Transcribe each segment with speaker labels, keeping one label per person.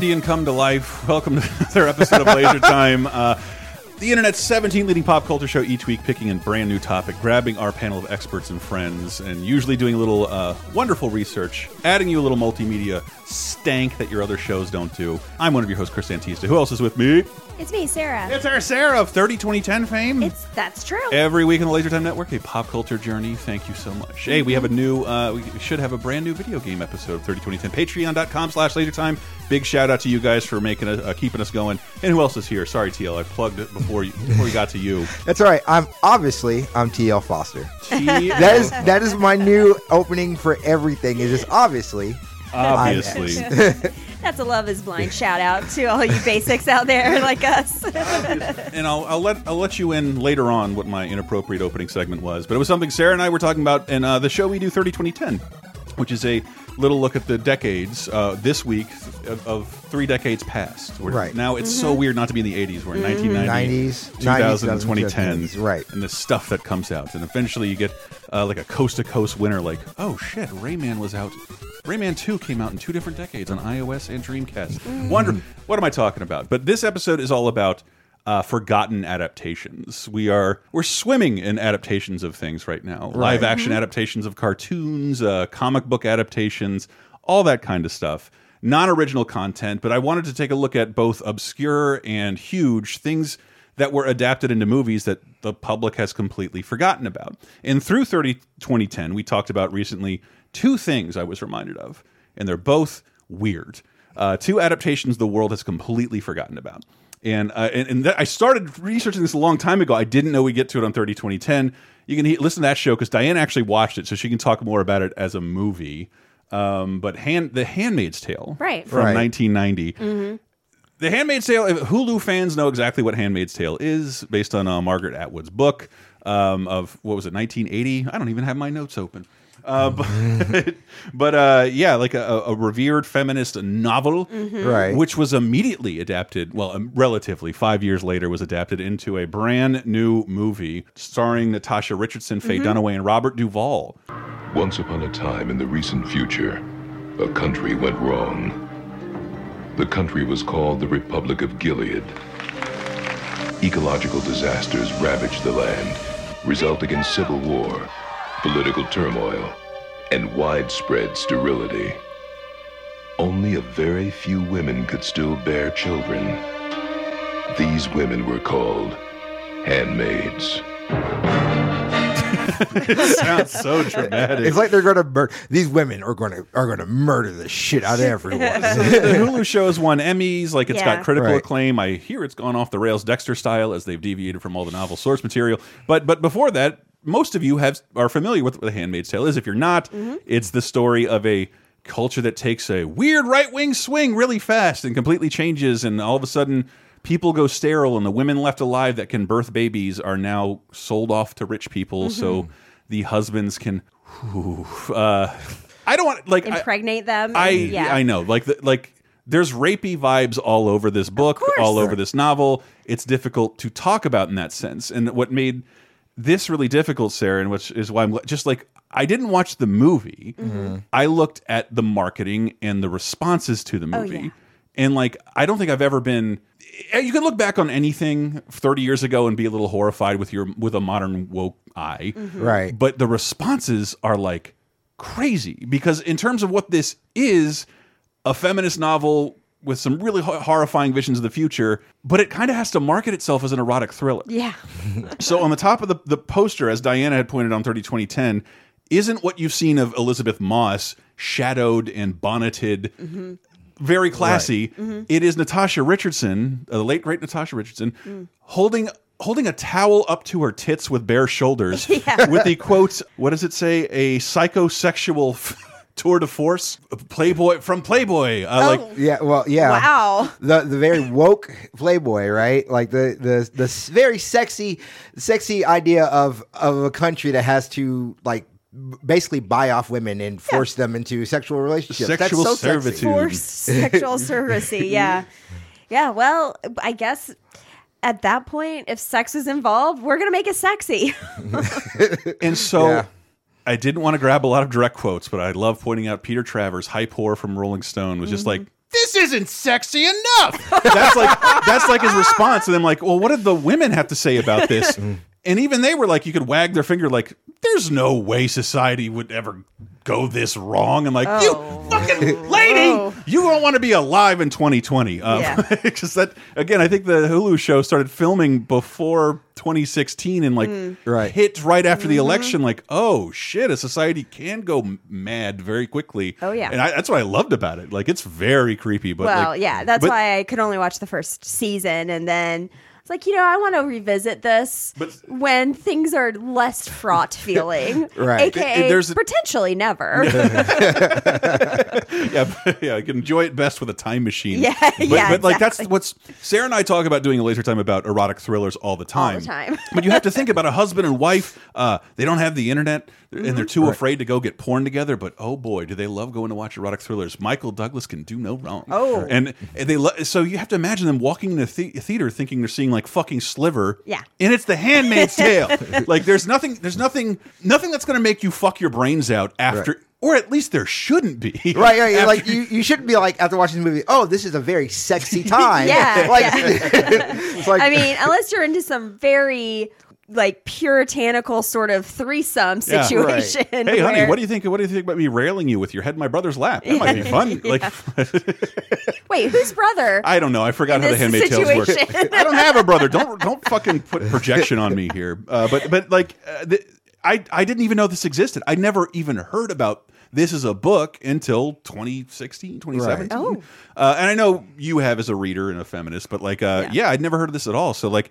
Speaker 1: Indian come to life. Welcome to another episode of Laser Time. Uh, the internet's 17 leading pop culture show each week, picking a brand new topic, grabbing our panel of experts and friends, and usually doing a little uh, wonderful research, adding you a little multimedia stank that your other shows don't do. I'm one of your hosts, Chris Antista. Who else is with me?
Speaker 2: It's me, Sarah.
Speaker 1: It's our Sarah of 30 2010 fame.
Speaker 2: It's that's true.
Speaker 1: Every week on the Laser Time Network, a pop culture journey. Thank you so much. Hey, we have a new, uh, we should have a brand new video game episode of 30 2010. Patreon.com slash Laser Time. Big shout out to you guys for making us, uh, keeping us going. And who else is here? Sorry, TL, I plugged it before you, before we got to you.
Speaker 3: That's all right. I'm obviously I'm TL Foster.
Speaker 1: TL,
Speaker 3: That is that is my new opening for everything. Is just obviously.
Speaker 1: obviously.
Speaker 2: That's a love is blind shout out to all you basics out there like us.
Speaker 1: and I'll, I'll let I'll let you in later on what my inappropriate opening segment was, but it was something Sarah and I were talking about in uh, the show we do 30 2010, which is a little look at the decades uh, this week of, of three decades past. We're-
Speaker 3: Right.
Speaker 1: now, it's so weird not to be in the 80s. We're in 1990,
Speaker 3: 90s,
Speaker 1: 2000, 2010s,
Speaker 3: right.
Speaker 1: And the stuff that comes out, and eventually you get uh, like a coast to coast winner, like oh shit, Rayman was out. Rayman 2 came out in two different decades on iOS and Dreamcast. Wonder what am I talking about? But this episode is all about uh, forgotten adaptations. We are we're swimming in adaptations of things right now. Live action adaptations of cartoons, uh, comic book adaptations, all that kind of stuff. Non original content, but I wanted to take a look at both obscure and huge things that were adapted into movies that the public has completely forgotten about. And through 30 2010, we talked about recently two things I was reminded of, and they're both weird. Uh, two adaptations the world has completely forgotten about. And uh, and, and that, I started researching this a long time ago. I didn't know we get to it on 30 2010. You can he listen to that show because Diane actually watched it, so she can talk more about it as a movie. Um, but hand, The Handmaid's Tale,
Speaker 2: Right.
Speaker 1: from
Speaker 3: Right.
Speaker 1: 1990. The Handmaid's Tale. if Hulu fans know exactly what Handmaid's Tale is, based on uh, Margaret Atwood's book um, of what was it, 1980? I don't even have my notes open. Uh, but but uh, yeah, like a, a revered feminist novel,
Speaker 3: Right.
Speaker 1: which was immediately adapted. Well, um, relatively five years later, was adapted into a brand new movie starring Natasha Richardson, Faye Dunaway, and Robert Duvall.
Speaker 4: Once upon a time in the recent future, a country went wrong. The country was called the Republic of Gilead. Ecological disasters ravaged the land, resulting in civil war, political turmoil, and widespread sterility. Only a very few women could still bear children. These women were called handmaids.
Speaker 1: it Sounds so dramatic.
Speaker 3: It's like they're gonna murder these women are gonna are gonna murder the shit out of everyone.
Speaker 1: the Hulu show's won Emmys. Like it's
Speaker 2: Yeah.
Speaker 1: got critical
Speaker 3: Right.
Speaker 1: acclaim. I hear it's gone off the rails Dexter style as they've deviated from all the novel source material. But but before that, most of you have are familiar with what The Handmaid's Tale is. If you're not, it's the story of a culture that takes a weird right wing swing really fast and completely changes, and all of a sudden. People go sterile, and the women left alive that can birth babies are now sold off to rich people, so the husbands can. Whew, uh, I don't want like I-
Speaker 2: Impregnate them.
Speaker 1: I
Speaker 2: and- yeah.
Speaker 1: I know like the, like there's rapey vibes all over this book, all over this novel. It's difficult to talk about in that sense, and what made this really difficult, Sarah, and which is why I'm just like I didn't watch the movie. I looked at the marketing and the responses to the movie.
Speaker 2: yeah.
Speaker 1: And like, I don't think I've ever been. eh, You can look back on anything 30 years ago and be a little horrified with your with a modern woke eye,
Speaker 3: Right.
Speaker 1: but the responses are like crazy because in terms of what this is a feminist novel with some really ho- horrifying visions of the future but it kind of has to market itself as an erotic thriller.
Speaker 2: Yeah.
Speaker 1: so on the top of the, the poster as diana had pointed on 30 2010 isn't what you've seen of elisabeth moss shadowed and bonneted mm-hmm. very classy. Mm-hmm. It is natasha richardson uh, the late great natasha richardson mm. holding holding a towel up to her tits with bare shoulders with the quote what does it say? A psychosexual tour de force, Playboy from Playboy. Uh, Like
Speaker 3: Yeah, well, yeah.
Speaker 2: Wow.
Speaker 3: The the very woke Playboy, right? Like the the the very sexy sexy idea of of a country that has to like basically buy off women and force them into sexual relationships.
Speaker 1: Sexual
Speaker 3: That's so sexy.
Speaker 1: servitude.
Speaker 2: Forced sexual surrogacy. Yeah. Yeah. Well, I guess at that point, if sex is involved, we're gonna make it sexy.
Speaker 1: And so
Speaker 3: Yeah.
Speaker 1: I didn't want to grab a lot of direct quotes, but I love pointing out Peter Travers, hype whore from Rolling Stone, was just mm-hmm. like, "This isn't sexy enough." that's like that's like his response, and I'm like, "Well, what did the women have to say about this?" Mm. And even they were like, you could wag their finger, like, "There's no way society would ever go this wrong." I'm like,
Speaker 2: Oh.
Speaker 1: "You fucking lady, you don't want to be alive in 2020." Um,
Speaker 2: Yeah.
Speaker 1: because that again, I think the Hulu show started filming before 2016 and like
Speaker 3: Right.
Speaker 1: hit right after
Speaker 2: Mm-hmm.
Speaker 1: the election. Like, oh shit, a society can go mad very quickly.
Speaker 2: Oh, yeah.
Speaker 1: and I, that's what I loved about it. Like, it's very creepy. But
Speaker 2: well,
Speaker 1: like,
Speaker 2: yeah, that's
Speaker 1: but-
Speaker 2: why I could only watch the first season, and then it's like you know I want to revisit this
Speaker 1: But-
Speaker 2: when things are less fraught feeling,
Speaker 3: Right.
Speaker 2: AKA
Speaker 1: There's a-
Speaker 2: potentially never.
Speaker 1: yeah, but, yeah, I can enjoy it best with a time machine.
Speaker 2: Yeah,
Speaker 1: but,
Speaker 2: yeah,
Speaker 1: but like that's
Speaker 2: exactly.
Speaker 1: what's Sarah and I talk about doing a laser time about erotic thrillers all the time.
Speaker 2: time.
Speaker 1: but you have to think about a husband and wife. Uh, they don't have the internet, and
Speaker 2: Mm-hmm.
Speaker 1: they're too afraid to go get porn together. But oh boy, do they love going to watch erotic thrillers? Michael Douglas can do no wrong.
Speaker 2: Oh.
Speaker 1: and, and they lo so you have to imagine them walking in the, the theater thinking they're seeing like fucking Sliver.
Speaker 2: Yeah.
Speaker 1: and it's The Handmaid's Tale. like there's nothing, there's nothing, nothing that's going to make you fuck your brains out after. Or at least there shouldn't be.
Speaker 3: Right, right.
Speaker 1: After-
Speaker 3: Like you, you shouldn't be like after watching the movie. Oh, this is a very sexy time.
Speaker 2: Yeah,
Speaker 3: like,
Speaker 2: yeah.
Speaker 3: it's like
Speaker 2: I mean, unless you're into some very like puritanical sort of threesome
Speaker 1: Yeah, right.
Speaker 2: situation.
Speaker 1: Hey, honey, what do you think? What do you think about me railing you with your head in my brother's lap? That might be fun. Like,
Speaker 2: Wait, whose brother?
Speaker 1: I don't know. I forgot how the
Speaker 2: this
Speaker 1: Handmaid Tales
Speaker 2: situation.
Speaker 1: I don't have a brother. Don't don't fucking put projection on me here. Uh, but but like, uh, the, I I didn't even know this existed. I never even heard about this is a book until 2016, 2017.
Speaker 2: Right. Oh.
Speaker 1: Uh, and I know you have as a reader and a feminist, but like, uh, yeah. I'd never heard of this at all. So like,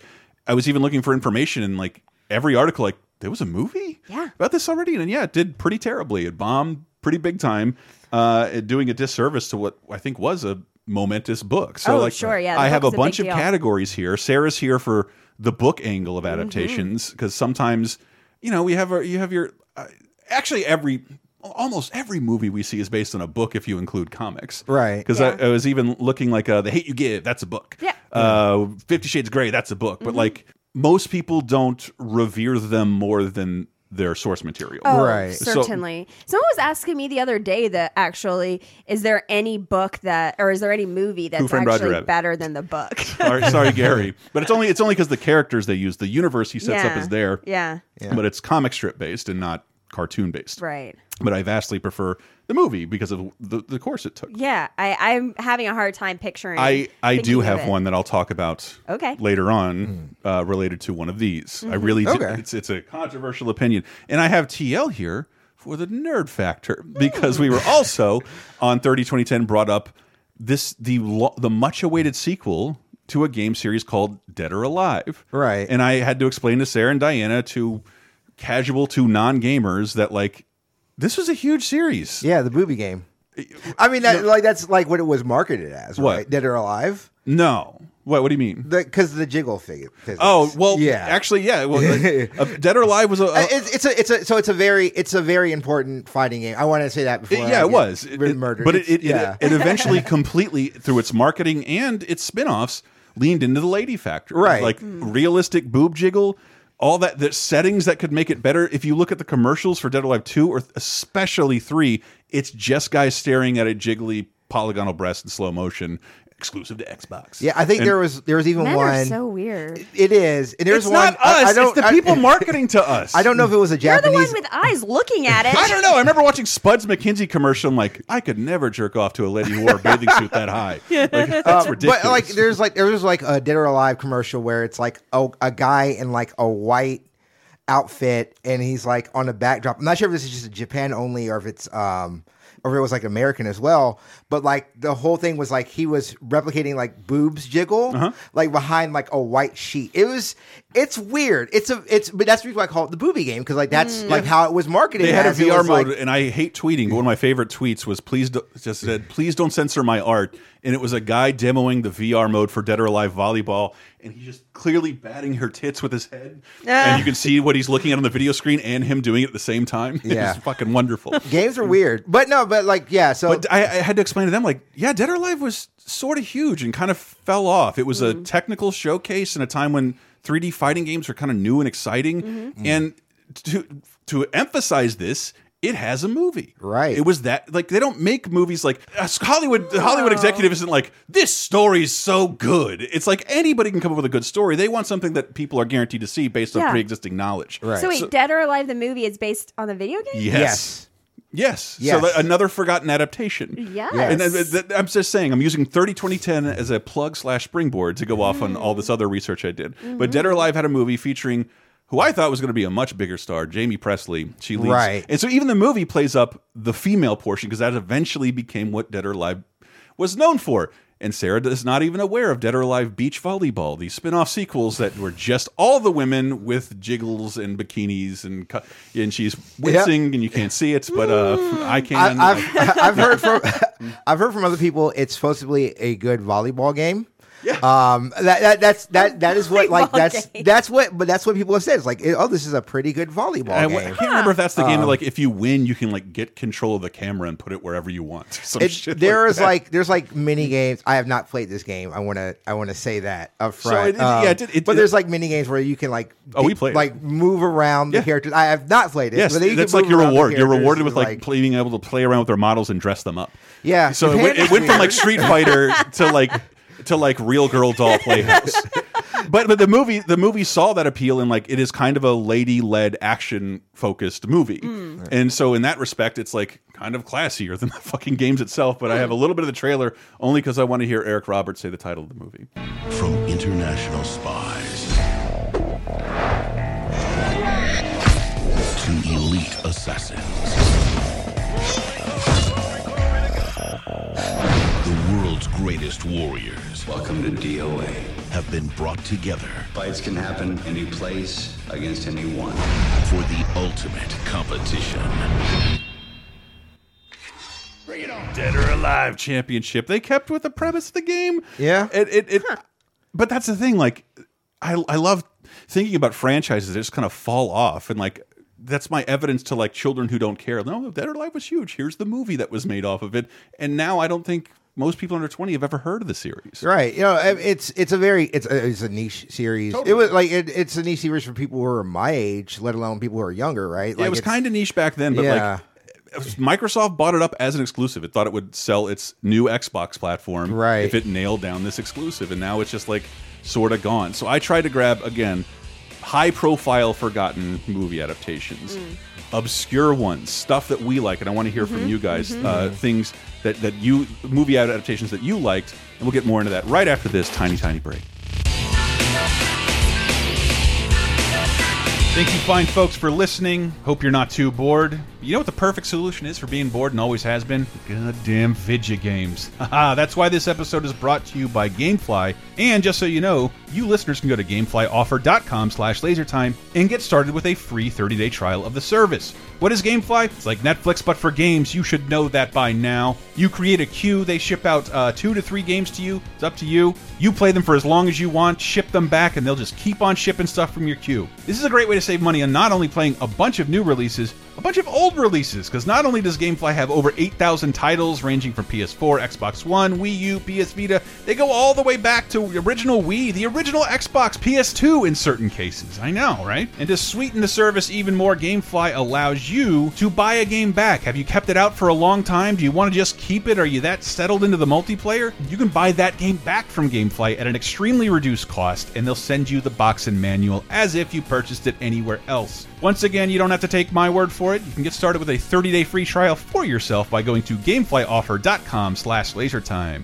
Speaker 1: I was even looking for information in like every article, like there was a movie
Speaker 2: Yeah.
Speaker 1: about this already, and yeah, it did pretty terribly. It bombed pretty big time, uh, doing a disservice to what I think was a momentous book. So
Speaker 2: Oh,
Speaker 1: like,
Speaker 2: sure, yeah,
Speaker 1: I have a
Speaker 2: was a
Speaker 1: bunch of
Speaker 2: deal.
Speaker 1: categories here. Sarah's here for the book angle of
Speaker 2: Mm-hmm.
Speaker 1: adaptations because sometimes you know we have a, you have your uh, actually every almost every movie we see is based on a book if you include comics
Speaker 3: Right.
Speaker 1: because
Speaker 2: Yeah.
Speaker 1: I, I was even looking like uh, the hate you give that's a book
Speaker 2: Yeah.
Speaker 1: uh 50 shades of gray that's a book
Speaker 2: Mm-hmm.
Speaker 1: but like most people don't revere them more than their source material
Speaker 2: Oh,
Speaker 3: Right.
Speaker 1: So-
Speaker 2: certainly. Someone was asking me the other day that actually, is there any book that, or is there any movie that's
Speaker 1: Framed Roger
Speaker 2: actually better than the book?
Speaker 1: sorry, sorry gary but it's only it's only because the characters they use the universe he sets up is there
Speaker 2: yeah. yeah.
Speaker 1: but it's comic strip based and not cartoon based
Speaker 2: Right.
Speaker 1: But i vastly prefer the movie because of the, the course it took
Speaker 2: Yeah. I, I'm having a hard time picturing.
Speaker 1: I, I do have one that I'll talk about
Speaker 2: Okay.
Speaker 1: later on uh, related to one of these. I really do.
Speaker 3: Okay.
Speaker 1: It's, it's a controversial opinion. And I have TL here for the nerd factor because we were also on 30 2010 brought up this the the much awaited sequel to a game series called Dead or Alive.
Speaker 3: Right.
Speaker 1: And I had to explain to Sarah and Diana to casual to non gamers that like this was a huge series.
Speaker 3: yeah, the booby game. I mean, that, like that's like what it was marketed as,
Speaker 1: What?
Speaker 3: right? Dead or alive?
Speaker 1: No. What what do you mean?
Speaker 3: Because the, jiggle thing.
Speaker 1: Oh well,
Speaker 3: yeah.
Speaker 1: Actually, yeah. Well, uh, Dead or Alive was a,
Speaker 3: Uh,
Speaker 1: a-
Speaker 3: it's, it's a it's a so it's a very it's a very important fighting game. I want to say that before.
Speaker 1: yeah,
Speaker 3: I
Speaker 1: it
Speaker 3: get
Speaker 1: was. It- it-
Speaker 3: murdered.
Speaker 1: but it
Speaker 3: It's-
Speaker 1: it,
Speaker 3: yeah.
Speaker 1: it, it eventually completely through its marketing and its spin-offs leaned into the lady factor.
Speaker 3: Right.
Speaker 1: like realistic boob jiggle. All that the settings that could make it better. If you look at the commercials for Dead or Alive two or especially three, it's just guys staring at a jiggly polygonal breast in slow motion, exclusive to Xbox.
Speaker 3: yeah, I think
Speaker 1: And-
Speaker 3: there was there was even
Speaker 2: Men
Speaker 3: one.
Speaker 2: are so weird.
Speaker 3: it is. And there's
Speaker 1: It's
Speaker 3: one.
Speaker 1: not us.
Speaker 3: I, I don't.
Speaker 1: it's the
Speaker 3: I-
Speaker 1: people marketing to us.
Speaker 3: I don't know if it was a Japanese.
Speaker 2: You're the
Speaker 3: Japanese.
Speaker 2: one with eyes looking at it.
Speaker 1: I don't know. I remember watching Spuds MacKenzie commercial. I'm like, I could never jerk off to a lady who wore a bathing suit that high. Like, that's ridiculous.
Speaker 3: But like, there's like there was like a Dead or Alive commercial where it's like a, a guy in like a white outfit and he's like on a backdrop. I'm not sure if this is just Japan only or if it's um or it was like American as well. But like the whole thing was like he was replicating like boobs jiggle
Speaker 1: Uh-huh.
Speaker 3: like behind like a white sheet. It was It's weird. It's a it's but that's the reason why I call it the booby game because like that's like how it was marketed.
Speaker 1: They had a
Speaker 3: as. It
Speaker 1: VR mode,
Speaker 3: like-
Speaker 1: and I hate tweeting, but one of my favorite tweets was please do, just said please don't censor my art, and it was a guy demoing the VR mode for Dead or Alive volleyball, and he's just clearly batting her tits with his head,
Speaker 2: Ah.
Speaker 1: and you can see what he's looking at on the video screen and him doing it at the same time.
Speaker 3: Yeah.
Speaker 1: it's fucking wonderful.
Speaker 3: games are weird, but no, but like yeah. So
Speaker 1: But I, I had to explain to them, like, yeah, Dead or Alive was sort of huge and kind of fell off. It was
Speaker 3: Mm-hmm.
Speaker 1: a technical showcase in a time when 3D fighting games are kind of new and exciting.
Speaker 3: Mm-hmm.
Speaker 1: And to to emphasize this, it has a movie.
Speaker 3: Right.
Speaker 1: It was that like they don't make movies like uh, Hollywood. The Hollywood executive isn't like this story is so good. It's like anybody can come up with a good story. They want something that people are guaranteed to see based on
Speaker 2: Yeah.
Speaker 1: pre-existing knowledge.
Speaker 3: Right.
Speaker 2: So wait,
Speaker 1: So-
Speaker 2: Dead or Alive the movie is based on the video game?
Speaker 1: Yes.
Speaker 3: yes,
Speaker 1: Yes.
Speaker 3: Yes.
Speaker 1: So that- another forgotten adaptation.
Speaker 2: Yes.
Speaker 1: And th- th- I'm just saying, I'm using 30 2010 as a plug slash springboard to go off on all this other research I did. But mm-hmm. Dead or Alive had a movie featuring who I thought was going to be a much bigger star, Jaime Pressly. She leads.
Speaker 3: Right.
Speaker 1: And so even the movie plays up the female portion because that eventually became what Dead or Alive was known for. And Sarah is not even aware of Dead or Alive Beach Volleyball, these spin off sequels that were just all the women with jiggles and bikinis. And, and she's wincing and you can't see it, but uh, I can.
Speaker 3: I, I've I've heard from I've heard from other people it's supposed to be a good volleyball game.
Speaker 1: Yeah.
Speaker 3: Um. That, that that's that that is what like that's
Speaker 2: game.
Speaker 3: that's what but that's what people have said. It's like oh this is a pretty good volleyball
Speaker 1: I, I can't remember if that's the game that like if you win you can like get control of the camera and put it wherever you want. Some
Speaker 3: It,
Speaker 1: shit
Speaker 3: there
Speaker 1: like
Speaker 3: is
Speaker 1: that.
Speaker 3: like there's like mini games. I have not played this game. I want to I want to say that up
Speaker 1: So it- it- yeah, it did- it-
Speaker 3: but there's like mini games where you can like
Speaker 1: Oh, we played it.
Speaker 3: like move around
Speaker 1: Yeah.
Speaker 3: the characters. I have not played it.
Speaker 1: Yes,
Speaker 3: but then you
Speaker 1: that's
Speaker 3: can
Speaker 1: like your reward. You're rewarded with
Speaker 3: and,
Speaker 1: like, being able to play around with their models and dress them up.
Speaker 3: yeah.
Speaker 1: So it,
Speaker 3: Japan
Speaker 1: went- it
Speaker 3: is
Speaker 1: went from like Street Fighter to like to like real girl doll playhouse. But but the movie the movie saw that appeal and like it is kind of a lady led action focused movie, hmm. and so in that respect it's like kind of classier than the fucking games itself. But I have a little bit of the trailer only because I want to hear Eric Roberts say the title of the movie.
Speaker 5: From international spies to elite assassins. The world's greatest warriors
Speaker 6: Welcome to DOA.
Speaker 5: have been brought together
Speaker 6: Fights can happen any place against anyone.
Speaker 5: for the ultimate competition. Bring it on.
Speaker 1: Dead or Alive Championship. They kept with the premise of the game.
Speaker 3: Yeah.
Speaker 1: It it, it but that's the thing, like I I love thinking about franchises that just kind of fall off and like that's my evidence to like children who don't care. No, Dead or Alive was huge. Here's the movie that was made off of it. And now I don't think most people under 20 have ever heard of the series.
Speaker 3: Right. You know, it's it's a very it's a, it's a niche series. It was like it, it's a niche series for people who are my age, let alone people who are younger. Right.
Speaker 1: Yeah, it was kind of niche back then, but
Speaker 3: Yeah.
Speaker 1: like Microsoft bought it up as an exclusive. It thought it would sell its new Xbox platform
Speaker 3: Right.
Speaker 1: if it nailed down this exclusive, and now it's just like sort of gone. So I tried to grab again high profile forgotten movie adaptations. Mm. Obscure ones, stuff that we like, and I want to hear from mm-hmm, you guys. Mm-hmm. Uh, things that that you movie adaptations that you liked, and we'll get more into that right after this tiny tiny break. Thank you, fine folks, for listening. Hope you're not too bored. You know what the perfect solution is for being bored and always has been? Goddamn video games. Haha, that's why this episode is brought to you by Gamefly. And just so you know, you listeners can go to gameflyoffer.com slash lasertime and get started with a free 30-day trial of the service. What is Gamefly? It's like Netflix, but for games. You should know that by now. You create a queue. They ship out uh, two to three games to you. It's up to you. You play them for as long as you want, ship them back, and they'll just keep on shipping stuff from your queue. This is a great way to save money on not only playing a bunch of new releases, a bunch of old releases, because not only does Gamefly have over 8,000 titles ranging from PS4, Xbox One, Wii U, PS Vita, they go all the way back to original Wii, the original Xbox, PS2 in certain cases. I know, right? And to sweeten the service even more, Gamefly allows you to buy a game back. Have you kept it out for a long time? Do you want to just keep it? Are you that settled into the multiplayer? You can buy that game back from Gamefly at an extremely reduced cost, and they'll send you the box and manual as if you purchased it anywhere else. Once again, you don't have to take my word for it. You can get started with a 30-day free trial for yourself by going to gameflyoffer.com slash lasertime.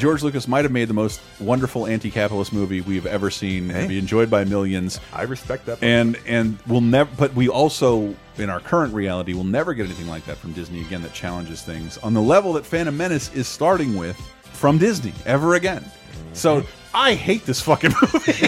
Speaker 1: George Lucas might have made the most wonderful anti-capitalist movie we've ever seen and be enjoyed by millions.
Speaker 7: I respect that.
Speaker 1: And and we'll never. But we also, in our current reality, will never get anything like that from Disney again. That challenges things on the level that Phantom Menace is starting with from Disney ever again. So I hate this fucking movie.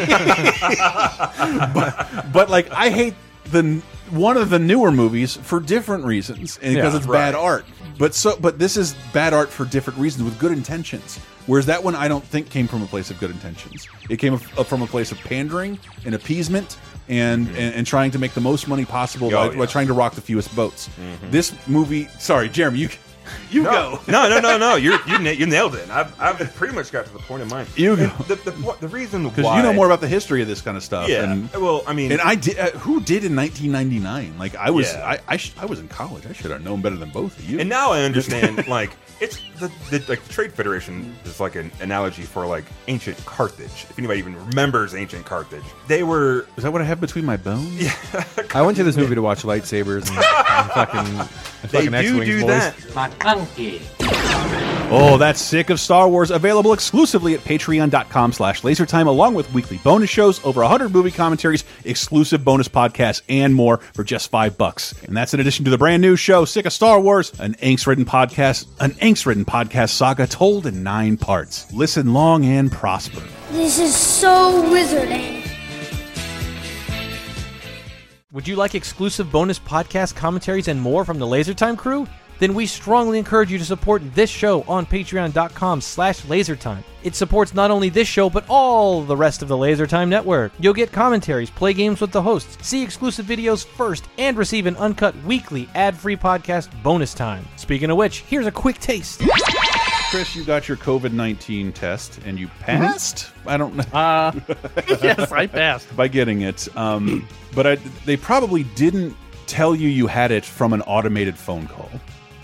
Speaker 1: but, but like I hate the one of the newer movies for different reasons and because
Speaker 7: Yeah,
Speaker 1: it's bad art. But so but this is bad art for different reasons with good intentions. Whereas that one I don't think came from a place of good intentions. It came from a place of pandering and appeasement and mm-hmm. and, and trying to make the most money possible
Speaker 7: Oh,
Speaker 1: by, by trying to rock the fewest boats. Mm-hmm. This movie, sorry, Jeremy, you you
Speaker 7: no,
Speaker 1: go.
Speaker 7: no, no, no, no. You're, you na- you nailed it. I've, I've pretty much got to the point of mine.
Speaker 1: You go.
Speaker 7: The, the, what- the reason
Speaker 1: Because
Speaker 7: why
Speaker 1: you know more about the history of this kind of stuff.
Speaker 7: Yeah.
Speaker 1: And,
Speaker 7: well, I mean,
Speaker 1: and I did. Uh, who did in 1999? Like I was,
Speaker 7: Yeah.
Speaker 1: I I, sh I was in college. I should have known better than both of you.
Speaker 7: And now I understand, like, it's the, the like the Trade Federation is like an analogy for like ancient Carthage. If anybody even remembers ancient Carthage, they were.
Speaker 1: is that what I have between my bones? Yeah.
Speaker 8: I went to this movie to watch lightsabers and, and fucking, and
Speaker 7: They
Speaker 8: fucking
Speaker 7: do
Speaker 8: X-Wings,
Speaker 7: do
Speaker 8: boys.
Speaker 7: that.
Speaker 9: McClunky.
Speaker 1: Oh, that's sick of Star Wars. Available exclusively at patreon.com slash lasertime, along with weekly bonus shows, over 100 movie commentaries, exclusive bonus podcasts, and more for just five bucks. And that's in addition to the brand new show, Sick of Star Wars, an angst-ridden podcast, an angst-ridden podcast saga told in nine parts. Listen long and prosper.
Speaker 10: This is so wizarding.
Speaker 11: Would you like exclusive bonus podcast commentaries and more from the LaserTime crew? Then we strongly encourage you to support this show on patreon.com slash lasertime. It supports not only this show, but all the rest of the LaserTime network. You'll get commentaries, play games with the hosts, see exclusive videos first, and receive an uncut weekly ad-free podcast bonus time. Speaking of which, here's a quick taste.
Speaker 1: Chris, you got your COVID 19 test and you passed? I don't know.
Speaker 12: Uh, yes, I passed.
Speaker 1: by getting it. Um, but I, they probably didn't tell you you had it from an automated phone call.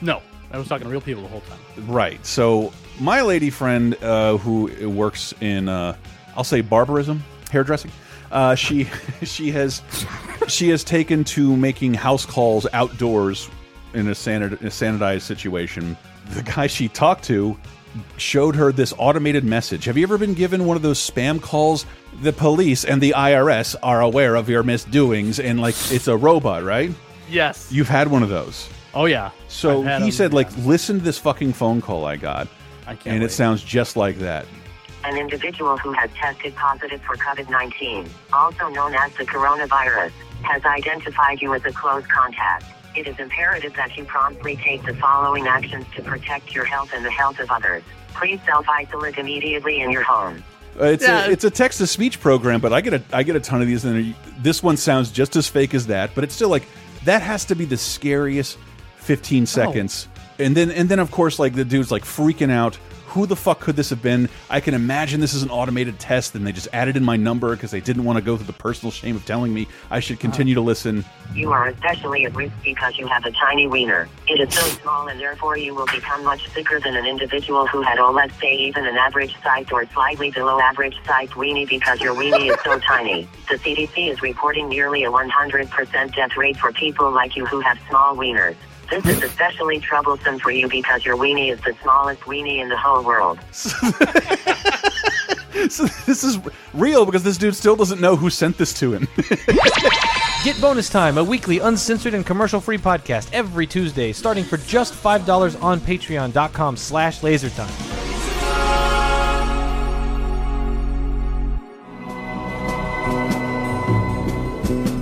Speaker 12: No, I was talking to real people the whole time.
Speaker 1: Right. So my lady friend uh, who works in, uh, I'll say barbarism, hairdressing. Uh, she she has she has taken to making house calls outdoors in a, sanit a sanitized situation. The guy she talked to showed her this automated message. Have you ever been given one of those spam calls? The police and the IRS are aware of your misdoings, and like it's a robot, right?
Speaker 12: Yes.
Speaker 1: You've had one of those.
Speaker 12: Oh yeah.
Speaker 1: So he
Speaker 12: them,
Speaker 1: said,
Speaker 12: yeah.
Speaker 1: like, listen to this fucking phone call I got,
Speaker 12: I can't.
Speaker 1: and it sounds just like that.
Speaker 13: An individual who has tested positive for COVID 19, also known as the coronavirus, has identified you as a close contact. It is imperative that you promptly take the following actions to protect your health and the health of others. Please self isolate immediately in your home.
Speaker 1: Uh, it's
Speaker 12: Yeah.
Speaker 1: a it's a text to speech program, but I get a I get a ton of these, and this one sounds just as fake as that. But it's still like that has to be the scariest fifteen seconds. And then and then of course like the dude's like freaking out. Who the fuck could this have been? I can imagine this is an automated test, and they just added in my number because they didn't want to go through the personal shame of telling me I should continue to listen.
Speaker 13: You are especially at risk because you have a tiny wiener. It is so small and therefore you will become much sicker than an individual who had, oh, let's say even an average sized or slightly below average sized weenie because your weenie is so tiny. The CDC is reporting nearly a 100% death rate for people like you who have small wieners. This is especially troublesome for you because your weenie is the smallest weenie in the whole world.
Speaker 1: So this is real because this dude still doesn't know who sent this to him.
Speaker 11: Get Bonus Time, a weekly uncensored and commercial-free podcast every Tuesday, starting for just $5 on patreon.com slash lasertime.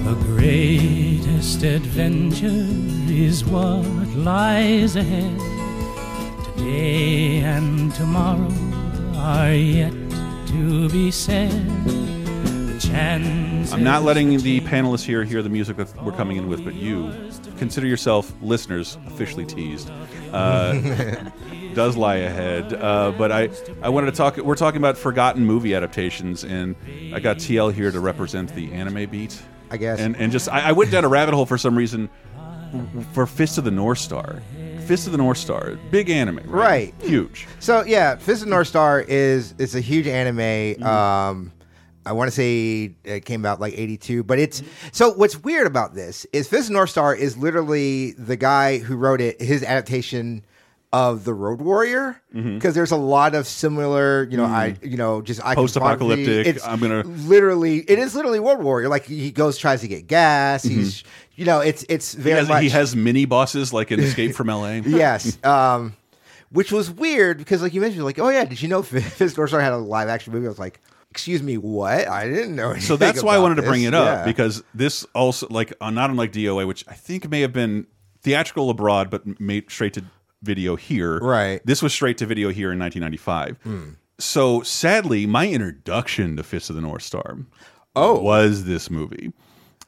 Speaker 9: The greatest adventure is what lies ahead. Today and tomorrow are yet to be said.
Speaker 1: I'm not letting the panelists here hear the music that we're coming in with, but you consider yourself listeners officially teased. Uh, does lie ahead. Uh, but I, I wanted to talk. We're talking about forgotten movie adaptations, and I got TL here to represent the anime beat.
Speaker 3: I guess.
Speaker 1: And and just I, I went down a rabbit hole for some reason for Fist of the North Star. Fist of the North Star, big anime,
Speaker 3: Right.
Speaker 1: Huge.
Speaker 3: So yeah, Fist of the North Star is it's a huge anime.
Speaker 1: Mm-hmm.
Speaker 3: Um, I want to say it came out like '82, but it's so. What's weird about this is Fist of the North Star is literally the guy who wrote it. His adaptation of the Road Warrior because there's a lot of similar, you know, I you know just
Speaker 1: Mm-hmm. Post-apocalyptic.
Speaker 3: It's
Speaker 1: I'm gonna-
Speaker 3: literally it is literally Road Warrior. Like he goes tries to get gas. He's you know it's it's
Speaker 1: Mm-hmm. He
Speaker 3: very
Speaker 1: has,
Speaker 3: much
Speaker 1: he has mini bosses like in Escape from L.A.
Speaker 3: yes. Um, which was weird because, like you mentioned, like, oh yeah, did you know Fist of the North Star had a live action movie? I was like, excuse me, what? I didn't know.
Speaker 1: So that's why I wanted to bring it up
Speaker 3: Yeah.
Speaker 1: because this also like uh, not unlike DOA, which I think may have been theatrical abroad but made straight to video here.
Speaker 3: Right.
Speaker 1: This was straight to video here in 1995.
Speaker 3: Hmm.
Speaker 1: So sadly, my introduction to Fist of the North Star
Speaker 3: Oh.
Speaker 1: was this movie.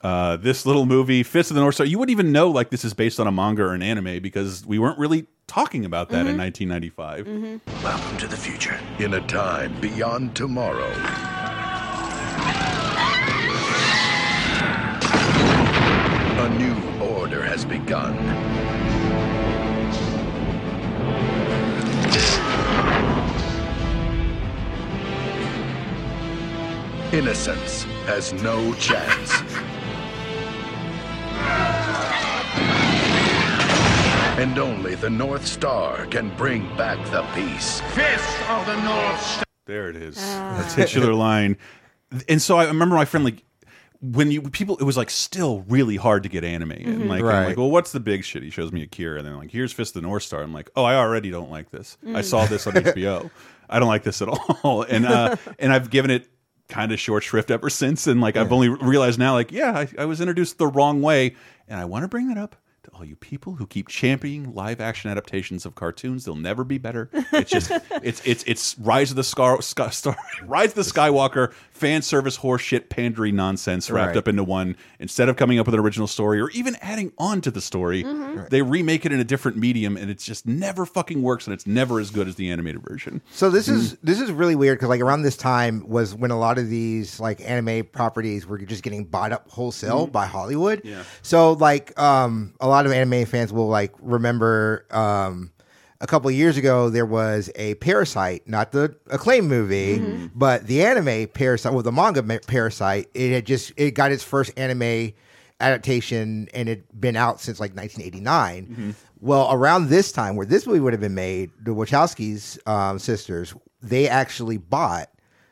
Speaker 1: Uh, this little movie, Fist of the North Star. You wouldn't even know like this is based on a manga or an anime because we weren't really talking about that in 1995.
Speaker 5: Welcome to the future.
Speaker 4: In a time beyond tomorrow, a new order has begun. Innocence has no chance. And only the North Star can bring back the peace.
Speaker 5: Fist of the North Star.
Speaker 1: There it is. Ah. The titular line. And so I remember my friend like when you people it was like still really hard to get anime and like I'm like well what's the big shit? He shows me Akira and then like here's Fist of the North Star. I'm like oh I already don't like this. I saw this on HBO I don't like this at all. And uh and I've given it kind of short shrift ever since and like I've only realized now like yeah I, I was introduced the wrong way and I want to bring that up to all you people who keep championing live action adaptations of cartoons. They'll never be better. It's just it's it's it's rise of the scar sky, star rise of the skywalker fan service horseshit pandery nonsense wrapped
Speaker 3: Right.
Speaker 1: up into one instead of coming up with an original story or even adding on to the story they remake it in a different medium and it just never fucking works and it's never as good as the animated version
Speaker 3: So this is this is really weird because like around this time was when a lot of these like anime properties were just getting bought up wholesale by Hollywood.
Speaker 1: Yeah.
Speaker 3: So like um a lot of anime fans will like remember um a couple of years ago there was a Parasyte, not the acclaimed movie, but the anime Parasyte, well the manga ma- Parasyte. It had just it got its first anime adaptation and it'd been out since like 1989. Well, around this time, where this movie would have been made, the Wachowskis um, sisters they actually bought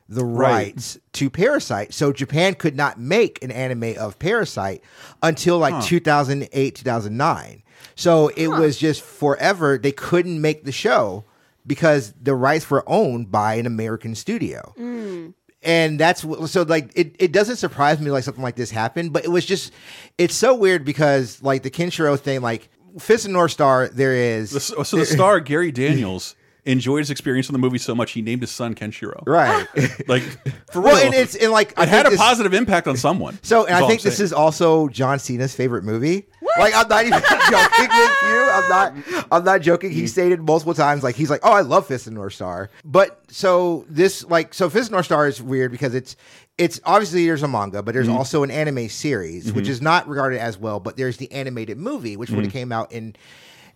Speaker 3: the
Speaker 1: Right.
Speaker 3: rights to Parasyte, so Japan could not make an anime of Parasyte until like 2008, 2009. So it was just forever. They couldn't make the show because the rights were owned by an American studio. Mm. And that's so like it, it doesn't surprise me like something like this happened but it was just it's so weird because like the Kenshiro thing like Fist and North Star there is
Speaker 1: so so the star Gary Daniels enjoyed his experience in the movie so much he named his son Kenshiro
Speaker 3: right.
Speaker 1: Like for
Speaker 3: well
Speaker 1: real.
Speaker 3: and it's and like I
Speaker 1: it had a
Speaker 3: this-
Speaker 1: positive impact on someone
Speaker 3: so and I think this is also John Cena's favorite movie like I'm not even joking with you. I'm not I'm not joking. He stated multiple times. Like he's like oh I love Fist and North Star. But so this like so Fist and North Star is weird because it's it's obviously there's a manga but there's mm-hmm. also an anime series mm-hmm. which is not regarded as well but there's the animated movie which would have mm-hmm. came out in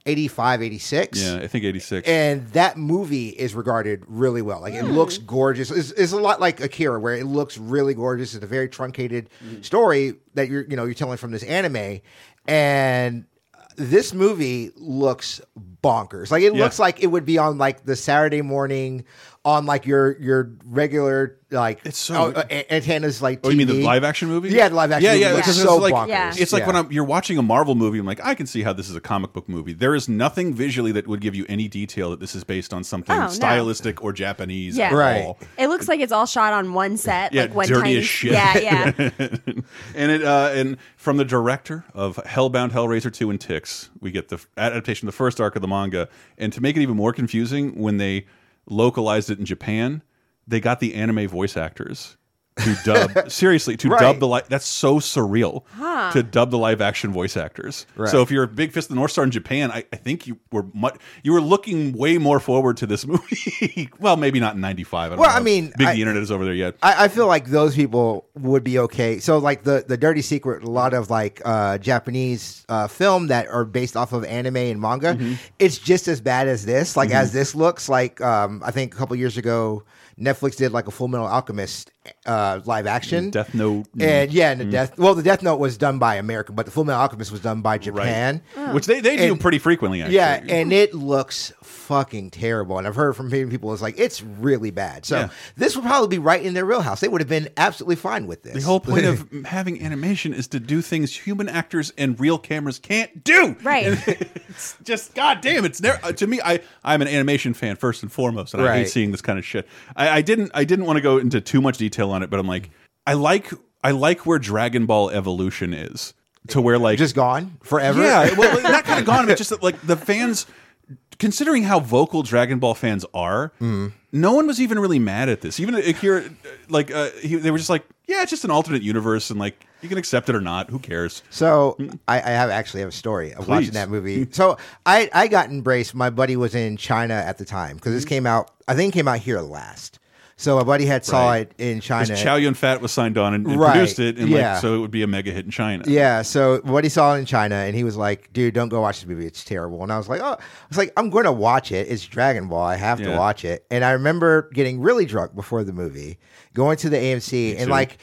Speaker 3: 85 86
Speaker 1: yeah I think 86
Speaker 3: and that movie is regarded really well. Like it looks gorgeous. It's, it's a lot like Akira, where it looks really gorgeous. It's a very truncated story that you're you know you're telling from this anime, and this movie looks bonkers. Like it
Speaker 1: Yeah.
Speaker 3: looks like it would be on like the Saturday morning on like your your regular like
Speaker 1: It's so-
Speaker 3: oh, uh, antennas like.
Speaker 1: Oh, you mean the live action movie?
Speaker 3: Yeah, the live action.
Speaker 1: Yeah,
Speaker 3: movie
Speaker 1: yeah,
Speaker 3: looks
Speaker 1: because
Speaker 3: so
Speaker 1: it's like
Speaker 3: bonkers.
Speaker 2: Yeah.
Speaker 1: it's like
Speaker 3: Yeah.
Speaker 1: when I'm, you're watching a Marvel movie. I'm like, I can see how this is a comic book movie. There is nothing visually that would give you any detail that this is based on something
Speaker 2: Oh, no.
Speaker 1: stylistic or Japanese
Speaker 2: Yeah.
Speaker 1: at
Speaker 3: Right.
Speaker 1: all.
Speaker 2: It looks like it's all shot on one set,
Speaker 1: Yeah,
Speaker 2: like one
Speaker 1: dirty
Speaker 2: tiny.
Speaker 1: as shit.
Speaker 2: Yeah, yeah.
Speaker 1: and it uh, and from the director of Hellbound, Hellraiser two, and Ticks, we get the adaptation, of the first arc of the manga. And to make it even more confusing, when they localized it in Japan, they got the anime voice actors to dub seriously to
Speaker 3: Right.
Speaker 1: dub the li That's so surreal
Speaker 2: Huh.
Speaker 1: to dub the live action voice actors.
Speaker 3: Right.
Speaker 1: So if you're a big Fist of the North Star in Japan, I, I think you were much, you were looking way more forward to this movie. well, maybe not in '95. I
Speaker 3: Well,
Speaker 1: know
Speaker 3: I mean,
Speaker 1: big
Speaker 3: I-
Speaker 1: the internet is over there yet.
Speaker 3: I, I feel like those people would be okay. So, like the the Dirty Secret, a lot of like uh, Japanese uh, film that are based off of anime and manga,
Speaker 1: Mm-hmm.
Speaker 3: it's just as bad as this. Like as this looks, like um, I think a couple years ago, Netflix did like a Full Metal Alchemist uh, live action.
Speaker 1: Death Note,
Speaker 3: and yeah, and the
Speaker 1: Mm.
Speaker 3: Death. Well, the Death Note was done by America, but the Full Metal Alchemist was done by Japan,
Speaker 1: which they they do
Speaker 3: And-
Speaker 1: pretty frequently. Actually.
Speaker 3: Yeah, and it looks fucking terrible. And I've heard from people it's like it's really bad. So
Speaker 1: Yeah.
Speaker 3: this would probably be right in their wheelhouse. They would have been absolutely fine with this.
Speaker 1: The whole point of having animation is to do things human actors and real cameras can't do.
Speaker 2: Right.
Speaker 1: it's just goddamn. It's never uh, to me. I I'm an animation fan first and foremost, and I hate seeing this kind of shit. I, I didn't I didn't want to go into too much detail on it, but I'm like I like I like where Dragon Ball Evolution is to where like
Speaker 3: just gone forever.
Speaker 1: Yeah, well, not kind of gone, but just like the fans. Considering how vocal Dragon Ball fans are,
Speaker 3: Mm.
Speaker 1: no one was even really mad at this. Even Akira, like uh, he, they were just like, "Yeah, it's just an alternate universe, and like you can accept it or not. Who cares?"
Speaker 3: So I, I have actually have a story of
Speaker 1: Please.
Speaker 3: watching that movie. So I I got embraced. My buddy was in China at the time because
Speaker 1: Mm-hmm.
Speaker 3: this came out. I think it came out here last. So my buddy had saw
Speaker 1: Right.
Speaker 3: it in China.
Speaker 1: Chow Yun Fat was signed on and, and
Speaker 3: Right,
Speaker 1: produced it, and
Speaker 3: yeah.
Speaker 1: like so it would be a mega hit in China.
Speaker 3: Yeah, so what he saw in China, and he was like, "Dude, don't go watch this movie. It's terrible." And I was like, "Oh, I was like, I'm going to watch it. It's Dragon Ball. I have to watch it." And I remember getting really drunk before the movie, going to the AMC, and like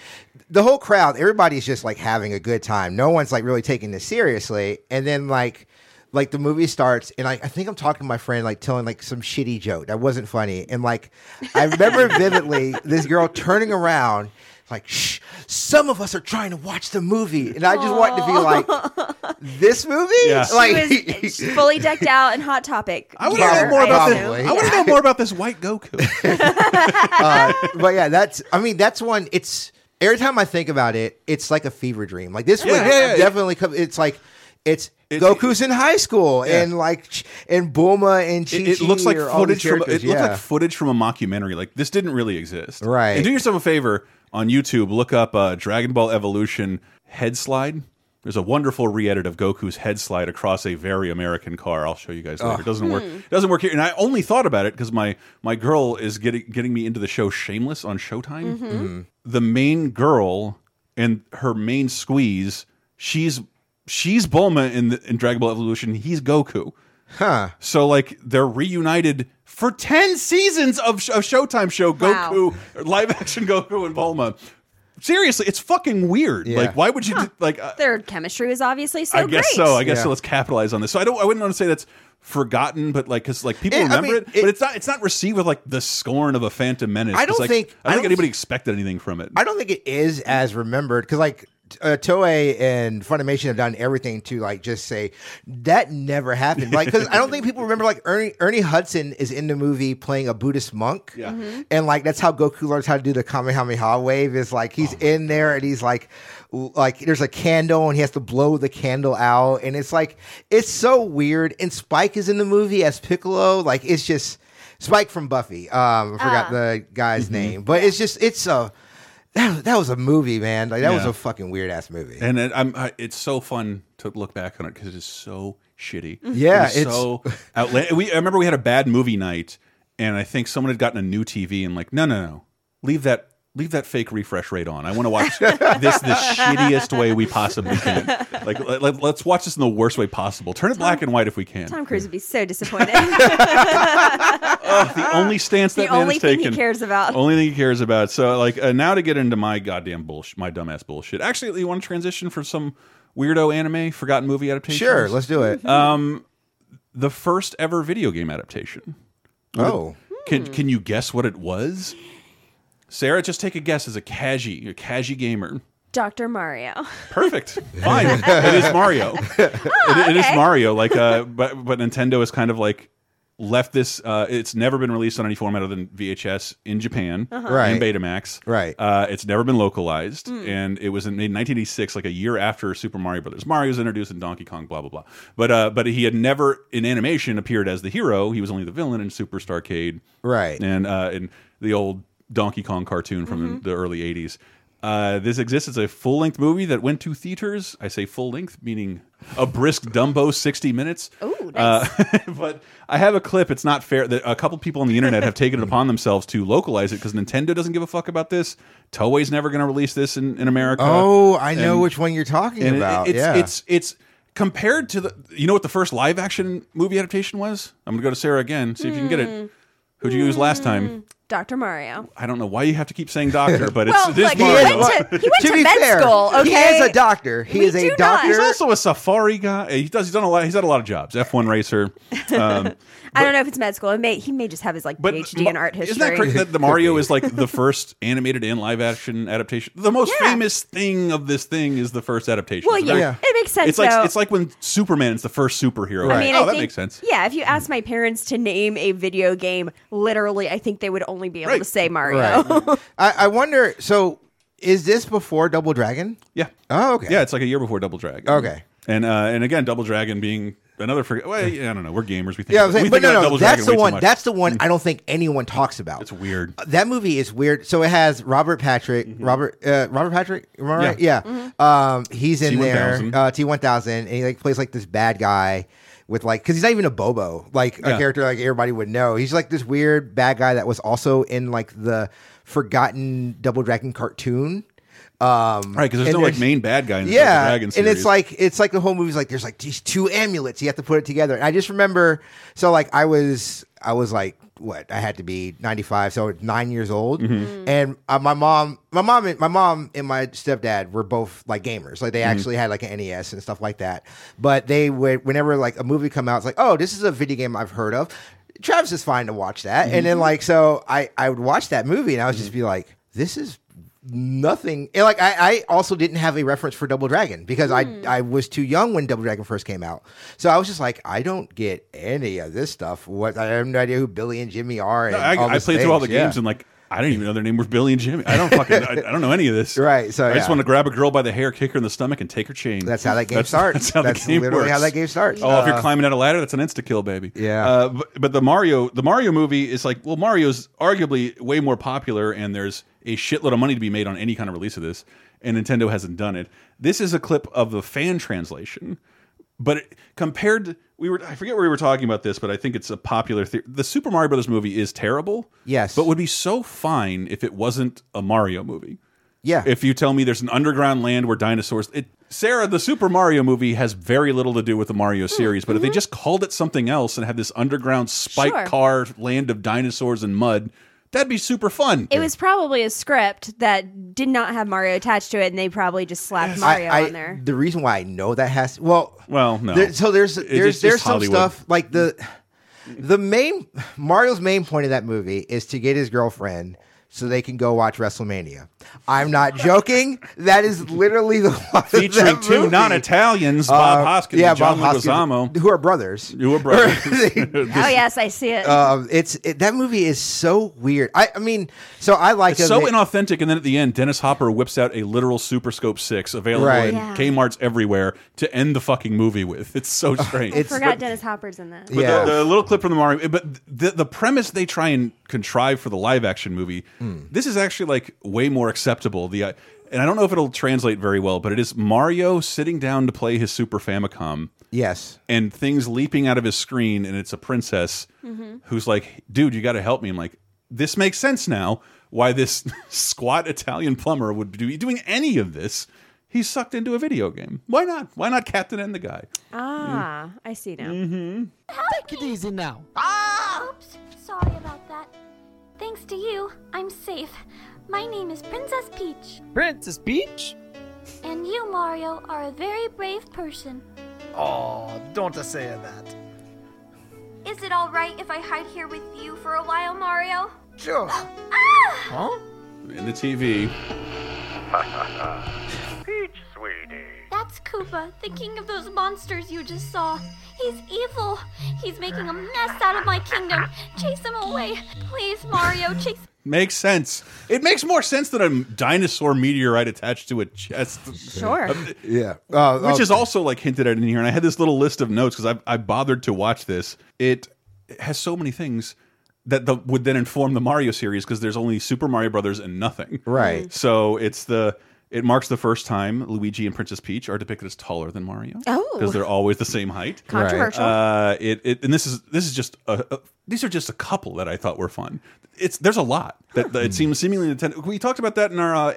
Speaker 3: the whole crowd, everybody's just like having a good time. No one's like really taking this seriously. And then like. Like the movie starts, and I, I think I'm talking to my friend, like telling like some shitty joke that wasn't funny, and like I remember vividly this girl turning around, like, "Shh, some of us are trying to watch the movie," and I just wanted to be like, "This movie,
Speaker 1: Yeah.
Speaker 3: like,
Speaker 2: She was fully decked out in Hot Topic.
Speaker 1: I want to know more
Speaker 2: I
Speaker 1: about
Speaker 2: assume.
Speaker 1: this. I want to know more about this white Goku.
Speaker 3: uh, but yeah, that's. I mean, that's one. It's every time I think about it, it's like a fever dream. Like this would
Speaker 1: Yeah, yeah, yeah.
Speaker 3: definitely come. It's like it's. Goku's in high school,
Speaker 1: Yeah.
Speaker 3: and like, and Bulma and Chi
Speaker 1: it, it looks like
Speaker 3: are all these
Speaker 1: footage from it
Speaker 3: characters,
Speaker 1: looked
Speaker 3: yeah.
Speaker 1: like footage from a mockumentary. Like this didn't really exist,
Speaker 3: Right.
Speaker 1: And do yourself a favor on YouTube, look up uh, Dragon Ball Evolution head slide. There's a wonderful re-edit of Goku's head slide across a very American car. I'll show you guys later.
Speaker 3: Oh.
Speaker 1: It doesn't work.
Speaker 2: Hmm.
Speaker 1: It doesn't work here. And I only thought about it because my my girl is getting getting me into the show Shameless on Showtime.
Speaker 2: Mhm.
Speaker 1: The main girl and her main squeeze, she's she's Bulma in the, in Dragon Ball Evolution. He's Goku.
Speaker 3: Huh.
Speaker 1: So like they're reunited for ten seasons of, of Showtime show
Speaker 2: Wow.
Speaker 1: Goku live action Goku and Bulma. Seriously, it's fucking weird.
Speaker 3: Yeah.
Speaker 1: Like, why would you do, like? Uh,
Speaker 2: Their chemistry was obviously so
Speaker 1: I guess
Speaker 2: great.
Speaker 1: so. I guess
Speaker 3: Yeah.
Speaker 1: so. Let's capitalize on this. So I don't. I wouldn't want to say that's forgotten, but like because like people
Speaker 3: It- I
Speaker 1: remember
Speaker 3: mean,
Speaker 1: it,
Speaker 3: it-
Speaker 1: but it's not. It's not received with like the scorn of a Phantom Menace.
Speaker 3: I
Speaker 1: 'cause,
Speaker 3: don't
Speaker 1: like,
Speaker 3: think-
Speaker 1: I
Speaker 3: I
Speaker 1: don't think
Speaker 3: don't-
Speaker 1: anybody expected anything from it.
Speaker 3: I don't think it is as remembered because like uh, Toei and Funimation have done everything to like just say that never happened. Like because I don't think people remember like Ernie Ernie Hudson is in the movie playing a Buddhist monk.
Speaker 1: Yeah.
Speaker 2: Mm-hmm.
Speaker 3: And like that's how Goku learns how to do the Kamehameha wave. Is like he's
Speaker 1: Oh.
Speaker 3: in there and he's like, like there's a candle and he has to blow the candle out, and it's like it's so weird. And Spike is in the movie as Piccolo. Like it's just Spike from Buffy. Um, I forgot
Speaker 2: Ah.
Speaker 3: the guy's
Speaker 1: Mm-hmm.
Speaker 3: name, but it's just it's a that, that was a movie, man. Like that was a fucking weird ass movie.
Speaker 1: And it, I'm, I, it's so fun to look back on it because it is so shitty.
Speaker 3: Yeah,
Speaker 1: it
Speaker 3: it's-
Speaker 1: so outlandish. We I remember we had a bad movie night, and I think someone had gotten a new TV and like, no, no, no, leave that. Leave that fake refresh rate on. I want to watch this the shittiest way we possibly can. Like, let, us watch this in the worst way possible. Turn it black and white if we can.
Speaker 2: Tom Cruise would be so disappointed.
Speaker 1: Oh, the only stance that
Speaker 2: the
Speaker 1: that man
Speaker 2: only
Speaker 1: has
Speaker 2: thing
Speaker 1: taken.
Speaker 2: he cares about.
Speaker 1: Only thing he cares about. So, like, uh, now to get into my goddamn bullshit, my dumbass bullshit. Actually, you want to transition for some weirdo anime, forgotten movie adaptation?
Speaker 3: Sure, let's do it.
Speaker 1: Um, the first ever video game adaptation.
Speaker 3: Oh.
Speaker 1: Can can you guess what it was? Sarah, just take a guess as a cagie, a cagie gamer.
Speaker 2: Dr. Mario.
Speaker 1: Perfect. Fine. it is Mario. It- it is
Speaker 2: okay.
Speaker 1: Mario. Like, uh, but but Nintendo is kind of like left this. Uh, it's never been released on any format other than VHS in Japan
Speaker 2: Uh-huh.
Speaker 3: Right.
Speaker 1: and Betamax.
Speaker 3: Right.
Speaker 1: Uh, it's never been localized,
Speaker 2: Hmm.
Speaker 1: and it was in, made in 1986, like a year after Super Mario Brothers. Mario was introduced in Donkey Kong. Blah blah blah. But uh, but he had never in animation appeared as the hero. He was only the villain in Super Starcade.
Speaker 3: Right.
Speaker 1: And uh, and the old Donkey Kong cartoon from
Speaker 2: Mm-hmm.
Speaker 1: the early '80s. Uh, this exists as a full length movie that went to theaters. I say full length, meaning a brisk Dumbo 60 minutes.
Speaker 2: Ooh,
Speaker 1: Uh, but I have a clip. It's not fair that a couple people on the internet have taken it upon themselves to localize it because Nintendo doesn't give a fuck about this. Toei's never going to release this in, in America.
Speaker 3: Oh, I know
Speaker 1: And-
Speaker 3: which one you're talking
Speaker 1: and it-
Speaker 3: about.
Speaker 1: it's
Speaker 3: yeah.
Speaker 1: it's it's compared to the. You know what the first live action movie adaptation was? I'm gonna go to Sarah again. See if you can get
Speaker 2: Hmm.
Speaker 1: it. Who'd you use last time?
Speaker 2: Dr. Mario.
Speaker 1: I don't know why you have to keep saying doctor, but
Speaker 2: Well,
Speaker 1: it's it is
Speaker 2: look, he went to- he went
Speaker 3: to
Speaker 2: to
Speaker 3: be
Speaker 2: med
Speaker 3: fair,
Speaker 2: school,
Speaker 3: he is a doctor. He
Speaker 2: We
Speaker 3: is a
Speaker 2: do not.
Speaker 3: doctor.
Speaker 1: He's also a safari guy. He does. He's done a lot. He's had a lot of jobs. F1 racer. Um,
Speaker 2: I don't know if it's med school. It may, he may just have his like
Speaker 1: but
Speaker 2: PhD
Speaker 1: Ma-
Speaker 2: in art history.
Speaker 1: Isn't that correct that the Mario is like the first animated and live action adaptation? The most
Speaker 2: Yeah.
Speaker 1: famous thing of this thing is the first adaptation.
Speaker 2: Well,
Speaker 1: It's
Speaker 2: yeah,
Speaker 1: very-
Speaker 3: Yeah.
Speaker 2: it makes sense.
Speaker 1: It's like
Speaker 2: though.
Speaker 1: it's like when Superman is the first superhero.
Speaker 2: I mean,
Speaker 1: oh,
Speaker 2: I
Speaker 1: that
Speaker 2: think,
Speaker 1: makes sense.
Speaker 2: Yeah, if you ask my parents to name a video game, literally, I think they would only be able
Speaker 1: Right.
Speaker 2: to say Mario.
Speaker 3: Right. I, I wonder. So, is this before Double Dragon?
Speaker 1: Yeah.
Speaker 3: Oh, okay.
Speaker 1: Yeah, it's like a year before Double Dragon.
Speaker 3: Okay.
Speaker 1: And uh, and again, Double Dragon being another. For, well, yeah, I don't know. We're gamers. We think.
Speaker 3: Yeah, I'm
Speaker 1: we
Speaker 3: saying,
Speaker 1: think
Speaker 3: but no, no,
Speaker 1: Double
Speaker 3: that's
Speaker 1: Dragon
Speaker 3: the one. That's the one. I don't think anyone talks about.
Speaker 1: It's weird.
Speaker 3: That movie is weird. So it has Robert Patrick, Robert, uh, Robert Patrick, am I right? Yeah.
Speaker 2: Mm-hmm.
Speaker 3: Um, he's in there.
Speaker 1: T1000.
Speaker 3: Uh, T one thousand, and he like plays like this bad guy with like because he's not even Abobo, like a
Speaker 1: Yeah.
Speaker 3: character like everybody would know. He's like this weird bad guy that was also in like the forgotten Double Dragon cartoon. Um,
Speaker 1: Right, because there's no like main bad guy in the
Speaker 3: yeah, and it's like it's like the whole movie's like there's like these two amulets you have to put it together. And I just remember, so like I was I was like what I had to be 95, so nine years old,
Speaker 1: Mm-hmm.
Speaker 3: and uh, my mom, my mom, and my mom and my stepdad were both like gamers. Like they
Speaker 1: Mm-hmm.
Speaker 3: actually had like an NES and stuff like that. But they would whenever like a movie come out, it's like oh this is a video game I've heard of. Travis is fine to watch that, and
Speaker 1: Mm-hmm.
Speaker 3: then like so I I would watch that movie and I would just be like this is nothing and like I, I also didn't have a reference for double dragon because i i was too young when double dragon first came out so i was just like i don't get any of this stuff what i have no idea who billy and jimmy are and
Speaker 1: I,
Speaker 3: all
Speaker 1: I
Speaker 3: these
Speaker 1: played through all the
Speaker 3: things, yeah.
Speaker 1: games and like I didn't even know their name was Billy and Jimmy. I don't fucking. I, I don't know any of this.
Speaker 3: Right, so,
Speaker 1: I just want to grab a girl by the hair, kick her in the stomach, and take her chain.
Speaker 3: That's how that game
Speaker 1: That's-
Speaker 3: starts.
Speaker 1: That's how
Speaker 3: That's
Speaker 1: the game
Speaker 3: literally
Speaker 1: works.
Speaker 3: how that game starts.
Speaker 1: Oh, if you're
Speaker 3: Uh,
Speaker 1: climbing out a ladder, that's an insta kill, baby.
Speaker 3: Yeah.
Speaker 1: Uh, but, but the Mario, the Mario movie is like, well, Mario's arguably way more popular, and there's a shitload of money to be made on any kind of release of this, and Nintendo hasn't done it. This is a clip of the fan translation, but it, compared, to, we were I forget where we were talking about this, but I think it's a popular theory. The Super Mario Brothers movie is terrible.
Speaker 3: Yes.
Speaker 1: but would be so fine if it wasn't a Mario movie.
Speaker 3: yeah
Speaker 1: If you tell me there's an underground land where dinosaurs, it, Sarah, the Super Mario movie has very little to do with the Mario hmm, series. But if they mm-hmm. just called it something else and had this underground spike
Speaker 2: Sure.
Speaker 1: car land of dinosaurs and mud, that'd be super fun.
Speaker 2: It was probably a script that did not have Mario attached to it, and they probably just slapped Mario
Speaker 3: I, I,
Speaker 2: on there.
Speaker 3: the reason why i know that has well
Speaker 1: well, no.
Speaker 3: There, so there's
Speaker 1: It's
Speaker 3: there's
Speaker 1: just
Speaker 3: there's some
Speaker 1: Hollywood.
Speaker 3: stuff like the the main Mario's main point of that movie is to get his girlfriend so they can go watch WrestleMania. I'm not joking. That is literally the plot of
Speaker 1: Featuring
Speaker 3: that
Speaker 1: two
Speaker 3: movie.
Speaker 1: non-Italians, Bob
Speaker 3: Uh,
Speaker 1: Hoskins
Speaker 3: yeah,
Speaker 1: and John
Speaker 3: Bob Hoskins,
Speaker 1: Leguizamo.
Speaker 3: who are brothers.
Speaker 1: You were brothers.
Speaker 2: oh yes, I see it.
Speaker 3: Um, it's it, that movie is so weird. I, I mean, so I like
Speaker 1: It's so
Speaker 3: it-
Speaker 1: inauthentic, and then at the end, Dennis Hopper whips out a literal Super Scope Six, available
Speaker 3: Right.
Speaker 1: in
Speaker 2: Yeah.
Speaker 1: Kmart's everywhere, to end the fucking movie with. It's so strange.
Speaker 2: I
Speaker 3: it's-
Speaker 2: forgot Dennis Hopper's in that.
Speaker 3: Yeah.
Speaker 1: the, the little clip from the Mario, but the the premise they try and contrive for the live action movie,
Speaker 3: Hmm.
Speaker 1: this is actually like way more acceptable. The uh, and I don't know if it'll translate very well, but it is Mario sitting down to play his Super Famicom.
Speaker 3: yes.
Speaker 1: And things leaping out of his screen, and it's a princess
Speaker 2: Mm-hmm.
Speaker 1: who's like, "Dude, you got to help me." I'm like, "This makes sense now. Why this squat Italian plumber would be doing any of this?" He's sucked into a video game. Why not? Why not Captain and the guy?
Speaker 2: Ah, I see now.
Speaker 1: Mm-hmm.
Speaker 14: Take it easy now.
Speaker 10: Oops, sorry about that. Thanks to you, I'm safe. My name is Princess Peach,
Speaker 14: Princess Peach?
Speaker 10: and you, Mario, are a very brave person.
Speaker 14: Oh, don't say that.
Speaker 10: Is it alright if I hide here with you for a while, Mario?
Speaker 14: Sure.
Speaker 10: Ah!
Speaker 14: Huh?
Speaker 1: In the TV.
Speaker 5: Peach, sweetie.
Speaker 10: That's Koopa, the king of those monsters you just saw. He's evil. He's making a mess out of my kingdom. Chase him away. Please, Mario, chase.
Speaker 1: Makes sense. It makes more sense than a dinosaur meteorite attached to a chest.
Speaker 2: Sure.
Speaker 3: Yeah. Uh,
Speaker 1: Which
Speaker 3: uh,
Speaker 1: is also like hinted at in here. And I had this little list of notes because I, I bothered to watch this. It has so many things. that the, would then inform the Mario series because there's only Super Mario Brothers and nothing.
Speaker 3: Right.
Speaker 1: So it's the it marks the first time Luigi and Princess Peach are depicted as taller than Mario.
Speaker 2: Oh.
Speaker 1: because they're always the same height.
Speaker 2: Controversial.
Speaker 1: Uh, it, it and this is this is just a, a, these are just a couple that I thought were fun. It's there's a lot that, that it seems seemingly Nintendo. We talked about that in our. Uh,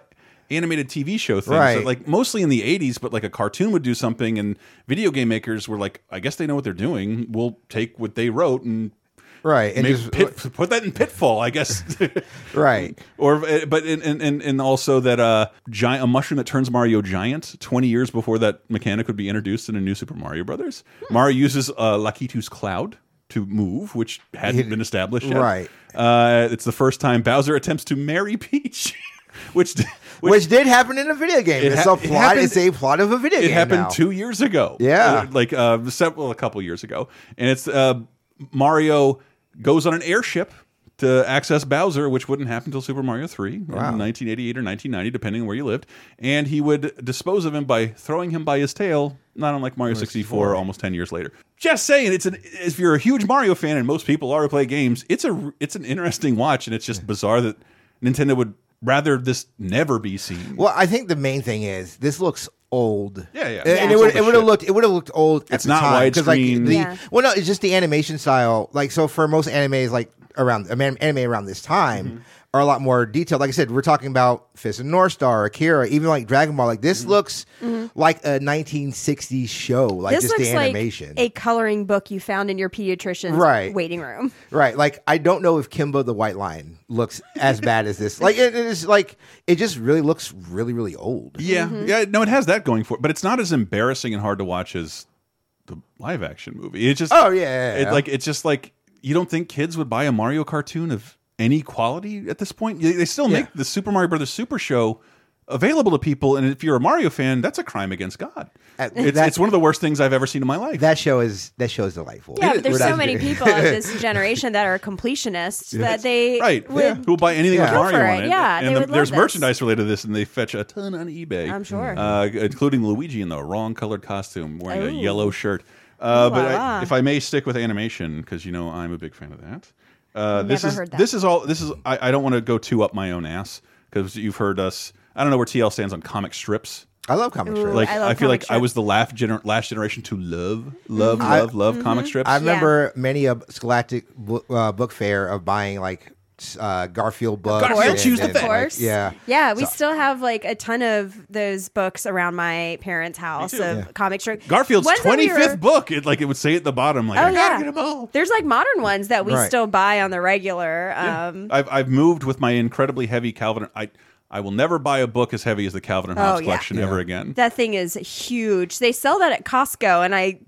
Speaker 1: animated TV show thing,
Speaker 3: Right.
Speaker 1: like mostly in the '80s, but like a cartoon would do something, and video game makers were like, "I guess they know what they're doing. We'll take what they wrote and
Speaker 3: Right, and just-
Speaker 1: pit, put that in Pitfall, I guess."
Speaker 3: Right.
Speaker 1: Or, uh, but and and and also that uh, giant a mushroom that turns Mario giant. Twenty years before that mechanic would be introduced in a new Super Mario Brothers, Mario uses uh, Lakitu's cloud to move, which hadn't been established yet.
Speaker 3: Right.
Speaker 1: Uh, it's the first time Bowser attempts to marry Peach, which
Speaker 3: Which, did happen in a video game.
Speaker 1: It
Speaker 3: it's a
Speaker 1: it
Speaker 3: plot.
Speaker 1: happened-
Speaker 3: it's a plot of a video game.
Speaker 1: it
Speaker 3: game.
Speaker 1: happened
Speaker 3: now.
Speaker 1: two years ago.
Speaker 3: Yeah.
Speaker 1: Uh, like uh, several, a couple years ago, and it's uh, Mario goes on an airship to access Bowser, which wouldn't happen until Super Mario Three in 1988 or 1990, depending on where you lived. And he would dispose of him by throwing him by his tail. Not unlike Mario 64, almost 10 years later. Just saying, it's an if you're a huge Mario fan, and most people are who play games, it's a it's an interesting watch, and it's just bizarre that Nintendo would rather this never be seen.
Speaker 3: Well, I think the main thing is this looks old.
Speaker 1: Yeah, yeah.
Speaker 3: And,
Speaker 1: Yeah.
Speaker 3: and it would it would have looked it would have looked old. At
Speaker 1: It's
Speaker 3: the
Speaker 1: not
Speaker 3: time, 'cause, like the
Speaker 2: Yeah.
Speaker 3: well, no, it's just the animation style. Like so, for most animes, like around anime anime around this time.
Speaker 1: Mm-hmm.
Speaker 3: Are a lot more detailed. Like I said, we're talking about Fist of North Star, Akira, even like Dragon Ball. Like this looks like a 1960s show. Like
Speaker 2: this
Speaker 3: just
Speaker 2: looks
Speaker 3: the animation.
Speaker 2: like a coloring book you found in your pediatrician's
Speaker 3: Right.
Speaker 2: waiting room.
Speaker 3: Right. Like I don't know if Kimba the White Lion looks as bad as this. Like it, it is like it just really looks really really old.
Speaker 1: Yeah,
Speaker 2: Mm-hmm.
Speaker 1: yeah. No, it has that going for it, but it's not as embarrassing and hard to watch as the live action movie. It's just
Speaker 3: Oh, yeah, yeah,
Speaker 1: It,
Speaker 3: yeah.
Speaker 1: like it's just like you don't think kids would buy a Mario cartoon of any quality at this point. They they still make the Super Mario Brothers Super Show available to people, and if you're a Mario fan, that's a crime against God.
Speaker 3: Uh,
Speaker 1: It's, it's one of the worst things I've ever seen in my life.
Speaker 3: That show is that show is delightful.
Speaker 2: Yeah, but there's so many people of this generation that are completionists that they
Speaker 1: right,
Speaker 2: would
Speaker 1: yeah. who will buy anything with Mario on
Speaker 2: it,
Speaker 1: it.
Speaker 2: yeah,
Speaker 1: and
Speaker 2: they
Speaker 1: the-
Speaker 2: would love
Speaker 1: there's
Speaker 2: this.
Speaker 1: merchandise related to this, and they fetch a ton on eBay.
Speaker 2: I'm sure.
Speaker 1: uh, including Luigi in the wrong colored costume, wearing a yellow shirt. Uh,
Speaker 2: Ooh
Speaker 1: but
Speaker 2: la
Speaker 1: I, if I may stick with animation, because you know I'm a big fan of that. Uh, this is
Speaker 2: heard that.
Speaker 1: this is all. This is I, I don't want to go too up my own ass because you've heard us. I don't know where TL stands on comic strips.
Speaker 3: I love comic
Speaker 2: Ooh,
Speaker 3: strips.
Speaker 1: Like
Speaker 2: I
Speaker 1: I,
Speaker 2: love
Speaker 1: feel like
Speaker 2: comic
Speaker 1: I was the last, gener last generation to love, love,
Speaker 3: I-
Speaker 1: love, love comic strips.
Speaker 3: I remember many a Scholastic book, uh, book fair of buying like s- uh, Garfield books.
Speaker 1: Garfield
Speaker 3: and-
Speaker 1: Choose the
Speaker 3: and, like,
Speaker 2: course.
Speaker 3: yeah.
Speaker 2: Yeah, we
Speaker 3: So-
Speaker 2: still have like a ton of those books around my parents' house of
Speaker 3: Yeah.
Speaker 2: comic strip.
Speaker 1: Garfield's
Speaker 2: Ones that we
Speaker 1: 25th
Speaker 2: were-
Speaker 1: book. It like it would say at the bottom, like
Speaker 2: Oh
Speaker 1: I gotta
Speaker 2: yeah,
Speaker 1: get them all.
Speaker 2: there's like modern ones that we
Speaker 3: Right.
Speaker 2: still buy on the regular. Um,
Speaker 1: I've I've moved with my incredibly heavy Calvin. I I will never buy a book as heavy as the Calvin and
Speaker 2: Oh,
Speaker 1: Hobbes
Speaker 2: yeah.
Speaker 1: collection
Speaker 3: Yeah.
Speaker 1: ever again.
Speaker 2: that thing is huge. They sell that at Costco, and I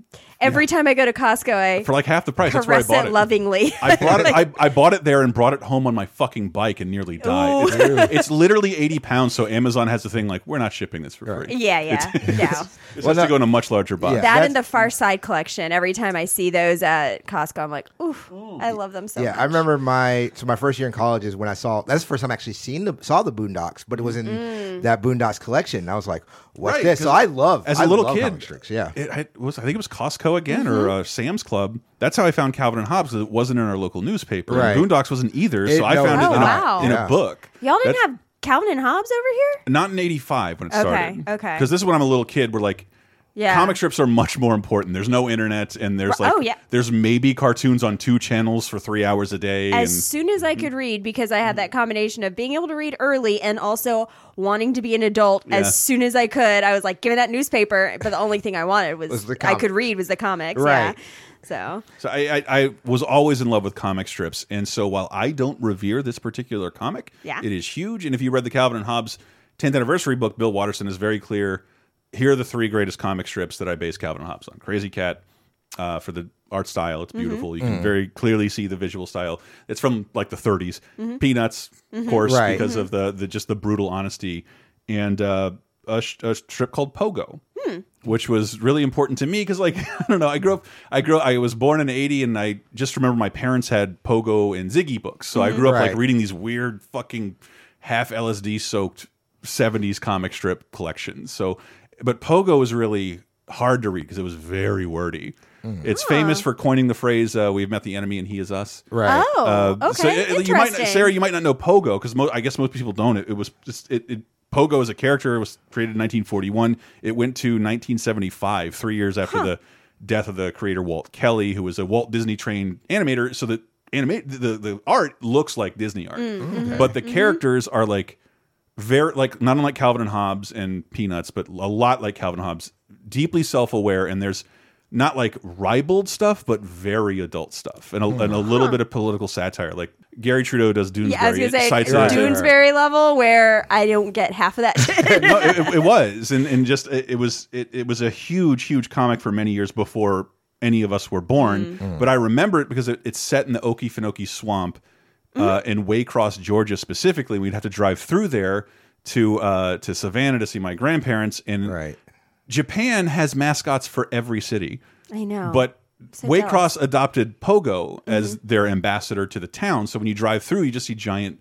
Speaker 2: every time I go to Costco, I
Speaker 1: For like half the price. That's where I
Speaker 2: caress
Speaker 1: bought
Speaker 2: it
Speaker 1: it.
Speaker 2: lovingly.
Speaker 1: I brought it. I, I bought it there and brought it home on my fucking bike and nearly died. It's, it's literally eighty pounds. So Amazon has the thing like we're not shipping this for free.
Speaker 2: yeah, yeah, no.
Speaker 1: It
Speaker 3: Well,
Speaker 1: has to
Speaker 3: that-
Speaker 1: go in a much larger box.
Speaker 3: Yeah.
Speaker 2: That
Speaker 3: That's-
Speaker 2: and the Far Side collection. Every time I see those at Costco, I'm like, oof, I love them so
Speaker 3: yeah,
Speaker 2: much.
Speaker 3: I remember my so my first year in college is when I saw that's the first time I actually seen the saw the Boondocks, but it was in
Speaker 2: Mm.
Speaker 3: that Boondocks collection. And I was like, "What's
Speaker 1: Right,
Speaker 3: this?" So
Speaker 1: 'cause
Speaker 3: I love
Speaker 1: as a
Speaker 3: I
Speaker 1: little
Speaker 3: love
Speaker 1: kid.
Speaker 3: comic strips, yeah,
Speaker 1: It, I was I think it was Costco again
Speaker 2: Mm-hmm.
Speaker 1: or uh, Sam's Club. That's how I found Calvin and Hobbes. It wasn't in our local newspaper.
Speaker 3: Right.
Speaker 1: Boondocks wasn't either.
Speaker 3: It-
Speaker 1: so I
Speaker 3: no,
Speaker 1: found
Speaker 3: it's
Speaker 1: it in,
Speaker 2: not.
Speaker 1: a, in
Speaker 3: Yeah.
Speaker 1: a book.
Speaker 2: Y'all didn't
Speaker 1: That's-
Speaker 2: have Calvin and Hobbes over here?
Speaker 1: not in '85 when it
Speaker 2: Okay,
Speaker 1: started.
Speaker 2: okay.
Speaker 1: Because this is when I'm a little kid. We're like.
Speaker 2: Yeah.
Speaker 1: Comic strips are much more important. There's no internet, and there's
Speaker 2: oh,
Speaker 1: like,
Speaker 2: Oh, yeah.
Speaker 1: there's maybe cartoons on two channels for three hours a day.
Speaker 2: As
Speaker 1: and
Speaker 2: soon as I mm-hmm. could read, because I had that combination of being able to read early and also wanting to be an adult
Speaker 1: Yeah.
Speaker 2: as soon as I could, I was like, give me that newspaper. But the only thing I wanted was,
Speaker 3: Was
Speaker 2: I could read was the comics.
Speaker 3: Right.
Speaker 2: Yeah. So
Speaker 1: So I, I, I was always in love with comic strips, and so while I don't revere this particular comic,
Speaker 2: Yeah.
Speaker 1: it is huge. And if you read the Calvin and Hobbes 10th anniversary book, Bill Watterson is very clear. Here are the three greatest comic strips that I base Calvin and Hobbes on. Krazy Kat uh, for the art style, it's beautiful. You can mm-hmm. very clearly see the visual style. It's from like the 30s. Mm-hmm. Peanuts, of mm-hmm. course,
Speaker 3: Right.
Speaker 1: because of the, the just the brutal honesty, and uh, a, sh- a strip called Pogo hmm. which was really important to me because like I don't know. I grew up I grew I was born in 80 and I just remember my parents had Pogo and Ziggy books. So I grew up like reading these weird fucking half LSD soaked 70s comic strip collections. So but Pogo was really hard to read because it was very wordy It's famous for coining the phrase uh, "We've met the enemy and he is us."
Speaker 3: Right.
Speaker 2: Oh,
Speaker 1: So
Speaker 2: okay,
Speaker 1: it- you might,
Speaker 2: interesting.
Speaker 1: Sarah, you might not know Pogo because I guess most people don't. It, it was just it, it. Pogo as a character it was created in 1941. It went to 1975, three years after the death of the creator Walt Kelly, who was a Walt Disney trained animator. So that animate the the art looks like Disney art,
Speaker 2: Mm, mm-hmm.
Speaker 1: but the characters are like very like not unlike Calvin and Hobbes and Peanuts, but a lot like Calvin and Hobbes, deeply self aware, and there's not like ribald stuff, but very adult stuff, and a, and a little bit of political satire. Like Garry Trudeau does Doonesbury.
Speaker 2: Yeah, I was gonna say
Speaker 1: cites it
Speaker 2: Doonesbury level where I don't get half of that shit.
Speaker 1: no, it, it was, and and just it, it was it, it was a huge huge comic for many years before any of us were born.
Speaker 2: Mm.
Speaker 1: But I remember it because it, it's set in the Okefenokee Swamp uh,
Speaker 2: Mm-hmm.
Speaker 1: in Waycross, Georgia, specifically. We'd have to drive through there to uh, to Savannah to see my grandparents. And
Speaker 3: Right.
Speaker 1: Japan has mascots for every city.
Speaker 2: I know.
Speaker 1: But
Speaker 2: So
Speaker 1: Waycross
Speaker 2: jealous.
Speaker 1: adopted Pogo as
Speaker 2: Mm-hmm.
Speaker 1: their ambassador to the town. So when you drive through, you just see giant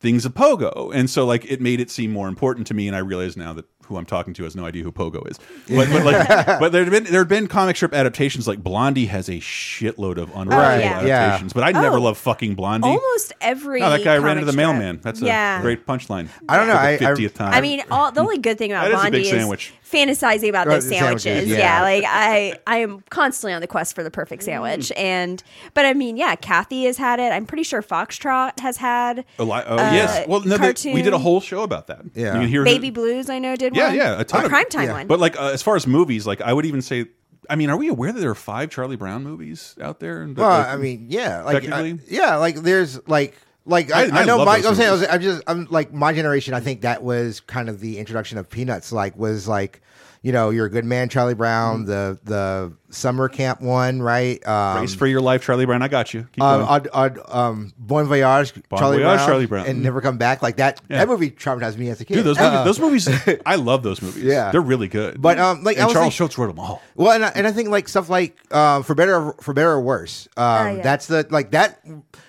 Speaker 1: things of Pogo, and so like it made it seem more important to me. And I realize now that who I'm talking to has no idea who Pogo is. But, but like, but there have been there have been comic strip adaptations. Like Blondie has a shitload of oh, unoriginal
Speaker 2: Right, yeah.
Speaker 1: adaptations. But I never
Speaker 2: Oh.
Speaker 1: loved fucking Blondie.
Speaker 2: Almost every.
Speaker 1: No, that guy ran
Speaker 2: comic
Speaker 1: into the
Speaker 2: strip.
Speaker 1: mailman. That's a great punchline.
Speaker 3: I don't know,
Speaker 1: For
Speaker 3: I- I-
Speaker 1: the fiftieth time.
Speaker 2: I mean, all, the only good thing about
Speaker 1: That is a
Speaker 2: Blondie
Speaker 1: big
Speaker 2: is
Speaker 1: sandwich.
Speaker 2: Fantasizing about
Speaker 3: Right,
Speaker 2: those
Speaker 3: sandwiches,
Speaker 2: sandwiches.
Speaker 3: yeah.
Speaker 2: yeah. like I, I am constantly on the quest for the perfect sandwich. And, but I mean, yeah, Cathy has had it. I'm pretty sure Foxtrot has had.
Speaker 1: A li- oh,
Speaker 2: uh,
Speaker 1: yes. Well, no, they- we did a whole show about that.
Speaker 3: Yeah.
Speaker 1: You can hear
Speaker 2: Baby Blues, I know did
Speaker 1: Yeah,
Speaker 2: one.
Speaker 1: yeah, a ton
Speaker 2: a
Speaker 1: of
Speaker 2: crime time
Speaker 3: yeah.
Speaker 2: one.
Speaker 1: But like uh, as far as movies, like I would even say, I mean, are we aware that there are five Charlie Brown movies out there? And
Speaker 3: Well,
Speaker 1: like,
Speaker 3: I mean, yeah, like uh, yeah, like there's like like I,
Speaker 1: I-
Speaker 3: I, know my, I'm saying I was. I'm just I'm like my generation. I think that was kind of the introduction of Peanuts. Like was like you know you're a good man, Charlie Brown. The the summer camp one, right? Um,
Speaker 1: Mm-hmm. Race for your life, Charlie Brown. I got you. Keep
Speaker 3: uh,
Speaker 1: going.
Speaker 3: odd, odd, um, Bon Voyage,
Speaker 1: Bon
Speaker 3: Charlie,
Speaker 1: Voyage,
Speaker 3: Brown,
Speaker 1: Charlie Brown.
Speaker 3: and Never Come Back. Like that.
Speaker 1: Yeah.
Speaker 3: That movie traumatized me as a kid.
Speaker 1: Dude, those,
Speaker 3: Uh,
Speaker 1: movies, those movies, I love those movies.
Speaker 3: Yeah.
Speaker 1: they're really good.
Speaker 3: But um, like I
Speaker 1: and
Speaker 3: was
Speaker 1: Charles
Speaker 3: like-
Speaker 1: Schulz wrote them all.
Speaker 3: Well, and I, and I think like stuff like uh, for better or, for better or worse. Um,
Speaker 2: Oh, yeah.
Speaker 3: That's the like that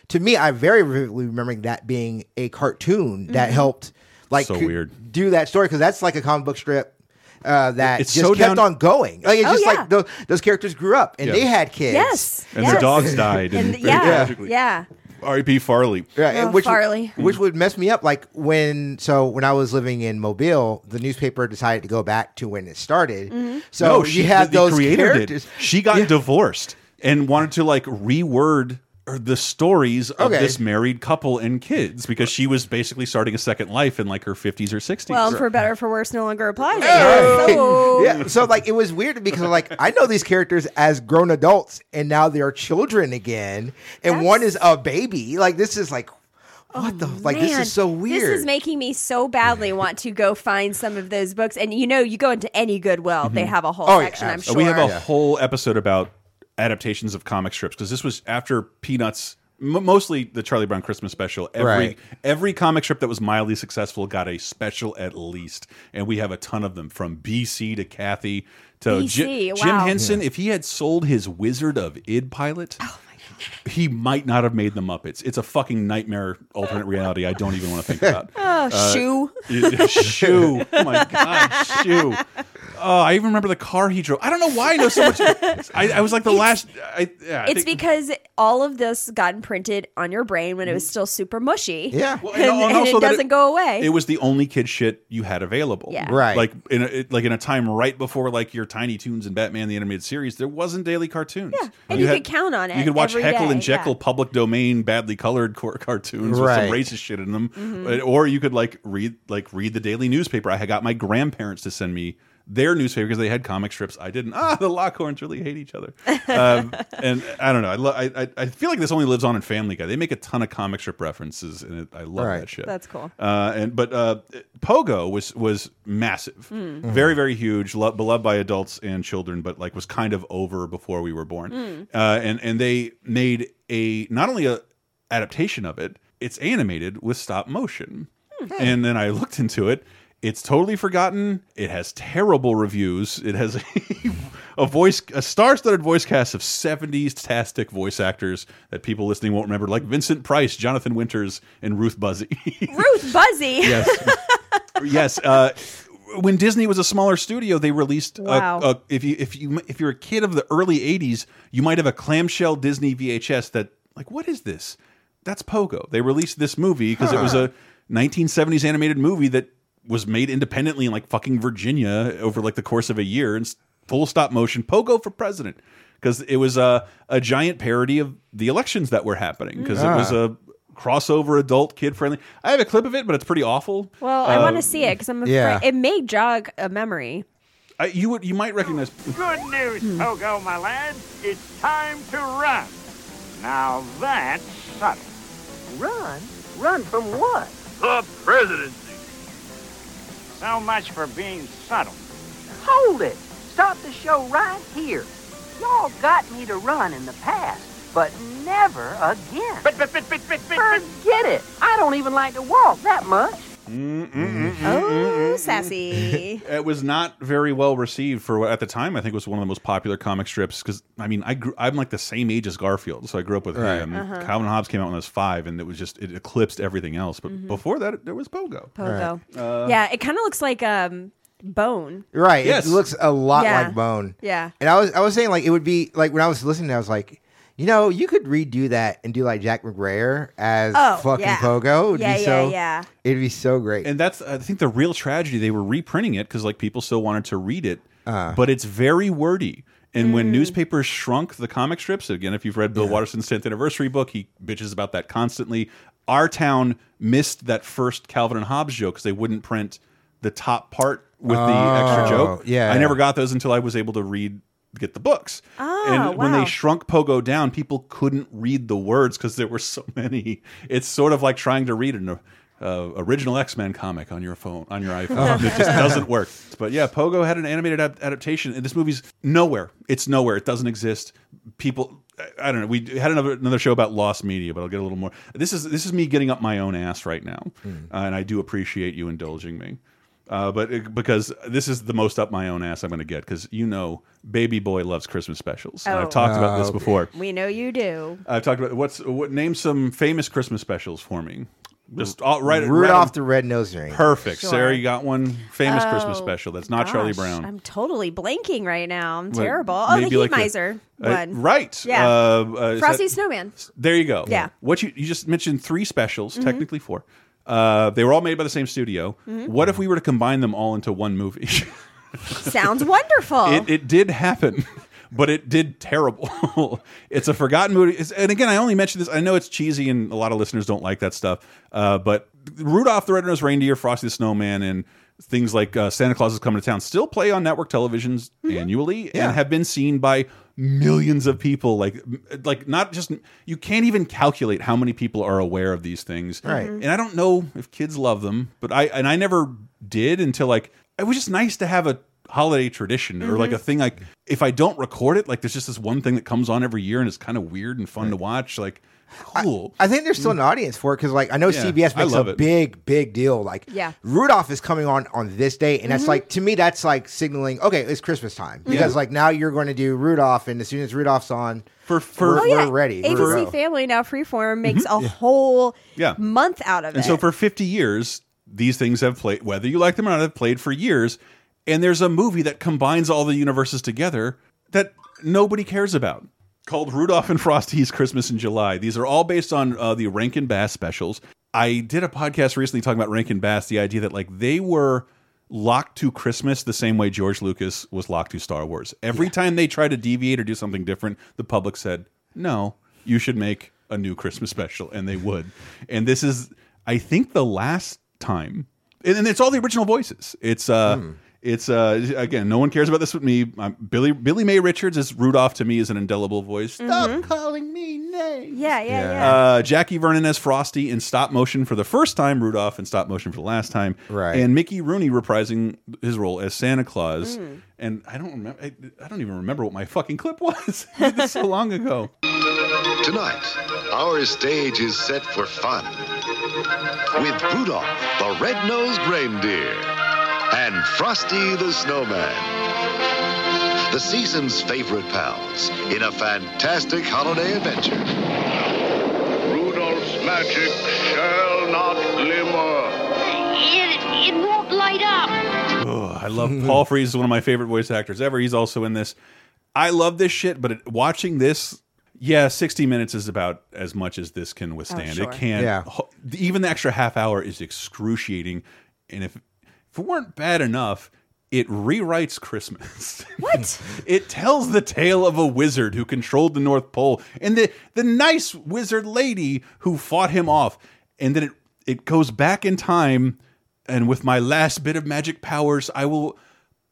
Speaker 3: to me. I very vividly remembering that being a cartoon that
Speaker 2: Mm-hmm.
Speaker 3: helped like
Speaker 1: So weird.
Speaker 3: do that story because that's like a comic book strip. Uh, that
Speaker 1: It's
Speaker 3: just
Speaker 1: so
Speaker 3: kept
Speaker 1: down-
Speaker 3: on going. Like it's
Speaker 2: Oh,
Speaker 3: just
Speaker 2: yeah.
Speaker 3: like those, those characters grew up and
Speaker 1: Yeah.
Speaker 3: they had kids.
Speaker 2: yes.
Speaker 1: And
Speaker 2: yes.
Speaker 1: the dogs died. And,
Speaker 2: And
Speaker 1: very
Speaker 2: yeah,
Speaker 1: tragically.
Speaker 2: yeah.
Speaker 1: R.E.P. Farley.
Speaker 3: Right,
Speaker 2: Oh,
Speaker 3: which
Speaker 2: Farley.
Speaker 3: which would mess me up. Like when so when I was living in Mobile, the newspaper decided to go back to when it started.
Speaker 2: Mm-hmm.
Speaker 3: So
Speaker 1: no,
Speaker 3: you
Speaker 1: she,
Speaker 3: have
Speaker 1: the, the
Speaker 3: those
Speaker 1: creator
Speaker 3: characters.
Speaker 1: did. She got divorced and wanted to like reword or the stories of
Speaker 3: Okay.
Speaker 1: this married couple and kids because she was basically starting a second life in like her 50s or 60s.
Speaker 2: Well, for better or for worse, no longer applies. I guess. So,
Speaker 3: yeah, so like it was weird because like I know these characters as grown adults and now they're children again, and one is a baby. Like this is like what the like this
Speaker 2: Oh,
Speaker 3: is so weird.
Speaker 2: This is making me so badly want to go find some of those books. And you know, you go into any Goodwill, they mm-hmm. have a whole
Speaker 3: Oh, yeah,
Speaker 2: section. I'm sure.
Speaker 1: We have a whole episode about adaptations of comic strips because this was after Peanuts, m mostly the Charlie Brown Christmas special. Every
Speaker 3: Right.
Speaker 1: every comic strip that was mildly successful got a special at least, and we have a ton of them from BC to Cathy to
Speaker 2: BC,
Speaker 1: Jim, Jim
Speaker 2: wow.
Speaker 1: Henson. If he had sold his Wizard of Id pilot. Oh He might not have made the Muppets. It's a fucking nightmare alternate reality. I don't even want to think about.
Speaker 2: Oh, uh, shoe.
Speaker 1: shoe. Oh my god, shoe. Oh, I even remember the car he drove. I don't know why I know so much. I, I was like the last. I, yeah, I
Speaker 2: It's
Speaker 1: think-
Speaker 2: because all of this got imprinted on your brain when it was still super mushy.
Speaker 3: Yeah.
Speaker 1: Well,
Speaker 2: and,
Speaker 1: and- and
Speaker 2: and it doesn't go away.
Speaker 1: It was the only kid shit you had available.
Speaker 2: Yeah.
Speaker 3: Right.
Speaker 1: Like in a, it- like in a time right before like your Tiny Toons and Batman the animated series, there wasn't daily cartoons.
Speaker 2: Yeah, and you could count on it.
Speaker 1: You
Speaker 2: it
Speaker 1: could watch
Speaker 2: every
Speaker 1: Heckle
Speaker 2: day,
Speaker 1: and Jeckle
Speaker 2: yeah.
Speaker 1: public domain badly colored cor- cartoons with some racist shit in them,
Speaker 2: Mm-hmm.
Speaker 1: Or you could like read like read the daily newspaper. I had got my grandparents to send me their newspaper because they had comic strips. I didn't. Ah, the Lockhorns really hate each other. Um, and I don't know. I, I I I feel like this only lives on in Family Guy. They make a ton of comic strip references, and it, I love
Speaker 3: Right.
Speaker 1: that shit.
Speaker 2: That's cool.
Speaker 1: Uh, and but uh, Pogo was was massive,
Speaker 2: Hmm.
Speaker 1: very very huge, lo beloved by adults and children, but like was kind of over before we were born.
Speaker 2: Hmm.
Speaker 1: Uh, and and they made a not only a adaptation of it, it's animated with stop motion.
Speaker 2: Hmm.
Speaker 1: And then I looked into it. It's totally forgotten. It has terrible reviews. It has a, a voice, a star-studded voice cast of '70s tastic voice actors that people listening won't remember, like Vincent Price, Jonathan Winters, and Ruth Buzzi.
Speaker 2: Ruth Buzzi.
Speaker 1: yes, yes. Uh, when Disney was a smaller studio, they released
Speaker 2: Wow.
Speaker 1: a, if you if you if you're a kid of the early '80s, you might have a clamshell Disney VHS that like what is this? That's Pogo. They released this movie because it was a 1970s animated movie that was made independently in like fucking Virginia over like the course of a year and full stop motion. Pogo for president because it was a a giant parody of the elections that were happening because it was
Speaker 3: Ah.
Speaker 1: a crossover adult kid friendly. I have a clip of it, but it's pretty awful.
Speaker 2: Well, I
Speaker 1: Uh,
Speaker 2: want to see it because I'm afraid
Speaker 1: yeah.
Speaker 2: it may jog a memory.
Speaker 1: I, you would you might recognize.
Speaker 15: Good news, Pogo, my lad. It's time to run. Now that's subtle.
Speaker 14: Run? Run from what?
Speaker 15: The presidency. So much for being subtle.
Speaker 14: Hold it! Stop the show right here. Y'all got me to run in the past, but never again.
Speaker 15: But, but, but, but, but, but,
Speaker 14: Forget it. I don't even like to walk that much.
Speaker 2: Oh, sassy.
Speaker 1: It was not very well received for what at the time I think it was one of the most popular comic strips because I mean I grew, I'm like the same age as Garfield, so I grew up with
Speaker 3: Right.
Speaker 1: him.
Speaker 2: Uh-huh.
Speaker 1: Calvin Hobbes came out when I was five, and it was just it eclipsed everything else. But
Speaker 2: Mhm.
Speaker 1: before that, there was Pogo.
Speaker 2: Pogo.
Speaker 1: Uh,
Speaker 2: yeah, it kind of looks like um bone.
Speaker 3: Right.
Speaker 1: Yes.
Speaker 3: It looks a lot
Speaker 2: Yeah.
Speaker 3: like Bone.
Speaker 2: Yeah.
Speaker 3: And I was I was saying like it would be like when I was listening, I was like, you know, you could redo that and do like Jack McBrayer as
Speaker 2: Oh,
Speaker 3: fucking
Speaker 2: yeah.
Speaker 3: Pogo. It would
Speaker 2: Yeah,
Speaker 3: be
Speaker 2: yeah,
Speaker 3: so,
Speaker 2: yeah.
Speaker 3: It'd be so great.
Speaker 1: And that's I think the real tragedy. They were reprinting it because like people still wanted to read it,
Speaker 3: Uh.
Speaker 1: but it's very wordy. And
Speaker 2: Mm.
Speaker 1: when newspapers shrunk the comic strips, again, if you've read Bill Watterson's 10th anniversary book, he bitches about that constantly. Our town missed that first Calvin and Hobbes joke because they wouldn't print the top part with the extra
Speaker 3: Oh,
Speaker 1: joke.
Speaker 3: yeah.
Speaker 1: I never got those until I was able to read get the books.
Speaker 2: Oh,
Speaker 1: and when
Speaker 2: wow.
Speaker 1: they shrunk Pogo down, people couldn't read the words because there were so many. It's sort of like trying to read an uh, original X Men comic on your phone on your iPhone. it just doesn't work. But yeah, Pogo had an animated ad adaptation, and this movie's nowhere. It's nowhere. It doesn't exist. People. I- don't know. We had another another show about lost media, but I'll get a little more. This is this is me getting up my own ass right now, uh, and I do appreciate you indulging me. Uh, but it, because this is the most up my own ass I'm going to get, because you know, Baby Boy loves Christmas specials. And
Speaker 2: Oh.
Speaker 1: I've talked about this
Speaker 3: Oh,
Speaker 1: before.
Speaker 2: We know you do.
Speaker 1: I've talked about what's what. Name some famous Christmas specials for me. Just all, right,
Speaker 3: Rudolph
Speaker 1: right-
Speaker 3: the Red-Nosed Reindeer.
Speaker 1: Perfect,
Speaker 2: Sure.
Speaker 1: Sarah. You got one famous Christmas
Speaker 2: Oh,
Speaker 1: special. That's not Charlie
Speaker 2: Gosh,
Speaker 1: Brown.
Speaker 2: I'm totally blanking right now. I'm
Speaker 1: What,
Speaker 2: terrible. Oh, the
Speaker 1: maybe
Speaker 2: Heat
Speaker 1: like a-
Speaker 2: Miser
Speaker 1: uh,
Speaker 2: one.
Speaker 1: right?
Speaker 2: Yeah.
Speaker 1: Uh, uh, is
Speaker 2: Frosty
Speaker 1: that-
Speaker 2: Snowman.
Speaker 1: There you go.
Speaker 2: Yeah.
Speaker 1: What you you just mentioned three specials,
Speaker 2: Mhm.
Speaker 1: technically four. Uh, they were all made by the same studio.
Speaker 2: Mhm.
Speaker 1: What if we were to combine them all into one movie?
Speaker 2: Sounds wonderful.
Speaker 1: It, it did happen, but it did terrible. it's a forgotten movie. It's, and again, I only mention this. I know it's cheesy, and a lot of listeners don't like that stuff. Uh, but Rudolph the Red-Nosed Reindeer, Frosty the Snowman, and things like uh, Santa Claus is Coming to Town still play on network televisions annually
Speaker 3: Yeah.
Speaker 1: and have been seen by millions of people. Like, like not just you can't even calculate how many people are aware of these things.
Speaker 3: Right.
Speaker 1: And I don't know if kids love them, but I and I never did until like it was just nice to have a holiday tradition or like
Speaker 3: Mhm.
Speaker 1: a thing like if I don't record it, like there's just this one thing that comes on every year and it's kind of weird and fun to watch. Like cool.
Speaker 3: I think there's still an audience for it because, like, I know
Speaker 1: Yeah,
Speaker 3: CBS makes a
Speaker 1: it.
Speaker 3: big, big deal. Like,
Speaker 2: Yeah.
Speaker 3: Rudolph is coming on on this day, and that's
Speaker 2: Mhm.
Speaker 3: like to me, that's like signaling, okay, it's Christmas time because,
Speaker 1: Yeah.
Speaker 3: like, now you're going to do Rudolph, and as soon as Rudolph's on,
Speaker 1: for
Speaker 3: we're,
Speaker 2: oh yeah,
Speaker 3: we're ready. We're
Speaker 2: ABC
Speaker 3: ready.
Speaker 2: Family now Freeform makes
Speaker 1: Mhm.
Speaker 2: a whole
Speaker 1: Yeah.
Speaker 2: month out of
Speaker 1: And
Speaker 2: it.
Speaker 1: And so for 50 years, these things have played, whether you like them or not, have played for years. And there's a movie that combines all the universes together that nobody cares about called Rudolph and Frosty's Christmas in July. These are all based on uh, the Rankin Bass specials. I did a podcast recently talking about Rankin Bass, the idea that like they were locked to Christmas the same way George Lucas was locked to Star Wars. Every time they tried to deviate or do something different, the public said, "No, you should make a new Christmas special," and they would. And this is, I think, the last time, and, and it's all the original voices. It's uh. It's uh again, no one cares about this with me. I'm, Billie Billie Mae Richards is Rudolph to me is an indelible voice.
Speaker 2: Mhm.
Speaker 3: calling me names.
Speaker 2: Yeah, yeah, yeah.
Speaker 1: Uh, Jackie Vernon as Frosty in stop motion for the first time, Rudolph in stop motion for the last time,
Speaker 3: Right.
Speaker 1: And Mickey Rooney reprising his role as Santa Claus.
Speaker 2: Mm.
Speaker 1: And I don't remember. I, I don't even remember what my fucking clip was. This so long ago.
Speaker 16: Tonight, our stage is set for fun with Rudolph, the red-nosed reindeer, and Frosty the snowman. The season's favorite pals in a fantastic holiday adventure.
Speaker 5: Rudolph's magic shall not glimmer.
Speaker 10: It, it won't light up.
Speaker 1: Oh, I love Paul Frees is one of my favorite voice actors ever. He's also in this. I love this shit, but it, watching this, yeah, 60 minutes is about as much as this can withstand.
Speaker 3: sure.
Speaker 1: It can't.
Speaker 3: Yeah.
Speaker 1: Even the extra half hour is excruciating. And if, if it weren't bad enough, it rewrites Christmas.
Speaker 2: What?
Speaker 1: it tells the tale of a wizard who controlled the North Pole and the the nice wizard lady who fought him off. And then it it goes back in time and with my last bit of magic powers, I will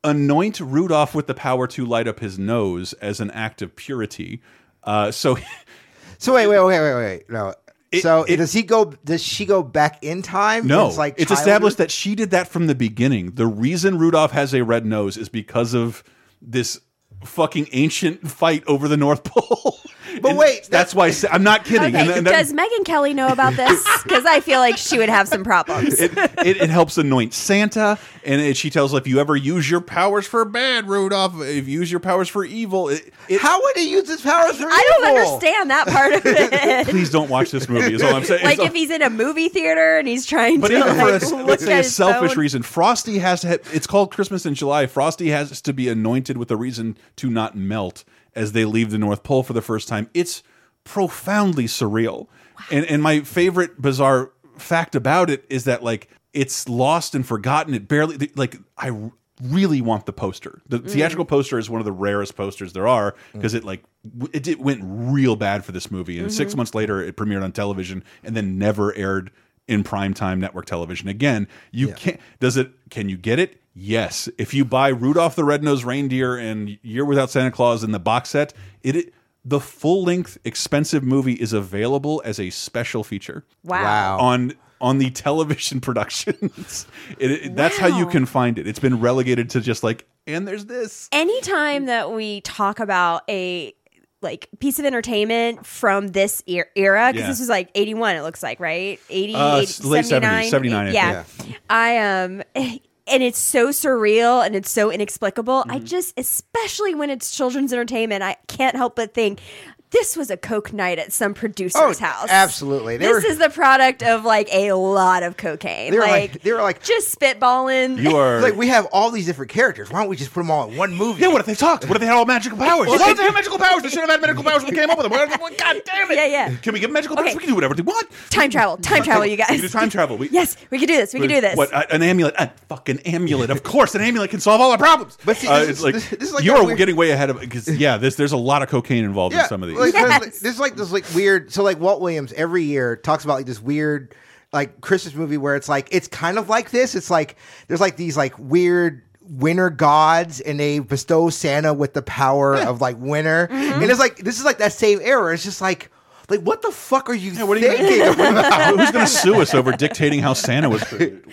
Speaker 1: anoint Rudolph with the power to light up his nose as an act of purity. Uh, so
Speaker 3: So wait, wait, wait, wait, wait. No. So does he go? Does she go back in time?
Speaker 1: No,
Speaker 3: it's like
Speaker 1: it's
Speaker 3: childhood?
Speaker 1: established that she did that from the beginning. The reason Rudolph has a red nose is because of this fucking ancient fight over the North Pole.
Speaker 3: But wait,
Speaker 1: that's, why Sa- I'm not kidding.
Speaker 2: Okay,
Speaker 1: And- and that-
Speaker 2: does Megyn Kelly know about this? Because I feel like she would have some problems.
Speaker 1: it, it, it helps anoint Santa, and it, she tells if you ever use your powers for bad, Rudolph, if you use your powers for evil, it, it,
Speaker 3: How would he use his powers for
Speaker 2: I don't understand that part of it.
Speaker 1: please don't watch this movie. Is all I'm saying.
Speaker 2: like
Speaker 1: It's all-
Speaker 2: if he's in a movie theater and he's trying
Speaker 1: but
Speaker 2: to
Speaker 1: even for a,
Speaker 2: like,
Speaker 1: let's say a selfish
Speaker 2: phone.
Speaker 1: reason, Frosty has to. Have, it's called Christmas in July. Frosty has to be anointed with a reason to not melt as they leave the North Pole for the first time. It's profoundly surreal. And and my favorite bizarre fact about it is that like it's lost and forgotten. It barely like I really want the poster. The
Speaker 2: Mm.
Speaker 1: theatrical poster is one of the rarest posters there are because it like it, it went real bad for this movie and 6
Speaker 2: Mhm.
Speaker 1: months later it premiered on television and then never aired in primetime network television again. You can't does it can you get it? Yes. If you buy Rudolph the Red-Nosed Reindeer and Year Without Santa Claus in the box set, it, it the full-length expensive movie is available as a special feature.
Speaker 2: Wow. Wow.
Speaker 1: On on the television productions. it, it- that's how you can find it. It's been relegated to just like and there's this.
Speaker 2: anytime that we talk about a like piece of entertainment from this er- era because
Speaker 1: Yeah.
Speaker 2: this was like 81 it looks like right 80,
Speaker 1: Uh,
Speaker 2: 80
Speaker 1: late 70s,
Speaker 2: 79
Speaker 1: 79, I
Speaker 2: yeah i um and it's so surreal and it's so inexplicable
Speaker 1: Mm-hmm.
Speaker 2: i just especially when it's children's entertainment i can't help but think this was a coke night at some producer's
Speaker 3: Oh,
Speaker 2: house
Speaker 3: absolutely. They
Speaker 2: this
Speaker 3: were-
Speaker 2: is the product of like a lot of cocaine
Speaker 3: They were
Speaker 2: like,
Speaker 3: like, they were like,
Speaker 2: just spitballing You are
Speaker 3: like we have all these different characters. Why don't we just put them all in one movie?
Speaker 1: Yeah, what if they talked? What if they had all magical powers?
Speaker 3: Well,
Speaker 1: Why don't they have magical powers? They should have had magical powers when we came up with them. Why- God damn it!
Speaker 2: yeah yeah
Speaker 1: Can we give them magical powers?
Speaker 2: Okay.
Speaker 1: We can do whatever they want.
Speaker 2: time travel time travel you
Speaker 1: We can
Speaker 2: guys
Speaker 1: do time travel. We,
Speaker 2: yes we can do this we can do this
Speaker 1: What uh, an amulet? A fucking amulet. Of course, an amulet can solve all our problems.
Speaker 3: But see,
Speaker 1: Uh,
Speaker 3: this
Speaker 1: it's
Speaker 3: is-
Speaker 1: like
Speaker 3: this- this is like
Speaker 1: you are
Speaker 3: weird-
Speaker 1: getting way ahead of because yeah, this there's a lot of cocaine involved in some of these.
Speaker 3: Like, there's, there's like this like weird. So like Walt Williams every year talks about like this weird like Christmas movie where it's like it's kind of like this. It's like there's like these like weird winter gods and they bestow Santa with the power of like winter.
Speaker 1: Mm-hmm.
Speaker 3: And it's like this is like that same era. It's just like like what the fuck are you
Speaker 1: what are you
Speaker 3: thinking about?
Speaker 1: Who's going to sue us over dictating how Santa was created?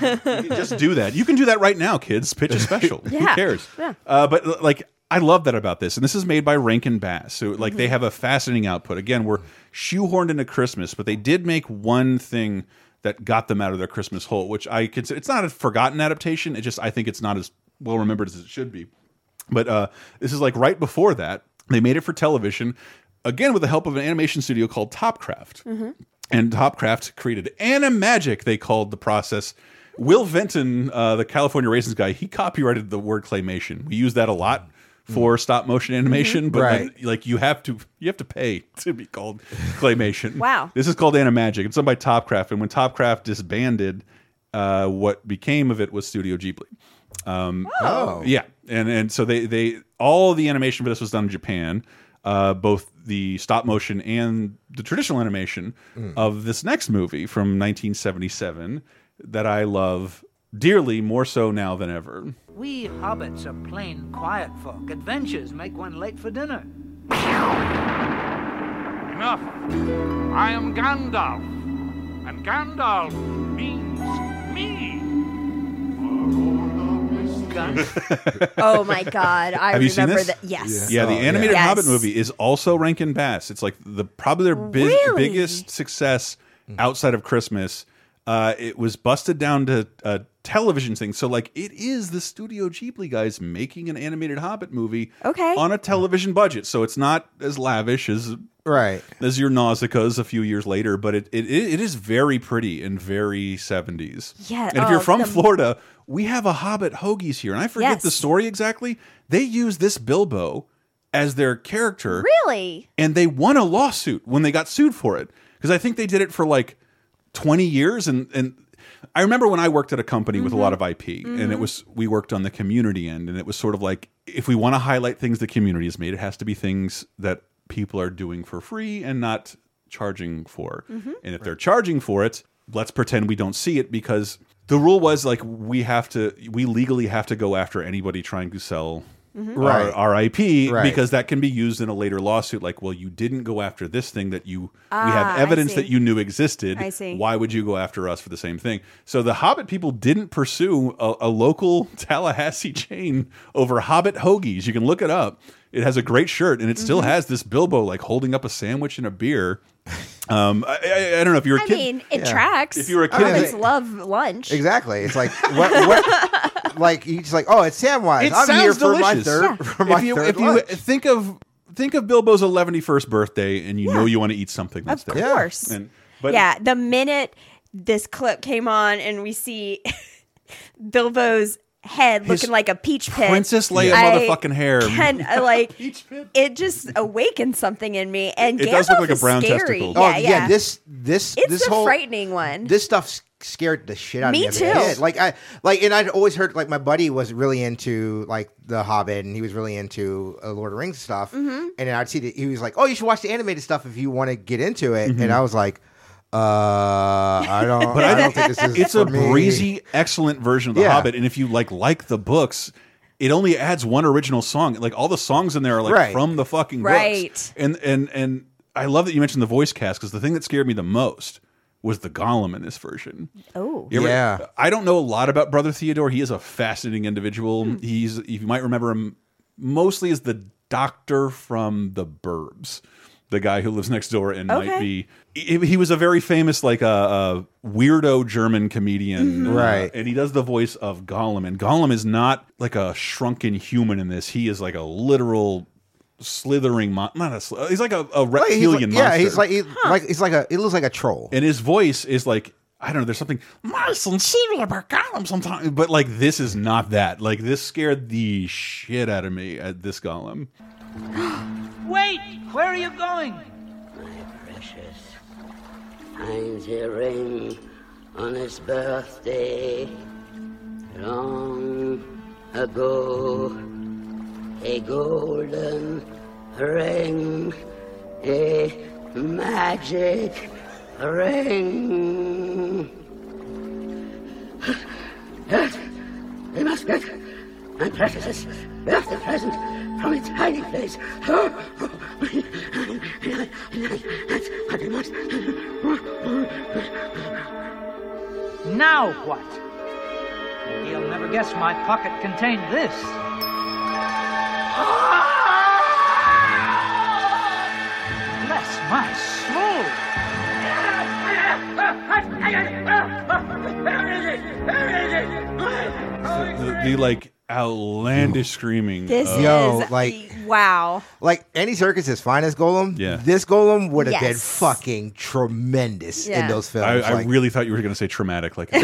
Speaker 1: Just do that. You can do that right now, kids. Pitch a special. Who
Speaker 2: Yeah.
Speaker 1: cares?
Speaker 2: Yeah.
Speaker 1: Uh, but like, I love that about this, and this is made by Rankin Bass. So like,
Speaker 2: Mm-hmm.
Speaker 1: they have a fascinating output. Again, we're shoehorned into Christmas, but they did make one thing that got them out of their Christmas hole, which I consider it's not a forgotten adaptation. It just I think it's not as well remembered as it should be. But uh, this is like right before that. They made it for television, again with the help of an animation studio called Topcraft.
Speaker 2: Mm-hmm.
Speaker 1: And Topcraft created Animagic, they called the process. Will Vinton, uh, the California Raisins guy, he copyrighted the word claymation. We use that a lot for stop motion animation, but
Speaker 3: Right.
Speaker 1: then, like you have to you have to pay to be called claymation.
Speaker 2: Wow.
Speaker 1: This is called Animagic. It's done by Topcraft, and when Topcraft disbanded, uh, what became of it was Studio Ghibli. Um,
Speaker 3: Oh.
Speaker 1: yeah, and and so they they all the animation for this was done in Japan, uh, both the stop motion and the traditional animation mm. of this next movie from 1977 that I love dearly, more so now than ever.
Speaker 14: We hobbits are plain quiet folk. Adventures make one late for dinner.
Speaker 5: Enough. I am Gandalf, and Gandalf means me.
Speaker 2: oh my god i
Speaker 1: Have you seen
Speaker 2: remember
Speaker 1: this?
Speaker 2: that yes
Speaker 1: Yeah, the animated
Speaker 2: Yes.
Speaker 1: Hobbit movie is also Rankin Bass. It's like the probably their biz
Speaker 2: Really?
Speaker 1: biggest success outside of Christmas. Uh, it was busted down to a television thing. So like it is the Studio Ghibli guys making an animated Hobbit movie
Speaker 2: Okay.
Speaker 1: on a television budget. So it's not as lavish as
Speaker 3: right
Speaker 1: as your Nausicaa's a few years later, but it it, it is very pretty and very 70s.
Speaker 2: Yeah,
Speaker 1: And if you're
Speaker 2: oh,
Speaker 1: from
Speaker 2: the-
Speaker 1: Florida, we have a Hobbit hoagies here, and I forget
Speaker 2: Yes.
Speaker 1: the story exactly. They use this Bilbo as their character,
Speaker 2: Really?
Speaker 1: and they won a lawsuit when they got sued for it because I think they did it for like twenty years, and and I remember when I worked at a company with a lot of IP, and it mm-hmm. was we worked on the community end, and it was sort of like if we want to highlight things the community has made, it has to be things that people are doing for free and not charging for. Mm-hmm. And if they're charging for it, let's pretend we don't see it because the rule was like we have to we legally have to go after anybody trying to sell
Speaker 3: Right.
Speaker 1: our, our IP
Speaker 3: Right.
Speaker 1: because that can be used in a later lawsuit. Like, well, you didn't go after this thing that you we
Speaker 2: Ah,
Speaker 1: have evidence that you knew existed.
Speaker 2: I see.
Speaker 1: Why would you go after us for the same thing? So the Hobbit people didn't pursue a, a local Tallahassee chain over Hobbit hoagies. You can look it up. It has a great shirt, and it still
Speaker 2: Mm-hmm.
Speaker 1: has this Bilbo like holding up a sandwich and a beer. Um, I, I, I don't know if you're a
Speaker 2: I
Speaker 1: kid.
Speaker 2: mean, it
Speaker 3: Yeah.
Speaker 2: tracks.
Speaker 1: If you were a kid-
Speaker 2: Hobbits love lunch.
Speaker 3: Exactly. It's like what, what like he's just like, oh, it's Samwise.
Speaker 1: it
Speaker 3: I'm
Speaker 1: sounds
Speaker 3: here for my
Speaker 1: delicious.
Speaker 3: third for my
Speaker 1: if you,
Speaker 3: third
Speaker 1: if you
Speaker 3: lunch.
Speaker 1: think of think of Bilbo's 111st birthday, and you know you want to eat something that's
Speaker 2: Of
Speaker 1: there.
Speaker 2: course.
Speaker 1: And, but
Speaker 2: yeah, the minute this clip came on and we see Bilbo's head
Speaker 1: His
Speaker 2: looking like a peach pit.
Speaker 1: Princess Leia
Speaker 2: I
Speaker 1: motherfucking hair.
Speaker 2: Can, uh, like it just awakens something in me, and
Speaker 1: It
Speaker 2: Gandalf
Speaker 1: does look like a brown
Speaker 2: scary.
Speaker 1: testicle.
Speaker 3: Oh
Speaker 2: Yeah, yeah.
Speaker 3: this this
Speaker 2: it's
Speaker 3: this
Speaker 2: the
Speaker 3: whole
Speaker 2: frightening one.
Speaker 3: this stuff scared the shit out
Speaker 2: Me
Speaker 3: of me. as a
Speaker 2: too.
Speaker 3: kid. Like I like, and I'd always heard like my buddy was really into like The Hobbit, and he was really into uh, Lord of the Rings stuff.
Speaker 2: Mhm.
Speaker 3: And then I'd see that he was like, "Oh, you should watch the animated stuff if you want to get into it."
Speaker 1: Mhm.
Speaker 3: And I was like, "Uh, I don't.
Speaker 1: but
Speaker 3: I,
Speaker 1: I,
Speaker 3: don't think this is.
Speaker 1: it's
Speaker 3: for
Speaker 1: a
Speaker 3: me.
Speaker 1: breezy, excellent version of The
Speaker 3: Yeah.
Speaker 1: Hobbit. And if you like like the books, it only adds one original song. Like all the songs in there are like
Speaker 3: Right.
Speaker 1: from the fucking
Speaker 2: Right.
Speaker 1: books. And and and I love that you mentioned the voice cast because the thing that scared me the most was the Gollum in this version.
Speaker 2: Oh,
Speaker 1: You ever-
Speaker 3: Yeah.
Speaker 1: I don't know a lot about Brother Theodore. He is a fascinating individual.
Speaker 2: Hmm.
Speaker 1: He's you might remember him mostly as the doctor from The Burbs, the guy who lives next door and might be. He, he was a very famous like a, a weirdo German comedian,
Speaker 2: Mm-hmm.
Speaker 1: uh,
Speaker 3: Right.
Speaker 1: and he does the voice of Gollum. And Gollum is not like a shrunken human in this. He is like a literal slithering mon not a sli- he's like a, a
Speaker 3: Like, he's
Speaker 1: reptilian
Speaker 3: like, yeah,
Speaker 1: monster
Speaker 3: he's like he, like he's like a. It looks like a troll.
Speaker 1: and his voice is like I don't know. There's something my sincere about Gollum sometimes, but like this is not that. Like this scared the shit out of me at this Gollum.
Speaker 17: Wait! Where are you going?
Speaker 18: My precious a ring on his birthday long ago. A golden ring, a magic ring. Yes, we must get my precious birthday present from its hiding place. That's what we must.
Speaker 17: Now what? He'll never guess my pocket contained this. Bless my soul!
Speaker 1: The, the like outlandish screaming.
Speaker 2: This
Speaker 1: of-
Speaker 3: Yo,
Speaker 2: is
Speaker 3: like-
Speaker 2: wow.
Speaker 3: Like any Circus is fine as Gollum.
Speaker 1: Yeah.
Speaker 3: This Gollum would have been fucking tremendous
Speaker 2: Yeah.
Speaker 3: in those films.
Speaker 1: I, I
Speaker 3: like-
Speaker 1: really thought you were going to say traumatic, like this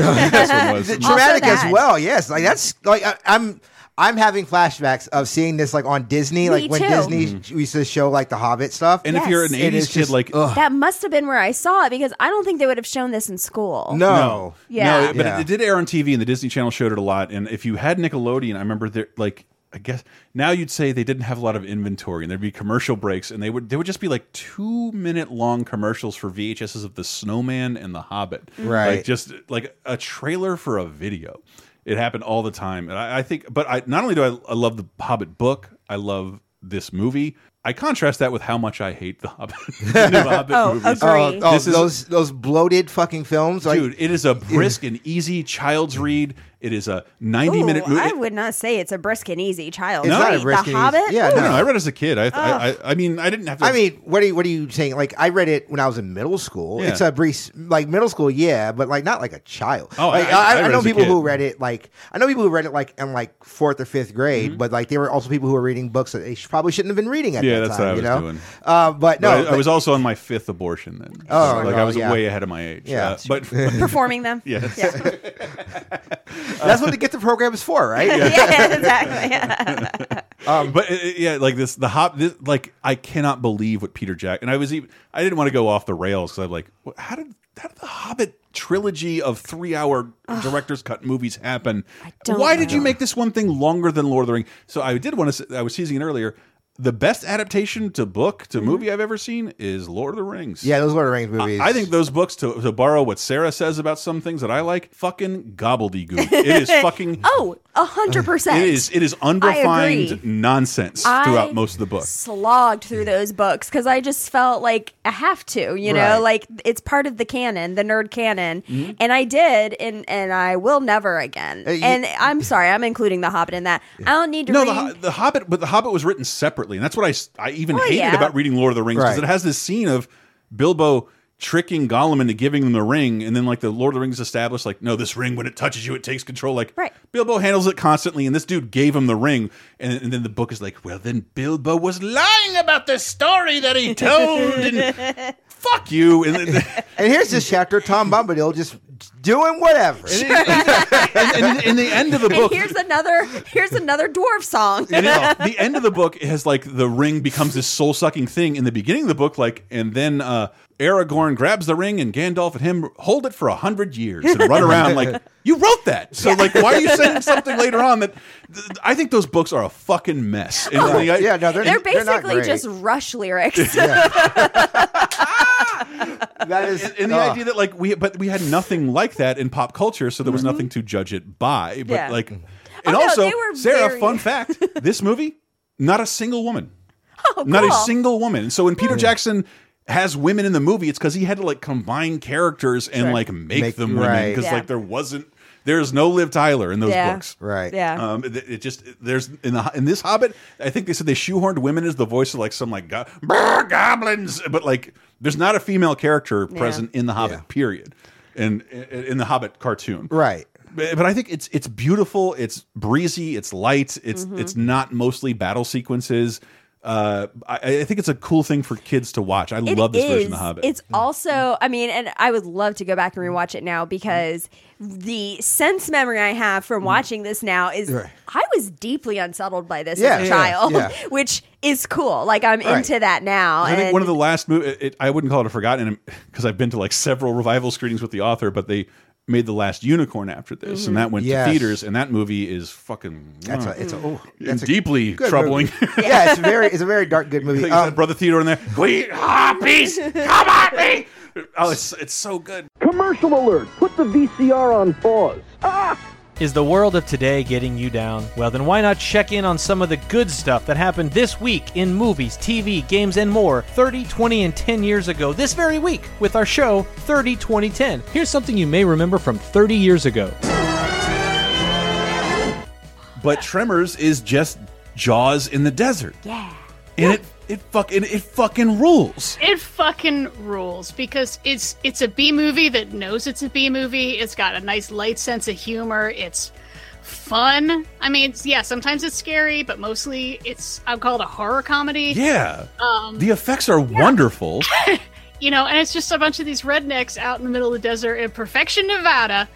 Speaker 1: one was.
Speaker 3: Traumatic as well. Yes, like that's like I, I'm. I'm having flashbacks of seeing this like on Disney,
Speaker 2: Me
Speaker 3: like when
Speaker 2: too.
Speaker 3: Disney mm-hmm. used to show like the Hobbit stuff.
Speaker 1: and if you're an
Speaker 2: Yes.
Speaker 1: 80s kid,
Speaker 3: just-
Speaker 1: like
Speaker 3: ugh.
Speaker 2: That must have been where I saw it because I don't think they would have shown this in school.
Speaker 3: no,
Speaker 2: Yeah.
Speaker 1: No, but
Speaker 3: Yeah.
Speaker 1: it, it did air on TV, and the Disney Channel showed it a lot. And if you had Nickelodeon, I remember there, like, I guess now you'd say they didn't have a lot of inventory, and there'd be commercial breaks, and they would they would just be like two minute long commercials for VHSs of the Snowman and the Hobbit,
Speaker 3: Right.
Speaker 1: Like just like a trailer for a video. It happened all the time, and I, I think. But I not only do I, I love the Hobbit book, I love this movie. I contrast that with how much I hate the Hobbit, the new Hobbit
Speaker 2: Oh,
Speaker 1: movies.
Speaker 2: agree.
Speaker 3: Oh, oh,
Speaker 1: This is-
Speaker 3: those those bloated fucking films, like,
Speaker 1: Dude, it is a brisk and easy child's read. It is a 90
Speaker 2: Ooh,
Speaker 1: minute movie.
Speaker 2: I would not say it's a brisk and easy child.
Speaker 3: It's not a
Speaker 2: Read.
Speaker 3: brisk
Speaker 2: the
Speaker 3: and easy-
Speaker 2: Hobbit.
Speaker 3: yeah,
Speaker 1: no,
Speaker 3: no.
Speaker 1: no, I read it as a kid. I, I, I, I mean, I didn't have to.
Speaker 3: I mean, what are you what are you saying? Like I read it when I was in middle school.
Speaker 1: Yeah.
Speaker 3: It's a brief, like middle school, yeah, but like not like a child.
Speaker 1: Oh,
Speaker 3: like,
Speaker 1: I- I
Speaker 3: I,
Speaker 1: read
Speaker 3: know people who read it like I know people who read it like in like fourth or fifth grade,
Speaker 1: Mm-hmm.
Speaker 3: but like they were also people who were reading books that they probably shouldn't have been reading at
Speaker 1: Yeah. Yeah,
Speaker 3: that
Speaker 1: that's
Speaker 3: time,
Speaker 1: what I
Speaker 3: you
Speaker 1: was
Speaker 3: know?
Speaker 1: doing.
Speaker 3: Uh, but no,
Speaker 1: I, I
Speaker 3: but-
Speaker 1: was also on my fifth abortion then.
Speaker 3: Oh,
Speaker 1: like
Speaker 3: well,
Speaker 1: I was
Speaker 3: yeah.
Speaker 1: way ahead of my age.
Speaker 3: Yeah.
Speaker 1: Uh, but
Speaker 2: Performing them.
Speaker 1: Yes.
Speaker 2: Yeah.
Speaker 3: That's what the get the program is for, right?
Speaker 2: yeah, exactly.
Speaker 1: um, but uh, yeah, like this, the hop, this, like I cannot believe what Peter Jackson I was even, I didn't want to go off the rails because I'm like, what- how did how did the Hobbit trilogy of three hour director's cut movies happen?
Speaker 2: don't
Speaker 1: Why did you make this one thing longer than Lord of the Rings? So I did want to, I was teasing it earlier. The best adaptation to book to movie I've ever seen is Lord of the Rings.
Speaker 3: Yeah, those Lord of the Rings movies.
Speaker 1: I think those books, to, to borrow what Sarah says about some things that I like, fucking gobbledygook. It is fucking.
Speaker 2: oh, a hundred percent.
Speaker 1: It is. It is unrefined nonsense
Speaker 2: I
Speaker 1: throughout most of the book.
Speaker 2: slogged through those books because I just felt like I have to, you know,
Speaker 1: Right.
Speaker 2: like it's part of the canon, the nerd canon,
Speaker 1: Mhm.
Speaker 2: and I did, and and I will never again.
Speaker 1: Uh,
Speaker 2: and I'm sorry, I'm including the Hobbit in that. I don't need to
Speaker 1: No,
Speaker 2: read.
Speaker 1: the, the Hobbit, but the Hobbit was written separately, and that's what I I even
Speaker 2: Well,
Speaker 1: hated
Speaker 2: yeah.
Speaker 1: about reading Lord of the Rings because
Speaker 3: Right.
Speaker 1: it has this scene of Bilbo tricking Gollum into giving him the ring, and then like the Lord of the Rings established, like, no, this ring when it touches you, it takes control. Like,
Speaker 2: Right.
Speaker 1: Bilbo handles it constantly, and this dude gave him the ring, and, and then the book is like, well, then Bilbo was lying about the story that he told, and fuck you. And, then-
Speaker 3: and here's this chapter: Tom Bombadil just doing whatever.
Speaker 1: and, and in the end of the
Speaker 2: and
Speaker 1: book,
Speaker 2: here's another here's another dwarf song.
Speaker 1: and it, the end of the book has like the ring becomes this soul sucking thing. In the beginning of the book, like, and then uh, Aragorn grabs the ring, and Gandalf and him hold it for a hundred years and run around like you wrote that. So like, why are you saying something later on that? th- I think those books are a fucking mess. And
Speaker 2: Oh,
Speaker 1: the- I-
Speaker 3: yeah, no, they're,
Speaker 2: They're
Speaker 3: they're not
Speaker 2: basically
Speaker 3: great.
Speaker 2: just Rush lyrics.
Speaker 3: that is,
Speaker 1: and the
Speaker 3: uh,
Speaker 1: idea that like we but we had nothing like that in pop culture so there was nothing to judge it by but
Speaker 2: Yeah.
Speaker 1: like and
Speaker 2: Oh,
Speaker 1: also
Speaker 2: they were
Speaker 1: sarah
Speaker 2: very-
Speaker 1: fun fact this movie not a single woman
Speaker 2: Oh,
Speaker 1: not a single woman so when peter jackson has women in the movie it's because he had to like combine characters and
Speaker 2: Sure.
Speaker 1: like make,
Speaker 3: Make-
Speaker 1: them women
Speaker 3: right.
Speaker 1: because
Speaker 2: Yeah.
Speaker 1: like there wasn't there's no liv tyler in those
Speaker 2: Yeah.
Speaker 1: books
Speaker 3: right.
Speaker 2: Yeah.
Speaker 1: um, it, it just there's in the in this Hobbit, I think they said they shoehorned women as the voice of like some like go "Brr, goblins, but like there's not a female character present in the Hobbit. Period, and in in the Hobbit cartoon,
Speaker 3: Right.
Speaker 1: But, but I think it's it's beautiful, it's breezy, it's light, it's
Speaker 2: Mm-hmm.
Speaker 1: it's not mostly battle sequences. Uh, I, I think it's a cool thing for kids to watch. I
Speaker 2: It
Speaker 1: love this version of the Hobbit.
Speaker 2: It's mm-hmm. also, I mean, and I would love to go back and mm-hmm. rewatch it now mm-hmm. because the sense memory I have from watching this now is
Speaker 3: Right.
Speaker 2: I was deeply unsettled by this
Speaker 3: Yeah,
Speaker 2: as a child,
Speaker 3: yeah.
Speaker 2: which is cool. Like I'm
Speaker 3: Right.
Speaker 2: into that now.
Speaker 1: I think one of the last movies, I wouldn't call it a forgotten because I've been to like several revival screenings with the author, but they made the last unicorn after this,
Speaker 2: Mm-hmm.
Speaker 1: and that went
Speaker 3: Yes.
Speaker 1: to theaters, and that movie is fucking
Speaker 3: That's a, it's a, oh,
Speaker 1: and
Speaker 3: that's a
Speaker 1: deeply troubling.
Speaker 3: yeah, it's very, it's a very dark, good movie. Um,
Speaker 1: Brother Theodore in there, we harpies, come at me! Oh, it's it's so good.
Speaker 19: Commercial alert! Put the VCR on pause. Ah!
Speaker 11: Is the world of today getting you down? Well, then why not check in on some of the good stuff that happened this week in movies, TV, games, and more 30, 20, and 10 years ago this very week with our show 30, 20, 10. Here's something you may remember from 30 years ago.
Speaker 1: But Tremors is just Jaws in the desert,
Speaker 2: yeah.
Speaker 1: And it it fucking it fucking rules.
Speaker 20: It fucking rules because it's it's a B movie that knows it's a B movie. It's got a nice light sense of humor. It's fun. I mean, yeah, sometimes it's scary, but mostly it's I'd call it a horror comedy.
Speaker 1: Yeah,
Speaker 20: Um,
Speaker 1: the effects are wonderful.
Speaker 20: you know, and it's just a bunch of these rednecks out in the middle of the desert in Perfection, Nevada,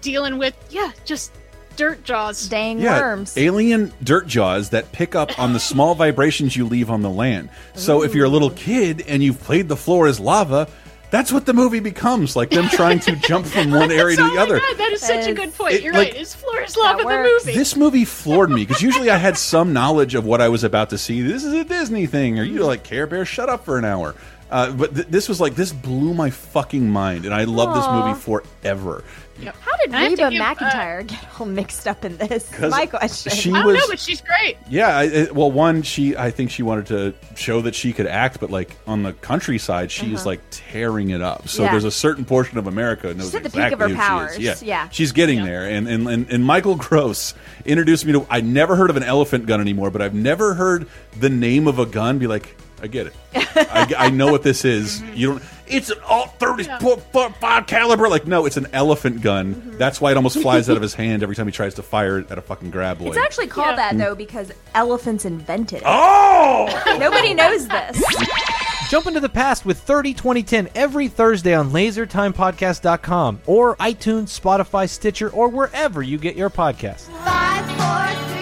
Speaker 20: dealing with yeah, just dirt jaws.
Speaker 2: Dang
Speaker 1: yeah,
Speaker 2: worms.
Speaker 1: alien dirt jaws that pick up on the small vibrations you leave on the land. So if you're a little kid and you've played the floor as lava, that's what the movie becomes like them trying to jump from one area to
Speaker 20: oh
Speaker 1: the
Speaker 20: my
Speaker 1: other.
Speaker 20: God, that is such a good
Speaker 2: is-
Speaker 20: point.
Speaker 1: It,
Speaker 20: You're
Speaker 1: like-
Speaker 20: right. It's Floor's love of the movie.
Speaker 1: This movie floored me because usually I had some knowledge of what I was about to see. This is a Disney thing, or you like Care Bear, shut up for an hour. Uh, but th this was like this blew my fucking mind, and I love this movie forever.
Speaker 2: How did
Speaker 20: I have to
Speaker 2: Reba
Speaker 20: give, uh,
Speaker 2: McEntire get all mixed up in this?
Speaker 1: 'Cause
Speaker 2: My question.
Speaker 1: she
Speaker 20: I don't
Speaker 1: was-
Speaker 20: know, but she's great.
Speaker 1: Yeah, I, I- well, one, she I think she wanted to show that she could act, but like on the countryside, she's
Speaker 2: Uh-huh.
Speaker 1: like tearing it up. So
Speaker 2: Yeah.
Speaker 1: there's a certain portion of America that knows
Speaker 2: She's at the peak
Speaker 1: exactly
Speaker 2: of her
Speaker 1: who
Speaker 2: powers.
Speaker 1: she is.
Speaker 2: Yeah.
Speaker 1: she's getting there. And, and and and Michael Gross introduced me to. I never heard of an elephant gun anymore, but I've never heard the name of a gun be like. I get it. I, I know what this is. You don't. It's an alt thirty five caliber. Like no, it's an elephant gun.
Speaker 2: Mm-hmm.
Speaker 1: That's why it almost flies out of his hand every time he tries to fire it at a fucking graboid.
Speaker 2: It's actually called that though because elephants invented it.
Speaker 1: Oh!
Speaker 2: Nobody knows this.
Speaker 11: Jump into the past with 30 2010 every Thursday on lasertimepodcast.com or iTunes, Spotify, Stitcher, or wherever you get your podcasts.
Speaker 10: Five, four, three,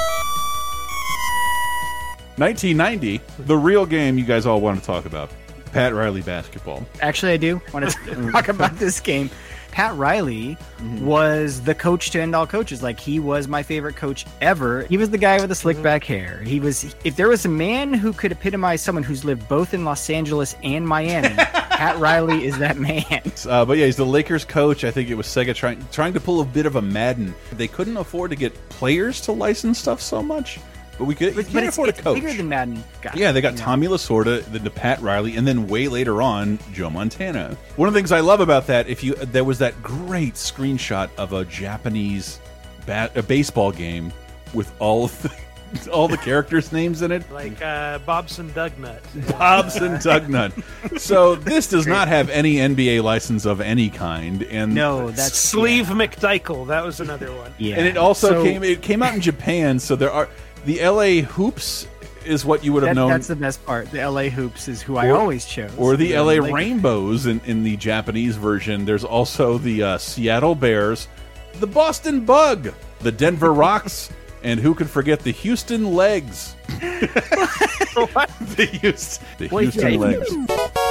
Speaker 1: 1990, the real game you guys all want to talk about. Pat Riley basketball.
Speaker 21: Actually, I do want to talk about this game. Pat Riley
Speaker 1: Mm-hmm.
Speaker 21: was the coach to end all coaches. Like he was my favorite coach ever. He was the guy with the slick back hair. He was. If there was a man who could epitomize someone who's lived both in Los Angeles and Miami, Pat Riley is that man.
Speaker 1: Uh, but yeah, he's the Lakers coach. I think it was Sega trying trying to pull a bit of a Madden. They couldn't afford to get players to license stuff so much, but we could.
Speaker 21: But,
Speaker 1: you
Speaker 21: but
Speaker 1: can't
Speaker 21: it's,
Speaker 1: afford
Speaker 21: it's
Speaker 1: a coach.
Speaker 21: bigger than Madden. Got
Speaker 1: Yeah, they got? Tommy Lasorda, then the Pat Riley, and then way later on, Joe Montana. One of the things I love about that, if you there was that great screenshot of a Japanese bat, a baseball game with all of the, all the characters' names in it.
Speaker 22: like uh, Bobson Dugnut.
Speaker 1: Bobson Dugnut. So this does not have any NBA license of any kind, and
Speaker 22: no, that's Sleve McDichael. That was another one. Yeah.
Speaker 1: And it also came it came out in Japan, so there are the LA Hoops is what you would have
Speaker 21: That-
Speaker 1: known.
Speaker 21: That's the best part. The LA Hoops is who I always chose.
Speaker 1: Or the LA
Speaker 21: Lakers.
Speaker 1: Rainbows in, in the Japanese version. There's also the uh, Seattle Bears, the Boston Bug, the Denver Rocks, and who could forget the Houston Legs? the Houston, the Houston. Legs.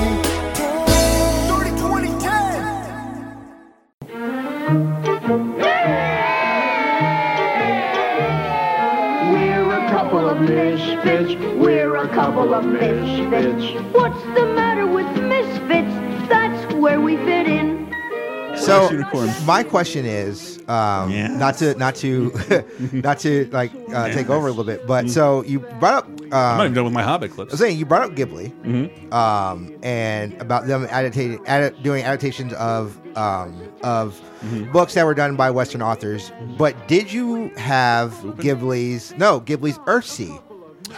Speaker 18: Couple of misfits. We're a couple of misfits. What's the matter with misfits? That's where we fit in.
Speaker 3: So my question is, um, not to not to not to like uh, take over a little bit, but so you brought up. Um,
Speaker 1: Mm-hmm. I'm not even done with my Hobbit clips.
Speaker 3: I was saying you brought up Ghibli,
Speaker 1: Mhm.
Speaker 3: um, and about them adaptating, ad- doing adaptations of um, of
Speaker 1: Mm-hmm.
Speaker 3: books that were done by Western authors. But did you have Ghibli's no Ghibli's Earthsea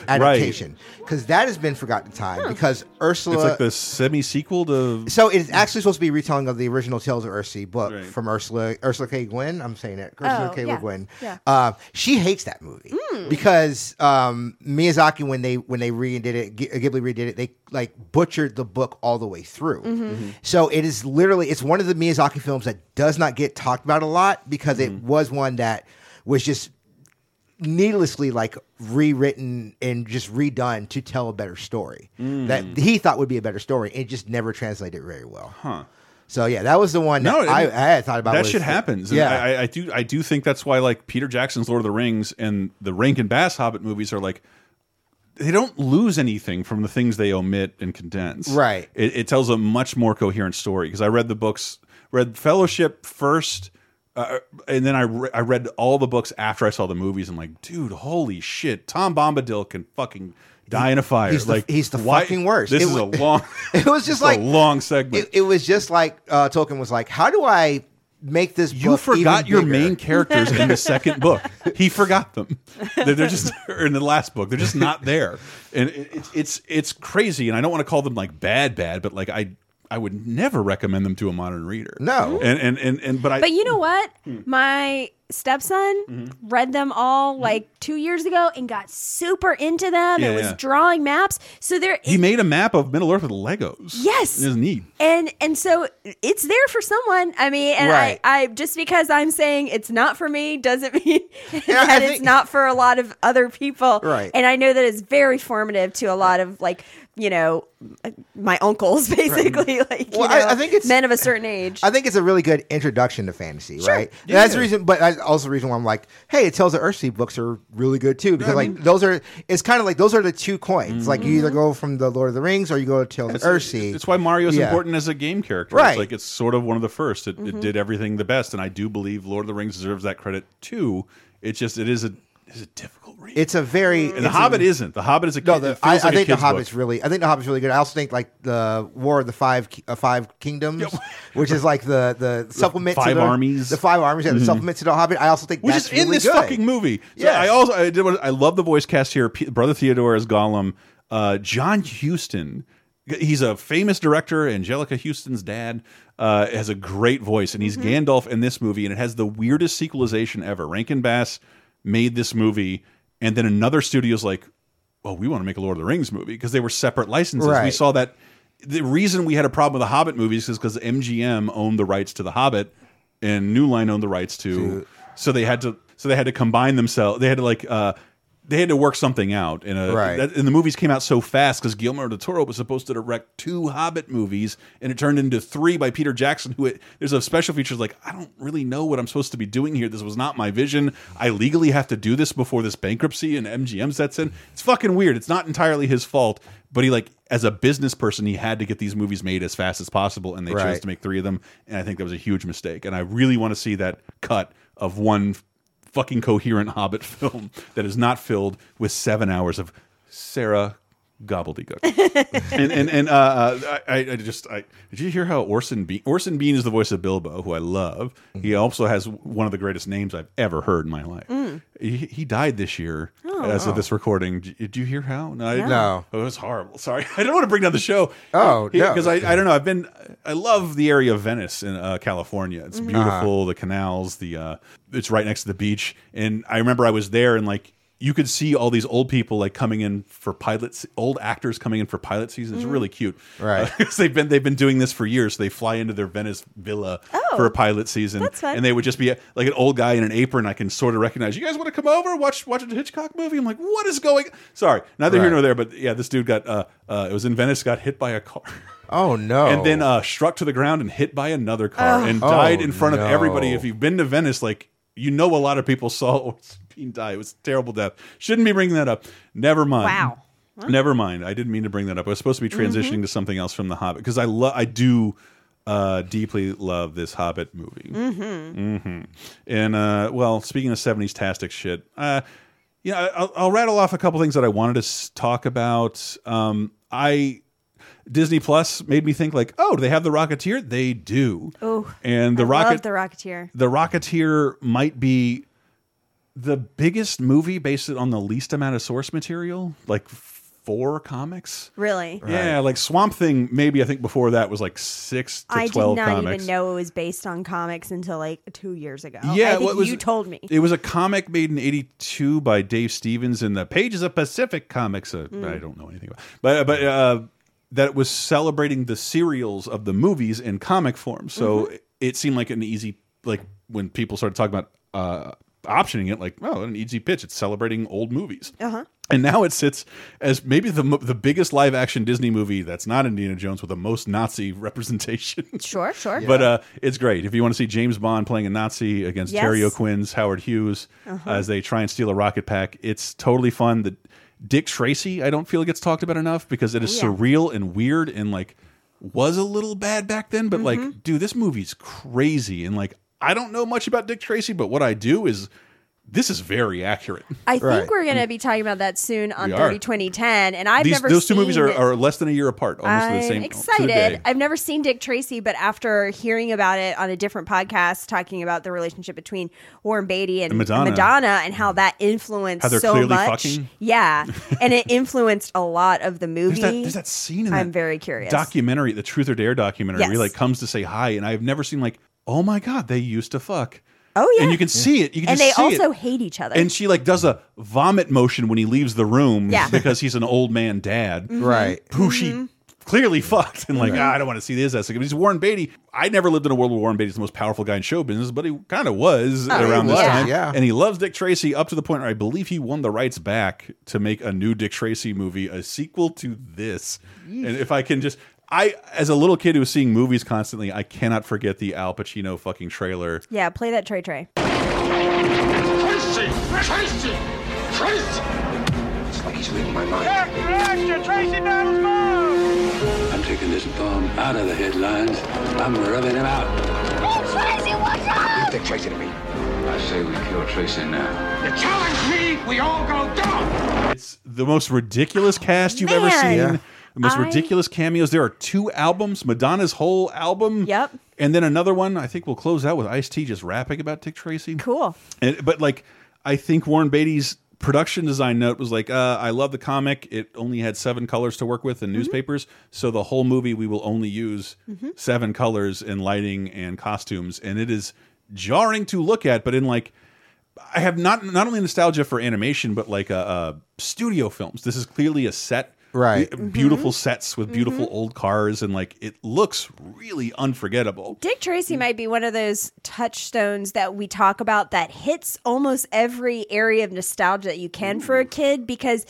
Speaker 3: adaptation? Because that has been forgotten time. Because Ursula,
Speaker 1: It's like the semi sequel to.
Speaker 3: so it is actually supposed to be a retelling of the original Tales of Earthsea book from Ursula Ursula K. Guin. I'm saying it. Ursula
Speaker 2: Oh,
Speaker 3: K. Le
Speaker 2: yeah.
Speaker 3: Guin.
Speaker 2: Yeah.
Speaker 3: Uh, she hates that movie because um, Miyazaki when they when they redid it, Ghi- Ghibli redid it, they like butchered the book all the way through.
Speaker 2: Mhm.
Speaker 3: So it is literally it's one of the Miyazaki films that does not get talked about a lot because it was one that was just needlessly like rewritten and just redone to tell a better story that
Speaker 1: Mm.
Speaker 3: he thought would be a better story. It just never translated very well.
Speaker 1: Huh.
Speaker 3: So yeah, that was the one that
Speaker 1: No,
Speaker 3: I, I had thought about.
Speaker 1: That
Speaker 3: was
Speaker 1: shit happens.
Speaker 3: Yeah,
Speaker 1: I, I- I do. I do think that's why like Peter Jackson's Lord of the Rings and the Rankin Bass Hobbit movies are like they don't lose anything from the things they omit and condense.
Speaker 3: Right.
Speaker 1: It, it tells a much more coherent story because I read the books, read Fellowship first. Uh, and then I re I read all the books after I saw the movies. I'm like, dude, holy shit! Tom Bombadil can fucking die in a fire.
Speaker 3: he's the,
Speaker 1: like
Speaker 3: he's the
Speaker 1: why-
Speaker 3: fucking worst.
Speaker 1: This
Speaker 3: It
Speaker 1: is a long.
Speaker 3: it was just
Speaker 1: like a long segment.
Speaker 3: It, it was just like uh, Tolkien was like, "How do I make this?"
Speaker 1: You forgot your
Speaker 3: bigger?"
Speaker 1: main characters in the second book. He forgot them. They're, they're just in the last book. They're just not there, and it, it's it's it's crazy. And I don't want to call them like bad, bad, but like I I would never recommend them to a modern reader.
Speaker 3: No,
Speaker 1: and and and, and but I
Speaker 2: but you know what?
Speaker 1: Hmm.
Speaker 2: My stepson
Speaker 1: Mm-hmm.
Speaker 2: read them all like two years ago and got super into them
Speaker 1: Yeah,
Speaker 2: and was
Speaker 1: yeah.
Speaker 2: drawing maps. So there,
Speaker 1: He made a map of Middle Earth with Legos.
Speaker 2: Yes.
Speaker 1: It was neat.
Speaker 2: and and so it's there for someone. I mean, and
Speaker 1: Right.
Speaker 2: I, I just because I'm saying it's not for me doesn't mean that
Speaker 3: I
Speaker 2: it's not for a lot of other people.
Speaker 3: Right.
Speaker 2: And I know that it's very formative to a lot of like you know my uncles basically like
Speaker 3: Well, I-
Speaker 2: know,
Speaker 3: I think it's-
Speaker 2: men of a certain age.
Speaker 3: I think it's a really good introduction to fantasy,
Speaker 2: Sure.
Speaker 3: right?
Speaker 2: Yeah.
Speaker 3: That's the reason, but that's also the reason why I'm like, hey, it tells the Earthsea books are really good too because
Speaker 1: I
Speaker 3: like
Speaker 1: mean-
Speaker 3: those are. It's kind of like those are the two coins. Like you either
Speaker 2: Mm-hmm.
Speaker 3: go from the Lord of the Rings or you go to Tales of
Speaker 1: It's,
Speaker 3: Earthsea.
Speaker 1: it's why Mario's
Speaker 3: Yeah.
Speaker 1: important as a game character.
Speaker 3: Right.
Speaker 1: It's like it's sort of one of the first. It,
Speaker 2: Mm-hmm.
Speaker 1: it did everything the best, and I do believe Lord of the Rings deserves that credit too. It's just it is a it's a difficult read.
Speaker 3: It's a very.
Speaker 1: and the
Speaker 3: it's a-
Speaker 1: Hobbit isn't. The Hobbit is a
Speaker 3: No, the, I, I
Speaker 1: like a
Speaker 3: think the Hobbit's
Speaker 1: book.
Speaker 3: really. I think the Hobbit's really good. I also think like the War of the Five uh, Five Kingdoms, which is like the the supplement to
Speaker 1: five
Speaker 3: the,
Speaker 1: armies.
Speaker 3: the five armies, yeah, the
Speaker 1: Mhm.
Speaker 3: supplement to the Hobbit. I also think
Speaker 1: which
Speaker 3: that's
Speaker 1: is in
Speaker 3: really
Speaker 1: this
Speaker 3: good.
Speaker 1: fucking movie. So
Speaker 3: Yes.
Speaker 1: I also I did. what- I love the voice cast here. P Brother Theodore as Gollum. Uh, John Huston. He's a famous director. Anjelica Huston's dad uh, has a great voice, and he's
Speaker 3: Mm-hmm.
Speaker 1: Gandalf in this movie, and it has the weirdest sequelization ever. Rankin Bass made this movie, and then another studio's like, "Well, we want to make a Lord of the Rings movie" because they were separate licenses. We saw that. The reason we had a problem with the Hobbit movies is because MGM owned the rights to the Hobbit, and New Line owned the rights to. So they had to. So they had to combine themselves. They had to like. uh they had to work something out, and, uh,
Speaker 3: Right.
Speaker 1: that, and the movies came out so fast because Guillermo del Toro was supposed to direct two Hobbit movies, and it turned into three by Peter Jackson. Who it, there's a special feature like I don't really know what I'm supposed to be doing here. This was not my vision. I legally have to do this before this bankruptcy and MGM sets in. It's fucking weird. It's not entirely his fault, but he like as a business person, he had to get these movies made as fast as possible, and they chose to make three of them. And I think that was a huge mistake. And I really want to see that cut of one fucking coherent Hobbit film that is not filled with seven hours of Sarah gobbledygook. and and and uh, uh, I, I just I did you hear how Orson Bean Orson Bean is the voice of Bilbo, who I love. He also has one of the greatest names I've ever heard in my life.
Speaker 3: Mm.
Speaker 1: He, he died this year
Speaker 3: Oh.
Speaker 1: as of this recording. Did did you hear how? No, I,
Speaker 3: No. No.
Speaker 1: Oh, it was horrible. Sorry, I don't want to bring down the show.
Speaker 3: Oh, no.
Speaker 1: because I I don't know. I've been I love the area of Venice in uh, California. It's
Speaker 3: Mhm.
Speaker 1: beautiful. The canals, the uh, it's right next to the beach. And I remember I was there and like you could see all these old people like coming in for pilots, old actors coming in for pilot season. It's
Speaker 3: Mhm.
Speaker 1: really cute,
Speaker 3: Right.
Speaker 1: Uh, they've been they've been doing this for years. They fly into their Venice villa
Speaker 3: Oh,
Speaker 1: for a pilot season, and they would just be like an old guy in an apron. I can sort of recognize. You guys want to come over watch watch a Hitchcock movie? I'm like, what is going? Sorry, neither here nor there. But yeah, this dude got uh, uh, it was in Venice, got hit by a car.
Speaker 3: Oh no!
Speaker 1: And then uh, struck to the ground and hit by another car
Speaker 3: Oh.
Speaker 1: and died
Speaker 3: Oh,
Speaker 1: in front of everybody. If you've been to Venice, like you know, a lot of people saw Bean die. It was a terrible death. Shouldn't be bringing that up. Never mind.
Speaker 2: Wow.
Speaker 1: Never mind. I didn't mean to bring that up. I was supposed to be transitioning
Speaker 2: Mhm.
Speaker 1: to something else from The Hobbit because I love. I do uh, deeply love this Hobbit movie.
Speaker 2: Mm
Speaker 1: -hmm. Mm -hmm. And uh, well, speaking of seventies tastic shit, uh, yeah, I'll, I'll rattle off a couple things that I wanted to s- talk about. Um, I Disney Plus made me think like, oh, do they have the Rocketeer? They do.
Speaker 2: Oh,
Speaker 1: and the
Speaker 2: I
Speaker 1: Rocket,
Speaker 2: love the Rocketeer.
Speaker 1: the Rocketeer might be the biggest movie based on the least amount of source material, like four comics.
Speaker 2: Really?
Speaker 1: Yeah, like Swamp Thing. Maybe I think before that was like six to
Speaker 2: I did not
Speaker 1: comics.
Speaker 2: even know it was based on comics until like two years ago.
Speaker 1: Yeah,
Speaker 2: I think
Speaker 1: well, was-
Speaker 2: you told me.
Speaker 1: It was a comic made in '82 by Dave Stevens in the pages of Pacific Comics. Uh,
Speaker 2: Mm.
Speaker 1: I don't know anything about, but but uh, that was celebrating the serials of the movies in comic form. So
Speaker 2: Mhm.
Speaker 1: it seemed like an easy like when people started talking about uh, optioning it, like oh, an easy pitch. It's celebrating old movies.
Speaker 2: Uh huh.
Speaker 1: And now it sits as maybe the the biggest live action Disney movie that's not Indiana Jones with the most Nazi representation.
Speaker 2: Sure, sure.
Speaker 1: But uh, it's great if you want to see James Bond playing a Nazi against
Speaker 2: Yes.
Speaker 1: Terry O'Quinn's Howard Hughes
Speaker 2: Uh-huh.
Speaker 1: as they try and steal a rocket pack. It's totally fun. The Dick Tracy, I don't feel gets talked about enough because it is
Speaker 2: Oh, yeah.
Speaker 1: surreal and weird and like was a little bad back then. But
Speaker 2: Mhm.
Speaker 1: like, dude, this movie's crazy and like I don't know much about Dick Tracy, but what I do is this is very accurate.
Speaker 2: I think we're going to mm. be talking about that soon on
Speaker 1: We are.
Speaker 2: 30 2010. And I've
Speaker 1: These,
Speaker 2: never
Speaker 1: those two movies are, are less than a year apart, almost
Speaker 2: I'm
Speaker 1: the same. to the
Speaker 2: excited.
Speaker 1: day.
Speaker 2: I've never seen Dick Tracy, but after hearing about it on a different podcast, talking about the relationship between Warren Beatty and
Speaker 1: And Madonna.
Speaker 2: Madonna and how mm. that influenced
Speaker 1: How they're
Speaker 2: so
Speaker 1: clearly
Speaker 2: much.
Speaker 1: fucking.
Speaker 2: Yeah, and it influenced a lot of the movie.
Speaker 1: There's that, there's that scene in
Speaker 2: I'm very curious.
Speaker 1: documentary, the Truth or Dare documentary, where he
Speaker 2: Yes.
Speaker 1: like comes to say hi, and I've never seen like, oh my god, they used to fuck.
Speaker 2: Oh yeah,
Speaker 1: and you can see it. You can
Speaker 2: and
Speaker 1: just
Speaker 2: they
Speaker 1: see
Speaker 2: also
Speaker 1: it.
Speaker 2: hate each other.
Speaker 1: And she like does a vomit motion when he leaves the room
Speaker 2: Yeah.
Speaker 1: because he's an old man dad,
Speaker 2: Mhm.
Speaker 3: Right.
Speaker 1: Who she clearly fucked and like
Speaker 3: Right.
Speaker 1: "Ah, I don't want to see this. That's like he's Warren Beatty. I never lived in a world where Warren Beatty's the most powerful guy in show business, but he kind of was
Speaker 3: Oh, he
Speaker 1: around this time.
Speaker 3: yeah.
Speaker 1: And he loves Dick Tracy up to the point where I believe he won the rights back to make a new Dick Tracy movie, a sequel to this. And if I can just. I, as a little kid who was seeing movies constantly, I cannot forget the Al Pacino fucking trailer.
Speaker 2: yeah, play that Trey Trey.
Speaker 5: Tracy! Tracy! Tracy!
Speaker 23: It's like he's reading my mind.
Speaker 5: Extra! Tracy Battles move!
Speaker 23: I'm taking this bum out of the headlines. I'm rubbing him out.
Speaker 5: Tracy, watch out!
Speaker 23: Leave Dick Tracy to me. I say we kill Tracy now.
Speaker 5: You challenge me, we all go down!
Speaker 1: It's the most ridiculous cast you've ever seen.
Speaker 2: Yeah.
Speaker 1: The most
Speaker 2: I-
Speaker 1: ridiculous cameos. There are two albums, Madonna's whole album.
Speaker 2: Yep.
Speaker 1: And then another one. I think we'll close out with Ice T just rapping about Dick Tracy.
Speaker 2: Cool.
Speaker 1: And, but like, I think Warren Beatty's production design note was like, uh, I love the comic. It only had seven colors to work with in newspapers. So the whole movie, we will only use
Speaker 2: Mhm.
Speaker 1: seven colors in lighting and costumes. And it is jarring to look at, but in like, I have not not only nostalgia for animation, but like uh, uh, studio films. This is clearly a set,
Speaker 3: Right.
Speaker 1: Be- mm-hmm. Beautiful sets with beautiful mm-hmm. old cars, and like it looks really unforgettable.
Speaker 2: Dick Tracy might be one of those touchstones that we talk about that hits almost every area of nostalgia that you can for a kid because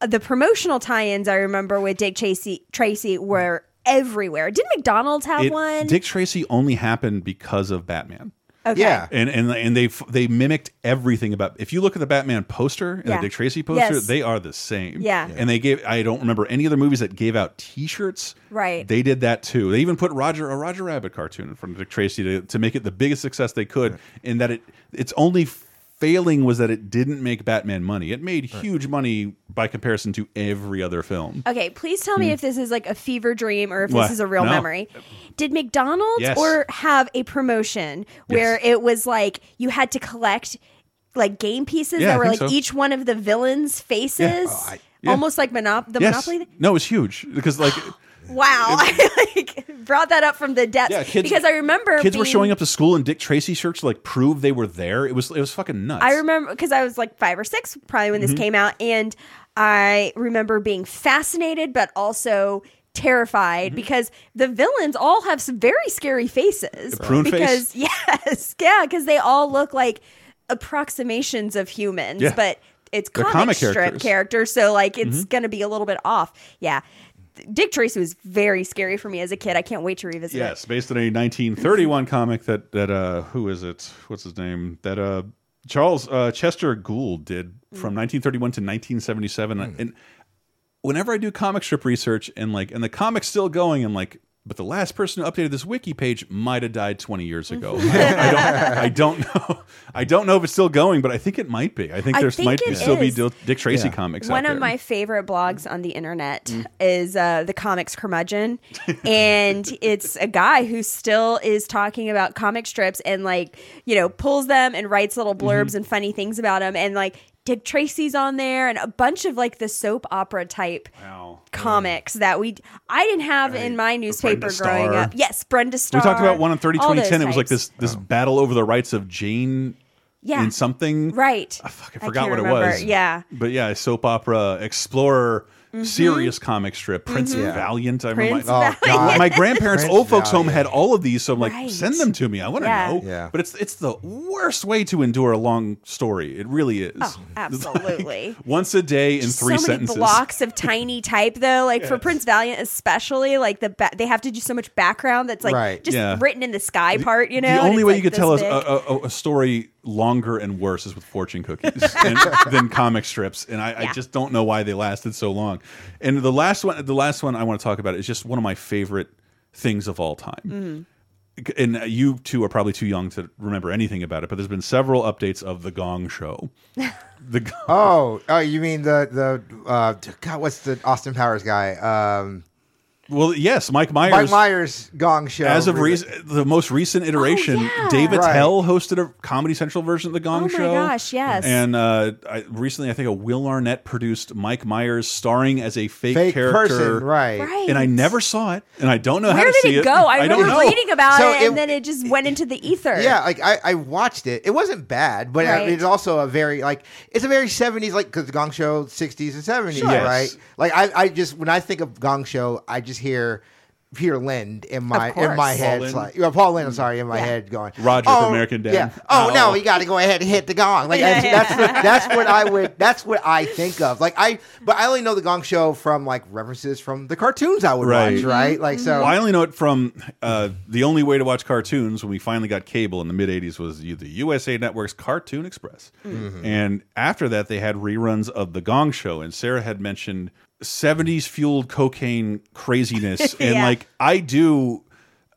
Speaker 2: the promotional tie-ins I remember with Dick Tracy Tracy were everywhere. Didn't McDonald's have
Speaker 1: It-
Speaker 2: one?
Speaker 1: Dick Tracy only happened because of Batman.
Speaker 2: Okay. Yeah.
Speaker 1: and and and they they mimicked everything about. If you look at the Batman poster and
Speaker 2: Yeah.
Speaker 1: the Dick Tracy poster,
Speaker 2: Yes.
Speaker 1: they are the same.
Speaker 2: Yeah.
Speaker 1: and they gave. I don't remember any other movies that gave out T-shirts.
Speaker 2: Right.
Speaker 1: They did that too. They even put Roger a Roger Rabbit cartoon in front of Dick Tracy to, to make it the biggest success they could. In that it its only failing was that it didn't make Batman money. It made huge money by comparison to every other film.
Speaker 2: Okay, please tell me
Speaker 1: Hmm.
Speaker 2: if this is like a fever dream or if
Speaker 1: What?
Speaker 2: this is a real
Speaker 1: No.
Speaker 2: memory. Did McDonald's
Speaker 1: Yes.
Speaker 2: or have a promotion where it was like you had to collect like game pieces
Speaker 1: Yeah, I
Speaker 2: that were like
Speaker 1: think so.
Speaker 2: each one of the villains' faces?
Speaker 1: Oh, I- yeah.
Speaker 2: Almost like Monop- the
Speaker 1: yes.
Speaker 2: Monopoly.
Speaker 1: No, it was huge because like
Speaker 2: Wow, I like brought that up from the depths
Speaker 1: Yeah, kids-
Speaker 2: because I remember
Speaker 1: kids were showing up to school in Dick Tracy shirts to like prove they were there. It was it was fucking nuts.
Speaker 2: I remember because I was like five or six probably when this
Speaker 1: Mhm.
Speaker 2: came out, and I remember being fascinated but also terrified
Speaker 1: Mm-hmm.
Speaker 2: because the villains all have some very scary faces.
Speaker 1: The prune
Speaker 2: because
Speaker 1: face?
Speaker 2: yes, yeah, because they all look like approximations of humans,
Speaker 1: Yeah.
Speaker 2: but it's comic,
Speaker 1: comic
Speaker 2: strip
Speaker 1: characters.
Speaker 2: characters, so like it's
Speaker 1: Mhm.
Speaker 2: gonna be a little bit off. Yeah. Dick Tracy was very scary for me as a kid. I can't wait to revisit it.
Speaker 1: Yes, based on a 1931 comic that that uh who is it? What's his name? That uh Charles uh Chester Gould did from 1931 to 1977 and whenever I do comic strip research and like and the comic's still going I'm like but the last person who updated this wiki page might have died 20 years ago. I, I don't I don't know. I don't know if it's still going, but I think it might be. I think
Speaker 2: I
Speaker 1: there's
Speaker 2: think
Speaker 1: might be
Speaker 2: it
Speaker 1: still be
Speaker 2: is.
Speaker 1: Dil- Dick Tracy comics
Speaker 2: One
Speaker 1: out
Speaker 2: of
Speaker 1: there.
Speaker 2: my favorite blogs on the internet
Speaker 1: Mm.
Speaker 2: is uh, the Comics Curmudgeon, and it's a guy who still is talking about comic strips and like you know pulls them and writes little blurbs
Speaker 1: Mm-hmm.
Speaker 2: and funny things about them, and like Dick Tracy's on there and a bunch of like the soap opera type comics that we I didn't have in my newspaper growing up. Yes, Brenda Starr.
Speaker 1: We talked about one on 30 2010. It was like this this battle over the rights of Jane
Speaker 2: Yeah.
Speaker 1: in something.
Speaker 2: Right.
Speaker 1: Ah, I fucking forgot
Speaker 2: can't
Speaker 1: what
Speaker 2: remember.
Speaker 1: it was.
Speaker 2: Yeah.
Speaker 1: But yeah, soap opera, explorer,
Speaker 2: Mhm.
Speaker 1: serious comic strip, Prince
Speaker 2: Mhm.
Speaker 1: Valiant. I
Speaker 2: Prince
Speaker 1: remember my,
Speaker 2: Oh, God.
Speaker 1: my grandparents'
Speaker 3: Prince
Speaker 1: old folks home had all of these, so I'm like,
Speaker 2: Right.
Speaker 1: send them to me. I want to
Speaker 2: Yeah.
Speaker 1: know.
Speaker 3: Yeah.
Speaker 1: But it's it's the worst way to endure a long story. It really is.
Speaker 2: Oh, absolutely.
Speaker 1: Once a day in
Speaker 2: Just
Speaker 1: three
Speaker 2: so
Speaker 1: sentences.
Speaker 2: blocks of tiny type though like for prince valiant especially like the ba- they have to do so much background that's like
Speaker 1: Right.
Speaker 2: just
Speaker 1: Yeah.
Speaker 2: written in the sky part you know
Speaker 1: the only way
Speaker 2: like,
Speaker 1: you could tell us a, a, a story longer and worse is with fortune cookies and, than comic strips, and I, I just don't know why they lasted so long. And the last one, the last one I want to talk about is just one of my favorite things of all time.
Speaker 2: Mhm.
Speaker 1: And you two are probably too young to remember anything about it, but there's been several updates of the Gong Show. the Gong-
Speaker 3: Oh, oh, you mean the the uh, God? What's the Austin Powers guy? Um,
Speaker 1: Well, yes, Mike Myers.
Speaker 3: Mike Myers Gong Show.
Speaker 1: As of
Speaker 3: really-
Speaker 1: recent, the most recent iteration,
Speaker 2: yeah.
Speaker 1: David
Speaker 3: Right.
Speaker 1: Tell hosted a Comedy Central version of the Gong Show.
Speaker 2: Oh my
Speaker 1: Show.
Speaker 2: gosh, yes.
Speaker 1: And uh, I, recently, I think a Will Arnett produced Mike Myers starring as a fake,
Speaker 3: Fake
Speaker 1: character,
Speaker 3: person, right.
Speaker 2: Right.
Speaker 1: And I never saw it, and I don't know how
Speaker 2: Where
Speaker 1: to
Speaker 2: did
Speaker 1: see
Speaker 2: it go? I,
Speaker 1: don't
Speaker 2: remember
Speaker 1: know.
Speaker 2: reading about
Speaker 3: So
Speaker 2: it,
Speaker 3: it-
Speaker 2: and then it just went into the ether.
Speaker 3: Yeah, like I, I watched it. It wasn't bad, but
Speaker 2: Right.
Speaker 3: it's also a very like it's a very seventies like because Gong Show sixties and seventies,
Speaker 1: Sure. Yes.
Speaker 3: right? Like I, I just when I think of Gong Show, I just hear Peter Lind in my in my head.
Speaker 1: Paul
Speaker 3: It's like, yeah, Paul Lynde, I'm sorry, in my
Speaker 2: Yeah.
Speaker 3: head going
Speaker 1: Roger
Speaker 3: oh,
Speaker 1: from American Dad.
Speaker 3: Yeah. Oh
Speaker 1: Ow.
Speaker 3: no, you got to go ahead and hit the gong. Like
Speaker 2: Yeah,
Speaker 3: that's,
Speaker 2: yeah.
Speaker 3: that's what that's what I would that's what I think of. Like I, but I only know the Gong Show from like references from the cartoons I would
Speaker 1: Right.
Speaker 3: watch, right? Like so.
Speaker 1: Well, I only know it from uh, the only way to watch cartoons when we finally got cable in the mid '80s was the USA Network's Cartoon Express,
Speaker 3: Mm-hmm.
Speaker 1: and after that they had reruns of the Gong Show. And Sarah had mentioned '70s fueled cocaine craziness, and
Speaker 2: Yeah.
Speaker 1: like I do.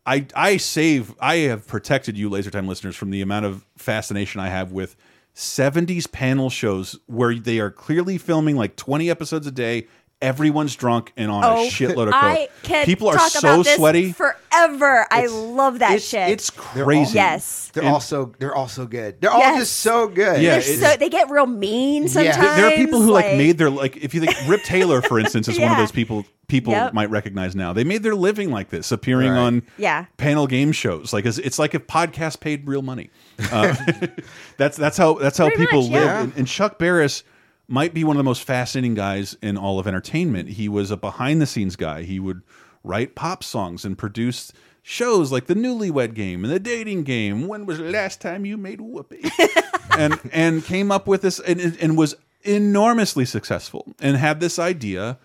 Speaker 1: I, I save I have protected you laser time listeners from the amount of fascination I have with 70s panel shows where they are clearly filming like 20 episodes a day everyone's drunk and on
Speaker 2: Oh,
Speaker 1: a shitload of coke
Speaker 2: I can
Speaker 1: people are
Speaker 2: talk
Speaker 1: so
Speaker 2: about this
Speaker 1: sweaty
Speaker 2: forever. I love that
Speaker 1: it's,
Speaker 2: shit.
Speaker 1: it's
Speaker 3: They're
Speaker 1: crazy
Speaker 3: all-
Speaker 2: yes.
Speaker 3: They're
Speaker 1: And-
Speaker 3: also they're also good. They're all just so good.
Speaker 1: Yeah,
Speaker 2: They're so they get real mean sometimes.
Speaker 3: Yeah.
Speaker 1: there are people who like, made their like if you think Rip Taylor for instance is one of those people people
Speaker 2: Yep.
Speaker 1: might recognize now they made their living like this appearing
Speaker 3: Right.
Speaker 1: on
Speaker 2: Yeah.
Speaker 1: panel game shows like it's, it's like if podcasts paid real money uh, that's that's how that's how
Speaker 2: Pretty
Speaker 1: people
Speaker 2: much,
Speaker 1: live
Speaker 2: yeah.
Speaker 1: and, and Chuck Barris might be one of the most fascinating guys in all of entertainment he was a behind the scenes guy he would write pop songs and produce shows like the newlywed game and the dating game when was the last time you made whoopee and and came up with this and, and was enormously successful and had this idea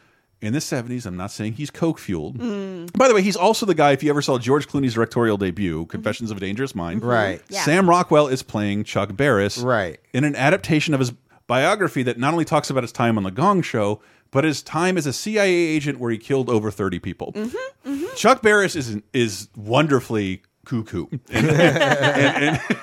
Speaker 1: in the 70s. I'm not saying he's coke fueled. Mm. By the way, he's also the guy, if you ever saw George Clooney's directorial debut, mm-hmm. Confessions of a Dangerous Mind,
Speaker 3: Right.
Speaker 2: Yeah.
Speaker 1: Sam Rockwell is playing Chuck Barris
Speaker 3: Right.
Speaker 1: in an adaptation of his biography that not only talks about his time on The Gong Show, but his time as a CIA agent where he killed over 30 people. Mm-hmm, mm-hmm. Chuck Barris is is wonderfully cuckoo, and, and- and-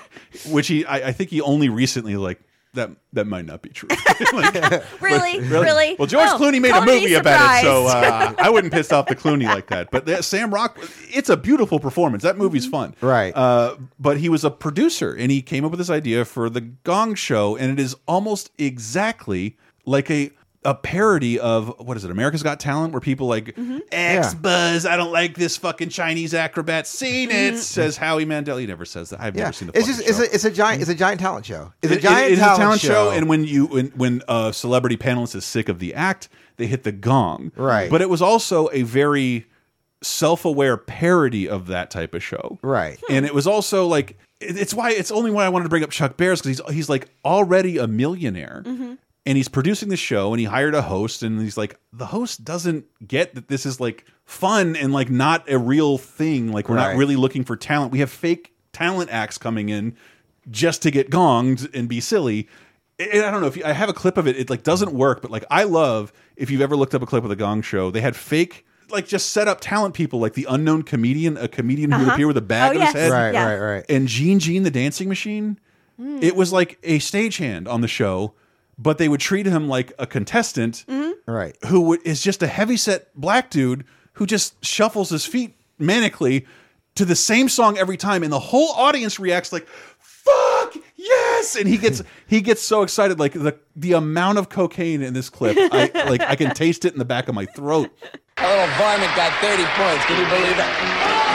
Speaker 1: which he I, I think he only recently like that that might not be true. Like,
Speaker 2: Really? Really?
Speaker 1: Well, George
Speaker 2: Oh,
Speaker 1: Clooney made a movie about it, so uh, I wouldn't piss off the Clooney like that. But that, Sam Rock, it's a beautiful performance. That movie's fun,
Speaker 3: Right.
Speaker 1: Uh, but he was a producer, and he came up with this idea for the Gong Show, and it is almost exactly like a a parody of what is it? America's Got Talent, where people like
Speaker 2: Mm-hmm.
Speaker 1: X
Speaker 3: Yeah.
Speaker 1: Buzz. I don't like this fucking Chinese acrobat. Seen it? Mm-hmm. Says Howie Mandel. He never says that. I've
Speaker 3: Yeah.
Speaker 1: never seen the.
Speaker 3: It's
Speaker 1: fucking
Speaker 3: just it's a it's a giant it's a giant talent show. It's
Speaker 1: It-
Speaker 3: a giant
Speaker 1: it is
Speaker 3: talent,
Speaker 1: a talent
Speaker 3: show.
Speaker 1: and when you when when a celebrity panelist is sick of the act, they hit the gong.
Speaker 3: Right.
Speaker 1: But it was also a very self-aware parody of that type of show.
Speaker 3: Right. Hmm.
Speaker 1: And it was also like it's why it's only why I wanted to bring up Chuck Barris because he's he's like already a millionaire. Mm-hmm. And he's producing the show and he hired a host and he's like the host doesn't get that this is like fun and like not a real thing like we're
Speaker 3: Right.
Speaker 1: not really looking for talent. We have fake talent acts coming in just to get gonged and be silly. And I don't know if you, I have a clip of it. It like doesn't work, but like I love if you've ever looked up a clip of the Gong Show. They had fake like just set up talent people like the unknown comedian, a comedian who would
Speaker 2: Uh-huh.
Speaker 1: appear with a bag
Speaker 2: Oh,
Speaker 1: on
Speaker 2: yes.
Speaker 1: his head,
Speaker 3: Right,
Speaker 2: Yeah.
Speaker 3: right, right.
Speaker 1: and Gene Gene the dancing machine. It was like a stagehand on the show, but they would treat him like a contestant mm-hmm.
Speaker 3: Right.
Speaker 1: who would, is just a heavyset black dude who just shuffles his feet manically to the same song every time, and the whole audience reacts like "fuck yes!" and he gets he gets so excited. Like the the amount of cocaine in this clip, I like I can taste it in the back of my throat.
Speaker 24: A little varmint got 30 points. Can you believe that?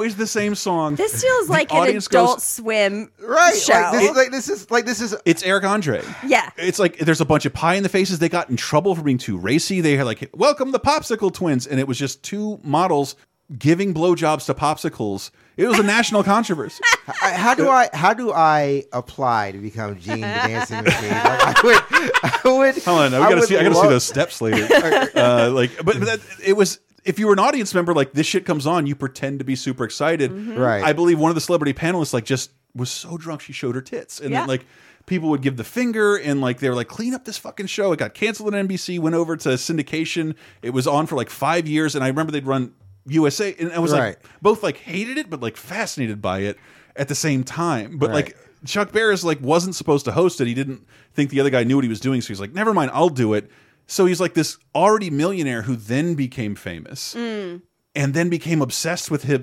Speaker 1: Always the same song.
Speaker 2: This feels
Speaker 1: The
Speaker 2: like an
Speaker 1: audience
Speaker 2: Adult
Speaker 1: goes-
Speaker 2: Swim
Speaker 3: Right.
Speaker 2: show.
Speaker 3: Like this, is, like this is like this is
Speaker 1: It's Eric Andre.
Speaker 2: yeah.
Speaker 1: It's like there's a bunch of pie in the faces. They got in trouble for being too racy. They had like, welcome the popsicle twins. And it was just two models giving blowjobs to popsicles. It was a national controversy.
Speaker 3: I, how do I how do I apply to become Gene the dancing machine? Like, I would I would
Speaker 1: Hold on, we
Speaker 3: I
Speaker 1: gotta
Speaker 3: would
Speaker 1: see. I gotta see
Speaker 3: love-
Speaker 1: those steps later. uh, like, but, but that, it was. If you were an audience member, like this shit comes on, you pretend to be super excited. Mm-hmm.
Speaker 3: Right.
Speaker 1: I believe one of the celebrity panelists like just was so drunk she showed her tits, and
Speaker 2: Yeah.
Speaker 1: then like people would give the finger, and like they were like, clean up this fucking show. It got canceled on NBC, went over to syndication. It was on for like five years, and I remember they'd run USA, and I was
Speaker 3: Right.
Speaker 1: like both like hated it, but like fascinated by it at the same time. But
Speaker 3: Right.
Speaker 1: like Chuck Barris like wasn't supposed to host it. He didn't think the other guy knew what he was doing, so he's like, never mind, I'll do it. So he's like this already millionaire who then became famous
Speaker 2: Mm.
Speaker 1: and then became obsessed with his,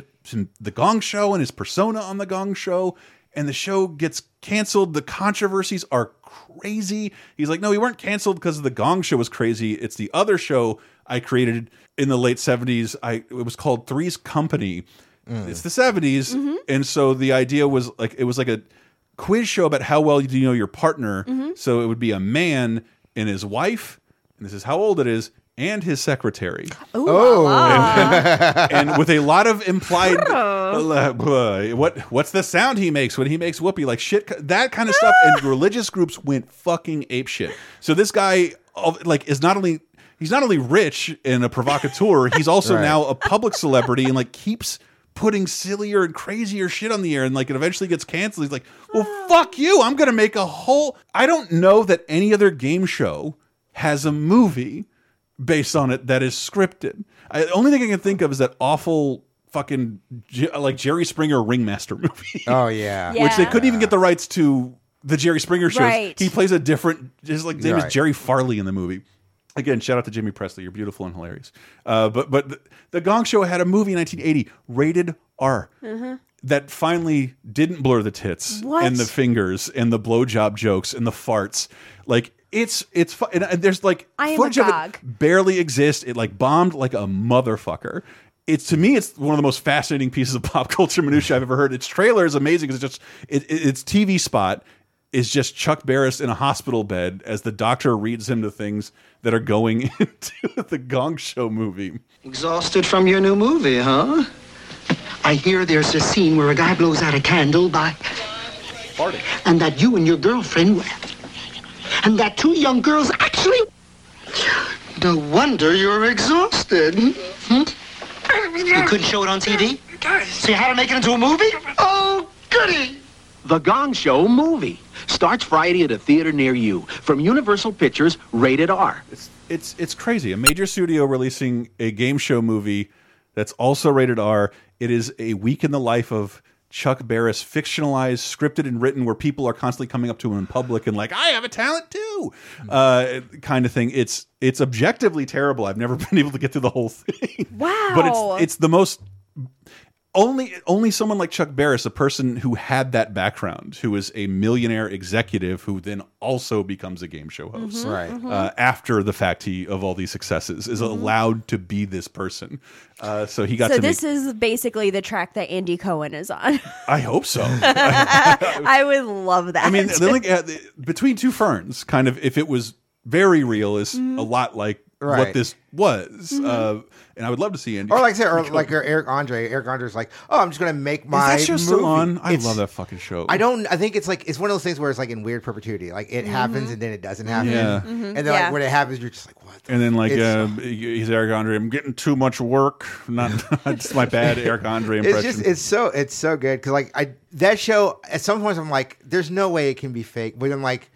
Speaker 1: the Gong Show and his persona on the Gong Show. And the show gets canceled. The controversies are crazy. He's like, no, we weren't canceled because the Gong Show was crazy. It's the other show I created in the late seventies. I it was called Three's Company. It's the 70s
Speaker 2: Mm-hmm.
Speaker 1: and so the idea was like it was like a quiz show about how well do you know your partner.
Speaker 2: Mm-hmm.
Speaker 1: So it would be a man and his wife, and this is how old it is, and his secretary.
Speaker 2: Ooh,
Speaker 1: and, and with a lot of implied uh, what what's the sound he makes when he makes whoopee? Like shit that kind of stuff. And religious groups went fucking ape shit. So this guy uh, like is not only he's not only rich and a provocateur he's also
Speaker 3: Right.
Speaker 1: now a public celebrity and like keeps putting sillier and crazier shit on the air and like it eventually gets canceled. He's like well fuck you. I'm gonna make a whole i don't know that any other game show has a movie based on it that is scripted. I, the only thing I can think of is that awful fucking like Jerry Springer Ringmaster movie,
Speaker 3: Oh yeah.
Speaker 1: which they couldn't even get the rights to the Jerry Springer shows.
Speaker 2: Right.
Speaker 1: He plays a different, his like name
Speaker 3: Right.
Speaker 1: is Jerry Farrelly in the movie. Again, shout out to Jaime Pressly. You're beautiful and hilarious. Uh, but but the, the Gong Show had a movie in 1980 rated R that finally didn't blur the tits
Speaker 2: What?
Speaker 1: and the fingers and the blowjob jokes and the farts. Like it's it's fu- and, and there's like
Speaker 2: I am
Speaker 1: footage of it barely exists. It like bombed like a motherfucker. It's to me, it's one of the most fascinating pieces of pop culture minutia I've ever heard. Its trailer is amazing because it's just it, it, its TV spot is just Chuck Barris in a hospital bed as the doctor reads him the things that are going into the Gong Show movie.
Speaker 25: Exhausted from your new movie, huh? I hear there's a scene where a guy blows out a candle by.
Speaker 1: Farting.
Speaker 25: And that you and your girlfriend wept. And that two young girls actually. No wonder you're exhausted. Hmm? You couldn't show it on TV? So you had to make it into a movie? Oh, goody!
Speaker 26: The Gong Show movie starts Friday at a theater near you from Universal Pictures, rated R.
Speaker 1: It's it's it's crazy. A major studio releasing a game show movie that's also rated R. It is a week in the life of Chuck Barris, fictionalized, scripted, and written, where people are constantly coming up to him in public and like, "I have a talent too," uh, kind of thing. It's it's objectively terrible. I've never been able to get through the whole thing.
Speaker 2: Wow.
Speaker 1: but it's it's the most only only someone like Chuck Barris, a person who had that background, who is a millionaire executive, who then also becomes a game show host,
Speaker 3: Mhm, Right. mhm.
Speaker 1: Uh, after the fact he of all these successes is allowed to be this person. Uh, so he got
Speaker 2: so
Speaker 1: to
Speaker 2: this
Speaker 1: make.
Speaker 2: is basically the track that Andy Cohen is on.
Speaker 1: I hope so.
Speaker 2: I would love that.
Speaker 1: I mean, the link uh, between two ferns, kind of, if it was very real, is
Speaker 2: Mhm.
Speaker 1: a lot like what this was.
Speaker 2: Mhm.
Speaker 1: Uh, and I would love to see Andy.
Speaker 3: Or like I said, or like Eric Andre. Eric Andre's like, oh, I'm just gonna make my.
Speaker 1: is that show still on? I
Speaker 3: It's-
Speaker 1: love that fucking show.
Speaker 3: I don't. I think it's like it's one of those things where it's like in weird perpetuity. Like it happens and then it doesn't happen.
Speaker 1: Yeah.
Speaker 2: Mm-hmm.
Speaker 3: And then
Speaker 2: Yeah.
Speaker 3: like when it happens, you're just like, what?
Speaker 1: And then like uh, he's Eric Andre. I'm getting too much work. Not it's my bad Eric Andre impression.
Speaker 3: It's just it's so it's so good because like I that show at some points I'm like, there's no way it can be fake. But I'm like,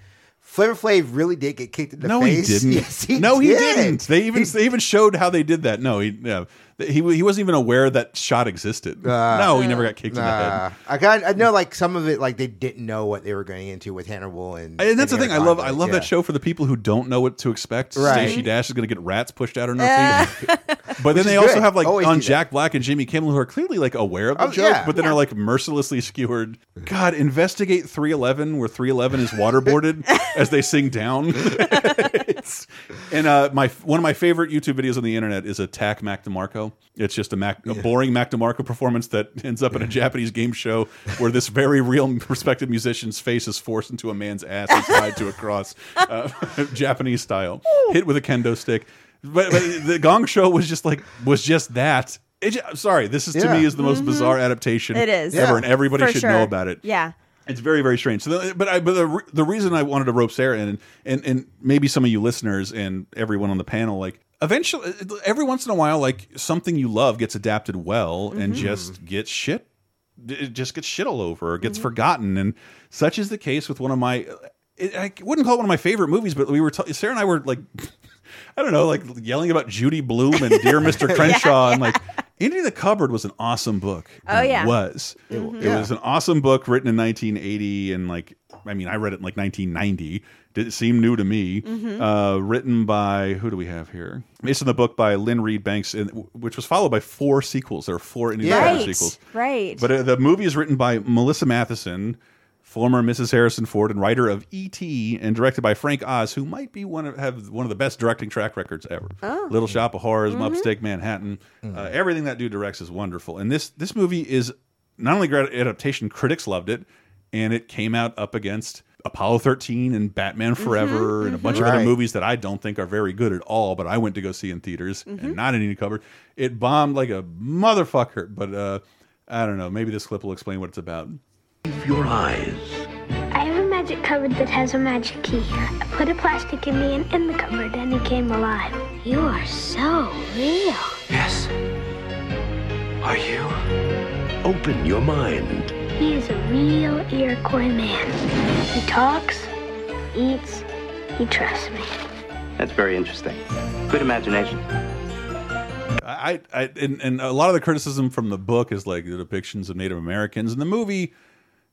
Speaker 3: Flavor Flav really did get kicked in the
Speaker 1: no,
Speaker 3: face.
Speaker 1: he didn't.
Speaker 3: Yes, he
Speaker 1: no, he
Speaker 3: did.
Speaker 1: didn't. They even they even showed how they did that. No, he yeah. He he wasn't even aware that shot existed.
Speaker 3: Uh,
Speaker 1: no, he never got kicked in the head.
Speaker 3: I got I know like some of it like they didn't know what they were going into with Hannibal and
Speaker 1: And that's the
Speaker 3: and
Speaker 1: thing. I love. I love
Speaker 3: Yeah.
Speaker 1: that show for the people who don't know what to expect.
Speaker 3: Right.
Speaker 1: Stacey Dash is going to get rats pushed out on her feet. But then they also
Speaker 3: good.
Speaker 1: have like
Speaker 3: Always
Speaker 1: on. Jack Black and Jimmy Kimmel who are clearly like aware of the
Speaker 3: Oh,
Speaker 1: joke,
Speaker 3: yeah.
Speaker 1: but then are like mercilessly skewered. God, investigate 311 where 311 is waterboarded as they sing down. It's- and uh, my one of my favorite YouTube videos on the internet is Attack Mac DeMarco. It's just a, Mac, a boring Mac DeMarco performance that ends up in a Japanese game show where this very real, respected musician's face is forced into a man's ass and tied to a cross, uh, Japanese style, hit with a kendo stick. But, but the Gong Show was just like was just that. It ju- sorry, this is to
Speaker 3: Yeah.
Speaker 1: me is the most
Speaker 2: Mhm.
Speaker 1: bizarre adaptation
Speaker 2: It is.
Speaker 1: ever,
Speaker 2: Yeah.
Speaker 1: and everybody
Speaker 2: For
Speaker 1: should
Speaker 2: sure.
Speaker 1: know about it.
Speaker 2: Yeah.
Speaker 1: It's very very strange. So, the, but I but the, the reason I wanted to rope Sarah in, and, and and maybe some of you listeners and everyone on the panel, like eventually, every once in a while, like something you love gets adapted well and
Speaker 2: Mhm.
Speaker 1: just gets shit. It just gets shit all over or gets forgotten, and such is the case with one of my. It, I wouldn't call it one of my favorite movies, but we were Sarah and I were like. I don't know, like yelling about Judy Blume and Dear Mr. Crenshaw, and like Indian in the Cupboard was an awesome book.
Speaker 2: Oh,
Speaker 1: it
Speaker 2: yeah.
Speaker 1: was. It,
Speaker 2: Mhm.
Speaker 1: it was an awesome book written in 1980, and like, I mean, I read it in like 1990. Did it seem new to me?
Speaker 2: Mhm.
Speaker 1: Uh, written by who do we have here? Based on the book by Lynne Reid Banks, and, which was followed by four sequels. There are four Indian in the Cupboard
Speaker 2: Right,
Speaker 1: sequels.
Speaker 2: right.
Speaker 1: But uh, the movie is written by Melissa Mathison, former Mrs. Harrison Ford and writer of E.T., and directed by Frank Oz, who might be one of have one of the best directing track records ever.
Speaker 2: Oh.
Speaker 1: Little Shop of Horrors,
Speaker 2: Mhm.
Speaker 1: Upstate Manhattan, uh, everything that dude directs is wonderful. And this this movie is not only great adaptation, critics loved it, and it came out up against Apollo 13 and Batman Forever and a bunch of other movies that I don't think are very good at all, but I went to go see in theaters and not in any cover. It bombed like a motherfucker, but uh, I don't know. Maybe this clip will explain what it's about.
Speaker 27: Your eyes.
Speaker 28: I have a magic cupboard that has a magic key. I put a plastic in Indian in the cupboard and he came alive. You are so real.
Speaker 27: Yes. Are you? Open your mind.
Speaker 28: He is a real Iroquois man. He talks, eats, he trusts me.
Speaker 29: That's very interesting. Good imagination.
Speaker 1: I, I and, and a lot of the criticism from the book is like the depictions of Native Americans. And the movie,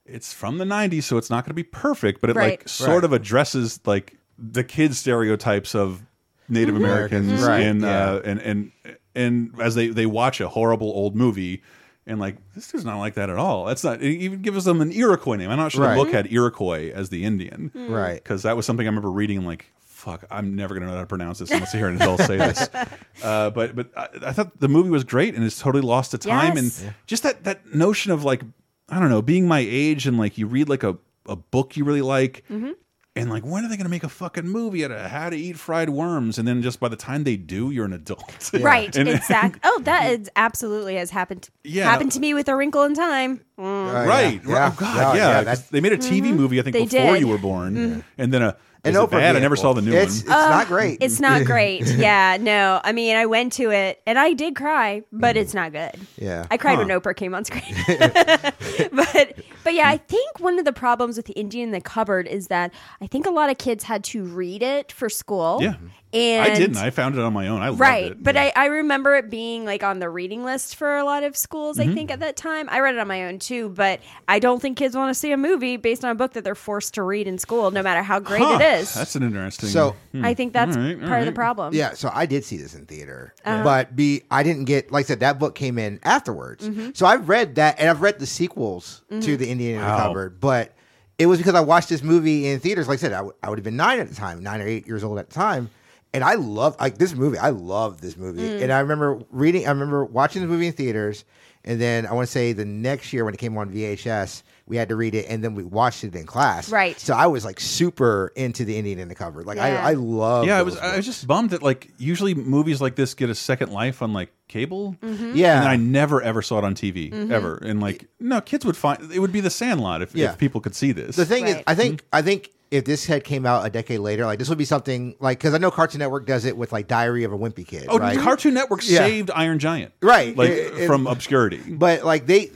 Speaker 1: it's from the '90s, so it's not going to be perfect, but it
Speaker 2: Right.
Speaker 1: like sort
Speaker 3: Right.
Speaker 1: of addresses like the kids' stereotypes of Native
Speaker 2: Mm-hmm.
Speaker 1: Americans,
Speaker 3: Americans, right,
Speaker 1: and
Speaker 3: yeah.
Speaker 1: uh, and and and as they they watch a horrible old movie. And like this is not like that at all. That's not it even gives them an Iroquois name. I'm not sure
Speaker 3: Right.
Speaker 1: the book had Iroquois as the Indian,
Speaker 3: Right.
Speaker 1: Because that was something I remember reading. Like, fuck, I'm never gonna know how to pronounce this unless I hear an adult say this. Uh, but but I, I thought the movie was great and it's totally lost to time
Speaker 2: Yes.
Speaker 1: and just that that notion of like I don't know being my age and like you read like a a book you really like
Speaker 2: Mm-hmm.
Speaker 1: and like when are they gonna make a fucking movie out of how to eat fried worms and then just by the time they do you're an adult
Speaker 2: Right,
Speaker 1: And-
Speaker 2: exactly. Oh, that is absolutely has happened.
Speaker 1: Yeah.
Speaker 2: happened to me with A Wrinkle in Time. Mm.
Speaker 3: Oh,
Speaker 1: right,
Speaker 3: yeah. Yeah.
Speaker 1: Oh, God,
Speaker 3: Yeah,
Speaker 1: yeah.
Speaker 3: yeah,
Speaker 1: 'cause they made a TV movie I think
Speaker 2: They
Speaker 1: before
Speaker 2: did.
Speaker 1: you were born,
Speaker 2: Mhm.
Speaker 1: and then a.
Speaker 3: An
Speaker 1: Is it
Speaker 3: Oprah
Speaker 1: bad? I never
Speaker 3: vehicle.
Speaker 1: saw the new
Speaker 3: It's-
Speaker 1: one.
Speaker 3: it's not uh, great.
Speaker 2: It's not great. yeah, no. I mean, I went to it and I did cry, but it's not good.
Speaker 3: Yeah.
Speaker 2: I cried
Speaker 1: Huh.
Speaker 2: when Oprah came on screen. but but yeah, I think one of the problems with the Indian in the cupboard is that I think a lot of kids had to read it for school.
Speaker 1: Yeah.
Speaker 2: And
Speaker 1: I didn't. I found it on my own. I loved it.
Speaker 2: right.
Speaker 1: it.
Speaker 2: But I, I remember it being like on the reading list for a lot of schools, I
Speaker 1: Mhm.
Speaker 2: think, at that time. I read it on my own too, but I don't think kids want to see a movie based on a book that they're forced to read in school, no matter how great
Speaker 1: Huh.
Speaker 2: it is.
Speaker 1: That's an interesting.
Speaker 3: So-
Speaker 1: Hmm.
Speaker 2: I think that's
Speaker 1: All right, all
Speaker 2: part of the problem.
Speaker 3: Yeah, so I did see this in theater,
Speaker 2: Uh-huh.
Speaker 3: but be I didn't get like I said that book came in afterwards.
Speaker 2: Mhm.
Speaker 3: So I've read that and I've read the sequels to
Speaker 2: Mhm.
Speaker 3: the Indian in
Speaker 1: Wow.
Speaker 3: the Cupboard, but it was because I watched this movie in theaters. Like I said, I, w- I would have been nine at the time, nine or eight years old at the time, and I love like this movie. I love this movie,
Speaker 2: Mm.
Speaker 3: and I remember reading. I remember watching the movie in theaters, and then I want to say the next year when it came on VHS. We had to read it, and then we watched it in class.
Speaker 2: Right.
Speaker 3: So I was like super into the Indian in the Cupboard. Like
Speaker 2: Yeah.
Speaker 3: I, I love.
Speaker 1: yeah, I was. I was just bummed that like usually movies like this get a second life on like cable.
Speaker 2: Mhm.
Speaker 3: Yeah.
Speaker 1: and I never ever saw it on TV
Speaker 2: Mhm.
Speaker 1: ever. And like no kids would find it would be The Sandlot if,
Speaker 3: Yeah.
Speaker 1: if people could see this.
Speaker 3: The thing is, I think I think if this had came out a decade later, like this would be something like because I know Cartoon Network does it with like Diary of a Wimpy Kid.
Speaker 1: oh,
Speaker 3: right?
Speaker 1: Cartoon Network
Speaker 3: Yeah.
Speaker 1: saved Iron Giant,
Speaker 3: Right.
Speaker 1: Like
Speaker 3: It- it-
Speaker 1: from obscurity.
Speaker 3: But like they,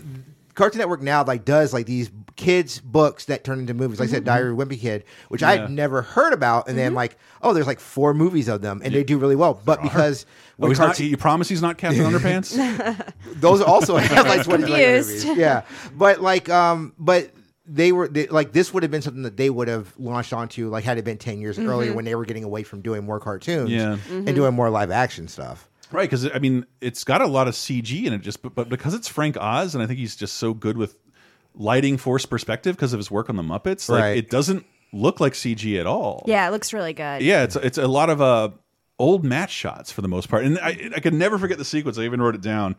Speaker 3: Cartoon Network now like does like these kids books that turn into movies. Like I said, Diary of a Wimpy Kid, which I
Speaker 1: Yeah.
Speaker 3: had never heard about, and then like oh, there's like four movies of them, and they do really well. But because
Speaker 1: Oh,
Speaker 3: when
Speaker 1: he's not,
Speaker 3: Cartoon-
Speaker 1: you promise he's not Captain Underpants?
Speaker 3: those also have like 20 movies. Yeah, but like, um, but they were they, like this would have been something that they would have launched onto like had it been 10 years earlier when they were getting away from doing more cartoons
Speaker 1: Yeah.
Speaker 3: and doing more live action stuff.
Speaker 1: Right, because I mean, it's got a lot of CG in it, just but, but because it's Frank Oz, and I think he's just so good with lighting force perspective because of his work on the Muppets. Like
Speaker 3: Right.
Speaker 1: it doesn't look like CG at all.
Speaker 2: Yeah, it looks really good.
Speaker 1: yeah, it's it's a lot of uh old matte shots for the most part, and I I can never forget the sequence. I even wrote it down.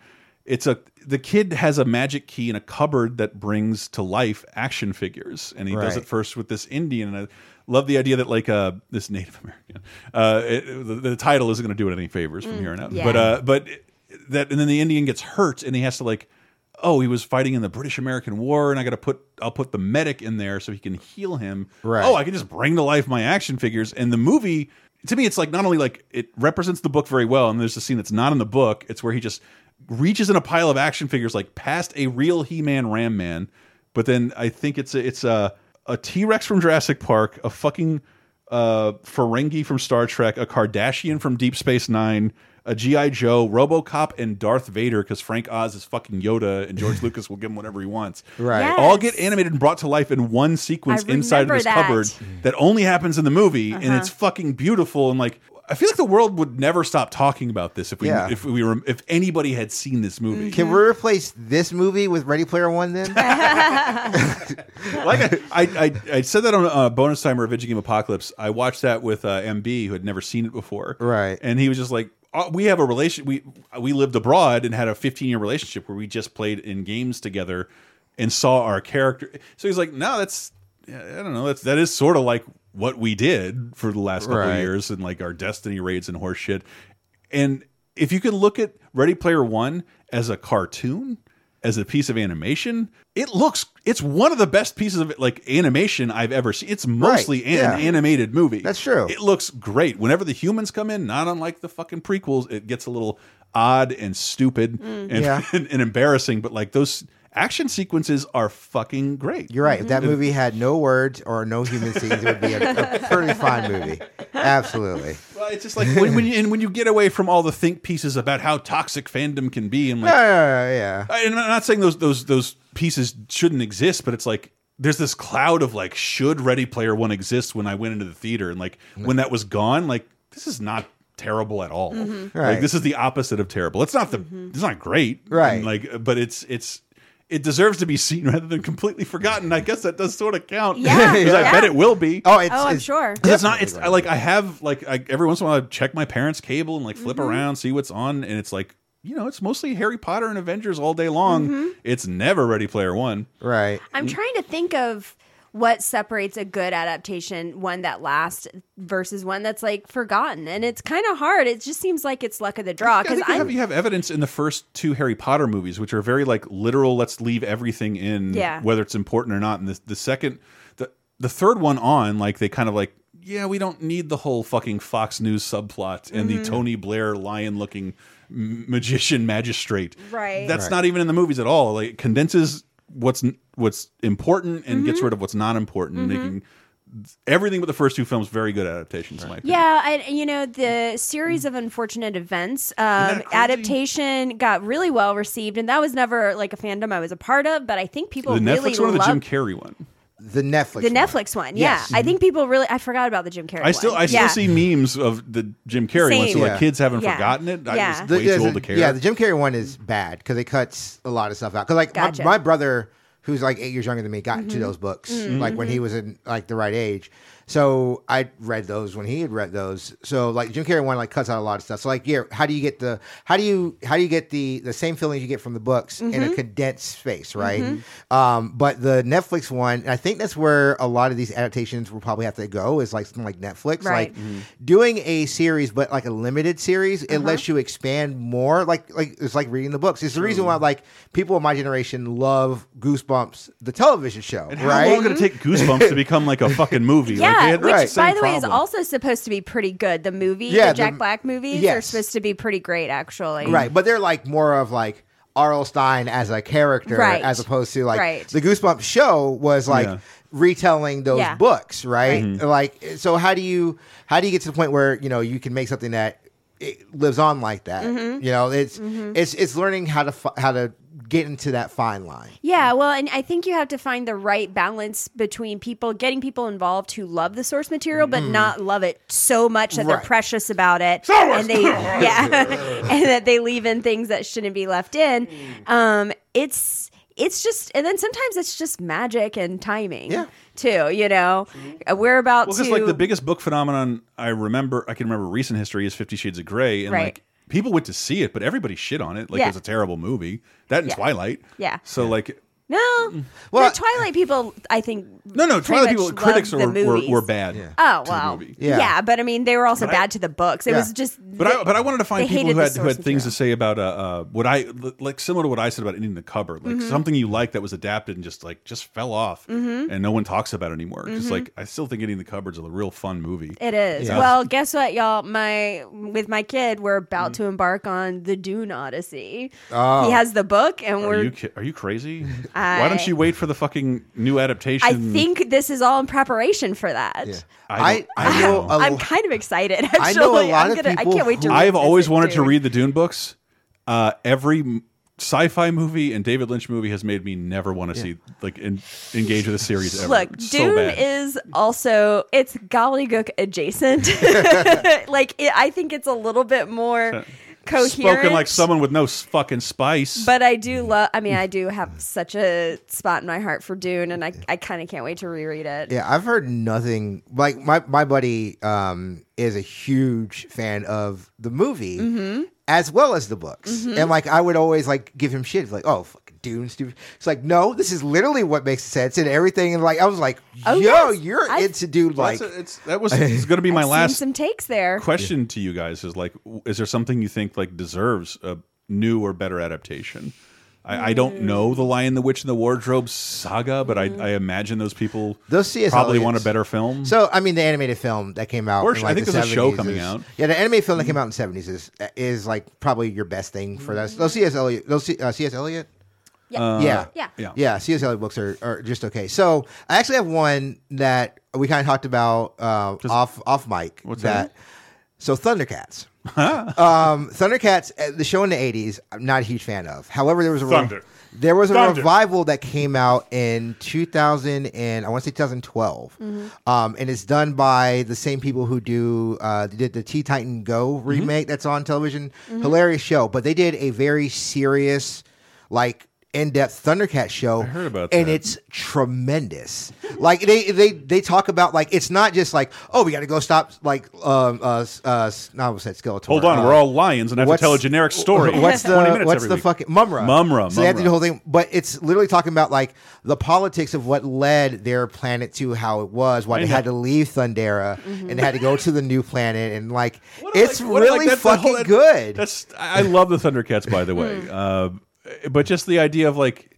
Speaker 1: It's a the kid has a magic key in a cupboard that brings to life action figures, and he does it first with this Indian. And I love the idea that like uh this Native American, uh, it, the, the title isn't going to do it any favors from here on out.
Speaker 2: yeah.
Speaker 1: But uh, but that and then the Indian gets hurt, and he has to like. Oh, he was fighting in the British American War, and I got to put I'll put the medic in there so he can heal him.
Speaker 3: Right.
Speaker 1: Oh, I can just bring to life my action figures. And the movie, to me, it's like not only like it represents the book very well, and there's a scene that's not in the book. It's where he just reaches in a pile of action figures like past a real He-Man Ram Man, but then I think it's a, it's a a T-Rex from Jurassic Park, a fucking uh Ferengi from Star Trek, a Cardassian from Deep Space Nine, a GI Joe, RoboCop, and Darth Vader because Frank Oz is fucking Yoda, and George Lucas will give him whatever he wants.
Speaker 3: Right. Yes.
Speaker 1: All get animated and brought to life in one sequence
Speaker 2: I
Speaker 1: inside of this
Speaker 2: that.
Speaker 1: cupboard that only happens in the movie, and
Speaker 2: Uh-huh.
Speaker 1: it's fucking beautiful. And like, I feel like the world would never stop talking about this if we
Speaker 3: Yeah.
Speaker 1: if we were if anybody had seen this movie.
Speaker 3: Can we replace this movie with Ready Player One then?
Speaker 1: like I, I, I, I said that on a bonus timer of Video Game Apocalypse. I watched that with uh, MB who had never seen it before,
Speaker 3: Right.
Speaker 1: And he was just like, oh, "We have a relation. We we lived abroad and had a 15 year relationship where we just played in games together and saw our character." So he's like, "No, that's I don't know. That's that is sort of like what we did for the last couple of years and like our Destiny raids and horse shit." And if you can look at Ready Player One as a cartoon, as a piece of animation, it looks it's one of the best pieces of like animation I've ever seen. It's mostly an
Speaker 3: yeah.
Speaker 1: animated movie.
Speaker 3: That's true.
Speaker 1: It looks great. Whenever the humans come in, not unlike the fucking prequels, it gets a little odd and stupid mm. and,
Speaker 3: Yeah.
Speaker 1: and, embarrassing, but like those action sequences are fucking great.
Speaker 3: You're right. If that mm-hmm. movie had no words or no human scenes, it would be a, a pretty fine movie. Absolutely.
Speaker 1: Well, it's just like when, when you and when you get away from all the think pieces about how toxic fandom can be, and like
Speaker 3: Yeah, yeah, yeah.
Speaker 1: I- and I'm not saying those those those pieces shouldn't exist, but it's like there's this cloud of like, should Ready Player One exist when I went into the theater, and like mm-hmm. when that was gone, like this is not terrible at all.
Speaker 3: Mhm.
Speaker 1: Like this is the opposite of terrible. It's not the mm-hmm. it's not great,
Speaker 3: Right.
Speaker 1: And, like, but it's it's. It deserves to be seen rather than completely forgotten. I guess that does sort of count.
Speaker 2: Yeah.
Speaker 1: 'Cause I
Speaker 2: Yeah.
Speaker 1: bet it will be.
Speaker 3: Oh, it's,
Speaker 2: Oh, I'm
Speaker 3: it's-
Speaker 2: sure.
Speaker 1: 'Cause it's not. It's I, like I have like I, every once in a while I check my parents' cable and like flip
Speaker 2: Mm-hmm.
Speaker 1: around, see what's on, and it's like you know it's mostly Harry Potter and Avengers all day long.
Speaker 2: Mm-hmm.
Speaker 1: It's never Ready Player One.
Speaker 3: Right.
Speaker 2: I'm trying to think of what separates a good adaptation, one that lasts versus one that's like forgotten, and it's kind of hard. It just seems like it's luck of the draw because
Speaker 1: you
Speaker 2: I'm
Speaker 1: have, you have evidence in the first two Harry Potter movies, which are very like literal. Let's leave everything in,
Speaker 2: Yeah.
Speaker 1: whether it's important or not. And the the second, the the third one on, like they kind of like, yeah, we don't need the whole fucking Fox News subplot and
Speaker 2: Mm-hmm.
Speaker 1: the Tony Blair lion looking magician magistrate.
Speaker 2: Right.
Speaker 1: That's
Speaker 3: Right.
Speaker 1: not even in the movies at all. Like it condenses what's what's important and
Speaker 2: Mm-hmm.
Speaker 1: gets rid of what's not important, making everything but the first two films very good adaptations. Opinion.
Speaker 2: Yeah, I, you know the series of unfortunate events um, adaptation got really well received, and that was never like a fandom I was a part of. But I think people
Speaker 1: The
Speaker 2: really
Speaker 1: Netflix one or the Jim Carrey one?
Speaker 3: The Netflix.
Speaker 2: the
Speaker 3: one.
Speaker 2: Netflix one. Yeah,
Speaker 3: Yes.
Speaker 2: I think mm-hmm. people really. I forgot about the Jim Carrey.
Speaker 1: I still
Speaker 2: one.
Speaker 1: I still
Speaker 2: Yeah.
Speaker 1: see memes of the Jim Carrey one, so
Speaker 2: Same.
Speaker 1: like kids haven't
Speaker 2: Yeah.
Speaker 1: forgotten it. I
Speaker 2: Yeah.
Speaker 1: was
Speaker 3: The-
Speaker 1: way
Speaker 3: yeah,
Speaker 1: too old
Speaker 3: the-
Speaker 1: to care.
Speaker 3: Yeah, the Jim Carrey one is bad because it cuts a lot of stuff out. Because like
Speaker 2: Gotcha.
Speaker 3: my, my brother, who's like eight years younger than me, got
Speaker 2: Mm-hmm.
Speaker 3: into those books mm-hmm. like when he mm-hmm. was in like the right age. So I read those when he had read those. So like Jim Carrey one like cuts out a lot of stuff. So like yeah, how do you get the how do you how do you get the the same feelings you get from the books in
Speaker 2: Mm-hmm.
Speaker 3: a condensed space, right? Um, but the Netflix one, I think that's where a lot of these adaptations will probably have to go is like something like Netflix,
Speaker 2: Right.
Speaker 3: like doing a series but like a limited series. It
Speaker 2: Uh-huh.
Speaker 3: lets you expand more. Like like it's like reading the books. It's the reason why like people of my generation love Goosebumps, the television show,
Speaker 1: and how
Speaker 3: right?
Speaker 1: long did it take Goosebumps to become like a fucking movie? like, they
Speaker 2: Yeah,
Speaker 1: had
Speaker 2: which
Speaker 1: the same
Speaker 2: by the way is
Speaker 1: problem.
Speaker 2: also supposed to be pretty good. The movie,
Speaker 3: Yeah,
Speaker 2: the Jack
Speaker 3: the-
Speaker 2: Black movies, are
Speaker 3: yes.
Speaker 2: supposed to be pretty great, actually.
Speaker 3: Right, but they're like more of like R.L. Stine as a character,
Speaker 2: Right.
Speaker 3: as opposed to like
Speaker 2: Right.
Speaker 3: the Goosebumps show was like
Speaker 1: Yeah.
Speaker 3: retelling those
Speaker 2: Yeah.
Speaker 3: books, right?
Speaker 1: Mm-hmm.
Speaker 3: Like, so how do you how do you get to the point where you know you can make something that it lives on like that?
Speaker 2: Mm-hmm.
Speaker 3: You know, it's it's it's learning how to fi- how to get into that fine line.
Speaker 2: Yeah, well, and I think you have to find the right balance between people getting people involved who love the source material but not love it so much that they're
Speaker 3: Mm.
Speaker 2: Precious about it, and they yeah, and that they leave in things that shouldn't be left in. Um, it's it's just, and then sometimes it's just magic and timing.
Speaker 3: Yeah.
Speaker 2: Too, you know, Uh, we're about
Speaker 1: well,
Speaker 2: to
Speaker 1: like the biggest book phenomenon I remember, I can remember recent history is Fifty Shades of Grey, and
Speaker 2: Right.
Speaker 1: like people went to see it, but everybody shit on it, like
Speaker 2: Yeah.
Speaker 1: it was a terrible movie. That and
Speaker 2: Yeah.
Speaker 1: Twilight,
Speaker 2: Yeah.
Speaker 1: So like,
Speaker 2: no,
Speaker 3: Well-
Speaker 2: the Twilight people, I think
Speaker 1: no, no, Twilight
Speaker 2: much
Speaker 1: people critics were, were were bad.
Speaker 2: Oh
Speaker 1: to the
Speaker 2: wow,
Speaker 1: movie.
Speaker 3: Yeah.
Speaker 2: yeah. but I mean, they were also
Speaker 1: But I-
Speaker 2: bad to the books. It
Speaker 3: Yeah.
Speaker 2: was just,
Speaker 1: But I but I wanted to find people who had who had
Speaker 2: source
Speaker 1: things to say about uh, uh what I like similar to what I said about Indian the cupboard, like something you like that was adapted and just like just fell off,
Speaker 2: Mm-hmm.
Speaker 1: and no one talks about it anymore. Just like I still think Indian the cupboard's a real fun movie.
Speaker 2: It is.
Speaker 3: Yeah.
Speaker 2: Well, guess what, y'all? My with my kid, we're about
Speaker 1: Mm.
Speaker 2: to embark on the Dune Odyssey.
Speaker 3: Oh.
Speaker 2: He has the book, and
Speaker 1: Are
Speaker 2: we're
Speaker 1: you are you crazy? Why don't you wait for the fucking new adaptation?
Speaker 2: I think this is all in preparation for that.
Speaker 1: I,
Speaker 3: I know a
Speaker 2: I'm kind of excited. Actually,
Speaker 3: I know a lot
Speaker 2: I'm
Speaker 3: of
Speaker 2: gonna, I
Speaker 3: people
Speaker 2: can't wait to.
Speaker 3: who-
Speaker 1: I've always wanted to read the Dune books. Uh, every sci-fi movie and David Lynch movie has made me never want to see like in, engage with a series ever.
Speaker 2: Look,
Speaker 1: It's
Speaker 2: Dune
Speaker 1: bad.
Speaker 2: is also it's gobbledygook adjacent. like it, I think it's a little bit more coherent.
Speaker 1: spoken like someone with no fucking spice.
Speaker 2: But I do love. I mean, I do have such a spot in my heart for Dune, and I, I kind of can't wait to reread it.
Speaker 3: Yeah, I've heard nothing. Like my my buddy um, is a huge fan of the movie
Speaker 2: Mhm.
Speaker 3: as well as the books,
Speaker 2: Mhm.
Speaker 3: and like I would always like give him shit like, "Oh, fucking Dune, stupid." It's like, no, this is literally what makes sense and everything. And like I was like,
Speaker 2: Oh,
Speaker 3: "Yo,
Speaker 2: yes.
Speaker 3: you're
Speaker 2: I've-
Speaker 3: into Dune." Like
Speaker 1: that's a- it's- that was it's going to be my
Speaker 2: I've
Speaker 1: last
Speaker 2: some takes there.
Speaker 1: question to you guys is like, is there something you think like deserves a new or better adaptation? I, I don't mm. know the Lion, the Witch, and the Wardrobe saga, but I, mm-hmm. I imagine those people
Speaker 3: Those C.S.
Speaker 1: probably want a better film.
Speaker 3: So I mean, the animated film that came out.
Speaker 1: Or
Speaker 3: in, like,
Speaker 1: I think
Speaker 3: the
Speaker 1: there's a show
Speaker 3: 70s
Speaker 1: coming
Speaker 3: is-
Speaker 1: out.
Speaker 3: Yeah, the animated film that came mm-hmm. out in the seventies is uh, is like probably your best thing for that. Those C.S. Eliot, those C, uh, C.S. Eliot.
Speaker 1: Uh,
Speaker 3: yeah,
Speaker 2: Yeah.
Speaker 1: yeah,
Speaker 3: yeah. C.S. Eliot books are, are just okay. So I actually have one that we kind of talked about uh, off off mic.
Speaker 1: What's
Speaker 3: that?
Speaker 1: that?
Speaker 3: So Thundercats. um, Thundercats, uh, the show in the '80s, I'm not a huge fan of. However, there was a re-
Speaker 1: Thunder.
Speaker 3: there was a
Speaker 1: Thunder.
Speaker 3: revival that came out in 2000 and I want to say 2012, um, and it's done by the same people who do uh, they did the T Titan Go remake that's on television. Hilarious show, but they did a very serious, like in-depth Thundercat show. I
Speaker 1: heard about
Speaker 3: and
Speaker 1: that.
Speaker 3: it's tremendous. like they they they talk about like it's not just like oh we got to go stop like um uh s- uh s- no, I almost said Skeletor.
Speaker 1: Hold on,
Speaker 3: Uh,
Speaker 1: we're all lions and I have to tell a generic story.
Speaker 3: What's the
Speaker 1: minutes
Speaker 3: what's
Speaker 1: every
Speaker 3: the
Speaker 1: week.
Speaker 3: fucking Mumm-Ra?
Speaker 1: Mumm-Ra,
Speaker 3: So they have to do the whole thing, but it's literally talking about like the politics of what led their planet to how it was, why
Speaker 1: I
Speaker 3: they
Speaker 1: know.
Speaker 3: had to leave Thundera and they had to go to the new planet, and like
Speaker 1: What
Speaker 3: it's
Speaker 1: like- what a- like,
Speaker 3: really fucking
Speaker 1: whole- that-
Speaker 3: good.
Speaker 1: That's I I love the Thundercats, by the way. Uh, but just the idea of like.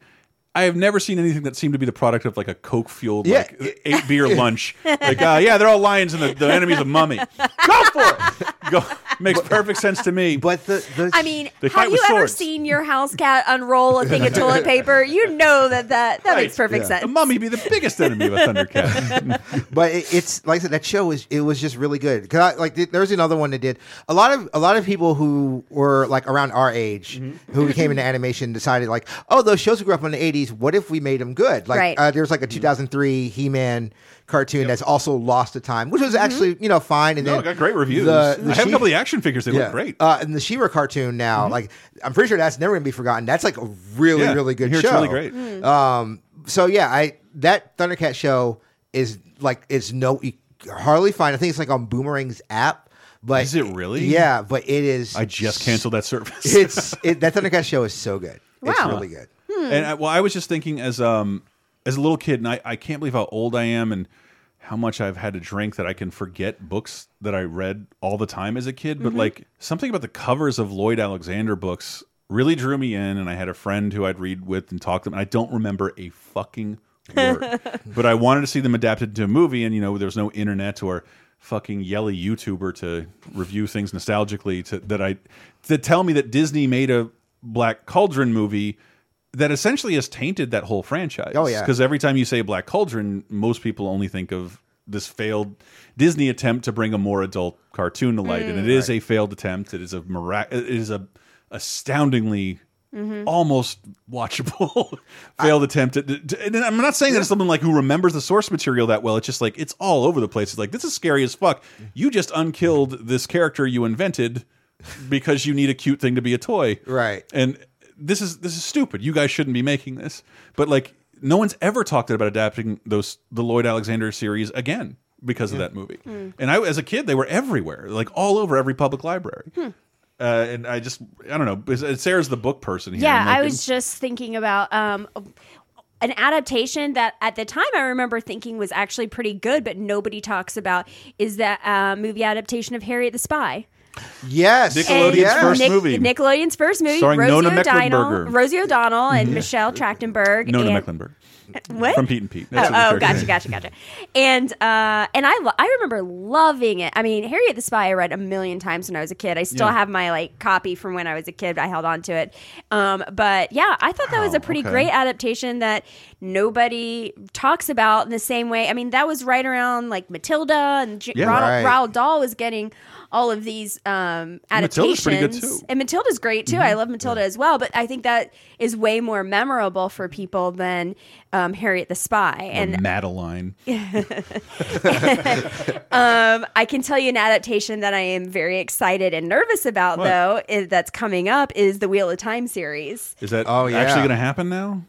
Speaker 1: I have never seen anything that seemed to be the product of like a coke fueled
Speaker 3: Yeah.
Speaker 1: like eight beer lunch. Like, uh, yeah, they're all lions and the, the enemy's a mummy. Go for it. Go. Makes perfect sense to me.
Speaker 3: But the, the
Speaker 2: I mean,
Speaker 1: They fight
Speaker 2: have
Speaker 1: with
Speaker 2: you ever
Speaker 1: swords.
Speaker 2: seen your house cat unroll a thing of toilet paper? You know that that, that makes perfect
Speaker 1: the
Speaker 2: sense.
Speaker 1: mummy be the biggest enemy of a Thundercat.
Speaker 3: but it, it's like I said, that show was it was just really good. Cause I, like th- there was another one that did a lot of a lot of people who were like around our age
Speaker 1: Mm-hmm.
Speaker 3: who came into animation decided like, oh, those shows we grew up in the '80s. What if we made them good? Like
Speaker 2: Right.
Speaker 3: uh, there's like a 2003 He-Man cartoon that's also lost to time, which was
Speaker 2: Mm-hmm.
Speaker 3: actually you know fine. And
Speaker 1: no,
Speaker 3: then
Speaker 1: got great reviews.
Speaker 3: the- the
Speaker 1: I have a couple of the action figures. They
Speaker 3: yeah.
Speaker 1: look great.
Speaker 3: Uh, and the She-Ra cartoon now, like I'm pretty sure that's never gonna be forgotten. That's like a really,
Speaker 1: Yeah,
Speaker 3: really good
Speaker 1: I
Speaker 3: show.
Speaker 1: it's really great. Mm.
Speaker 3: Um, so yeah, I that Thundercat show is like it's no you hardly find. I think it's like on Boomerang's app. But
Speaker 1: Is it really?
Speaker 3: Yeah, but it is.
Speaker 1: I just canceled that service.
Speaker 3: It's it, that Thundercat show is so good. It's
Speaker 2: Wow.
Speaker 3: really good.
Speaker 1: And I, well, I was just thinking as um as a little kid, and I, I can't believe how old I am and how much I've had to drink that I can forget books that I read all the time as a kid. But like something about the covers of Lloyd Alexander books really drew me in, and I had a friend who I'd read with and talk to them. And I don't remember a fucking word, but I wanted to see them adapted to a movie, and you know there was no internet or fucking yelly YouTuber to review things nostalgically to that I to tell me that Disney made a Black Cauldron movie that essentially has tainted that whole franchise.
Speaker 3: Oh, yeah.
Speaker 1: because every time you say Black Cauldron, most people only think of this failed Disney attempt to bring a more adult cartoon to light, and mm. it is a failed attempt. It is a mirac It is a astoundingly. Mm-hmm. Almost watchable failed attempt. At, to- and I'm not saying that it's someone like who remembers the source material that well. It's just like it's all over the place. It's like this is scary as fuck. You just unkilled this character you invented because you need a cute thing to be a toy,
Speaker 3: Right.
Speaker 1: and this is this is stupid. You guys shouldn't be making this. But like no one's ever talked about adapting those the Lloyd Alexander series again because of that movie. And I as a kid they were everywhere, like all over every public library. Uh, and I just I don't know. Sarah's the book person here.
Speaker 2: Yeah, I was just thinking about um, an adaptation that at the time I remember thinking was actually pretty good, but nobody talks about is that uh, movie adaptation of Harriet the Spy.
Speaker 3: Yes,
Speaker 1: Nickelodeon's
Speaker 3: yes.
Speaker 1: first movie.
Speaker 2: Nickelodeon's first movie,
Speaker 1: Starring
Speaker 2: Rosie
Speaker 1: Nona
Speaker 2: O'Donnell, Rosie O'Donnell and Michelle Trachtenberg.
Speaker 1: Nona
Speaker 2: and,
Speaker 1: Mecklenberg.
Speaker 2: What?
Speaker 1: From Pete and Pete.
Speaker 2: Oh,
Speaker 1: That's the
Speaker 2: oh, gotcha,
Speaker 1: name.
Speaker 2: gotcha, gotcha. And uh, and I lo- I remember loving it. I mean, Harriet the Spy I read a million times when I was a kid. I still
Speaker 1: Yeah.
Speaker 2: have my like copy from when I was a kid. I held on to it. Um, but yeah, I thought that was a pretty
Speaker 1: okay.
Speaker 2: great adaptation that nobody talks about in the same way. I mean, that was right around like Matilda and J-
Speaker 1: Yeah.
Speaker 2: Ronald,
Speaker 3: Right.
Speaker 2: Roald Dahl was getting all of these um,
Speaker 1: Matilda's
Speaker 2: adaptations.
Speaker 1: pretty good, too.
Speaker 2: And Matilda's great too. I love Matilda as well. But I think that is way more memorable for people than um, Harriet the Spy.
Speaker 1: Or
Speaker 2: And
Speaker 1: Madeline.
Speaker 2: um, I can tell you an adaptation that I am very excited and nervous about,
Speaker 1: What?
Speaker 2: though, is, that's coming up is the Wheel of Time series.
Speaker 1: Is that
Speaker 3: Oh, yeah.
Speaker 1: actually going to happen now?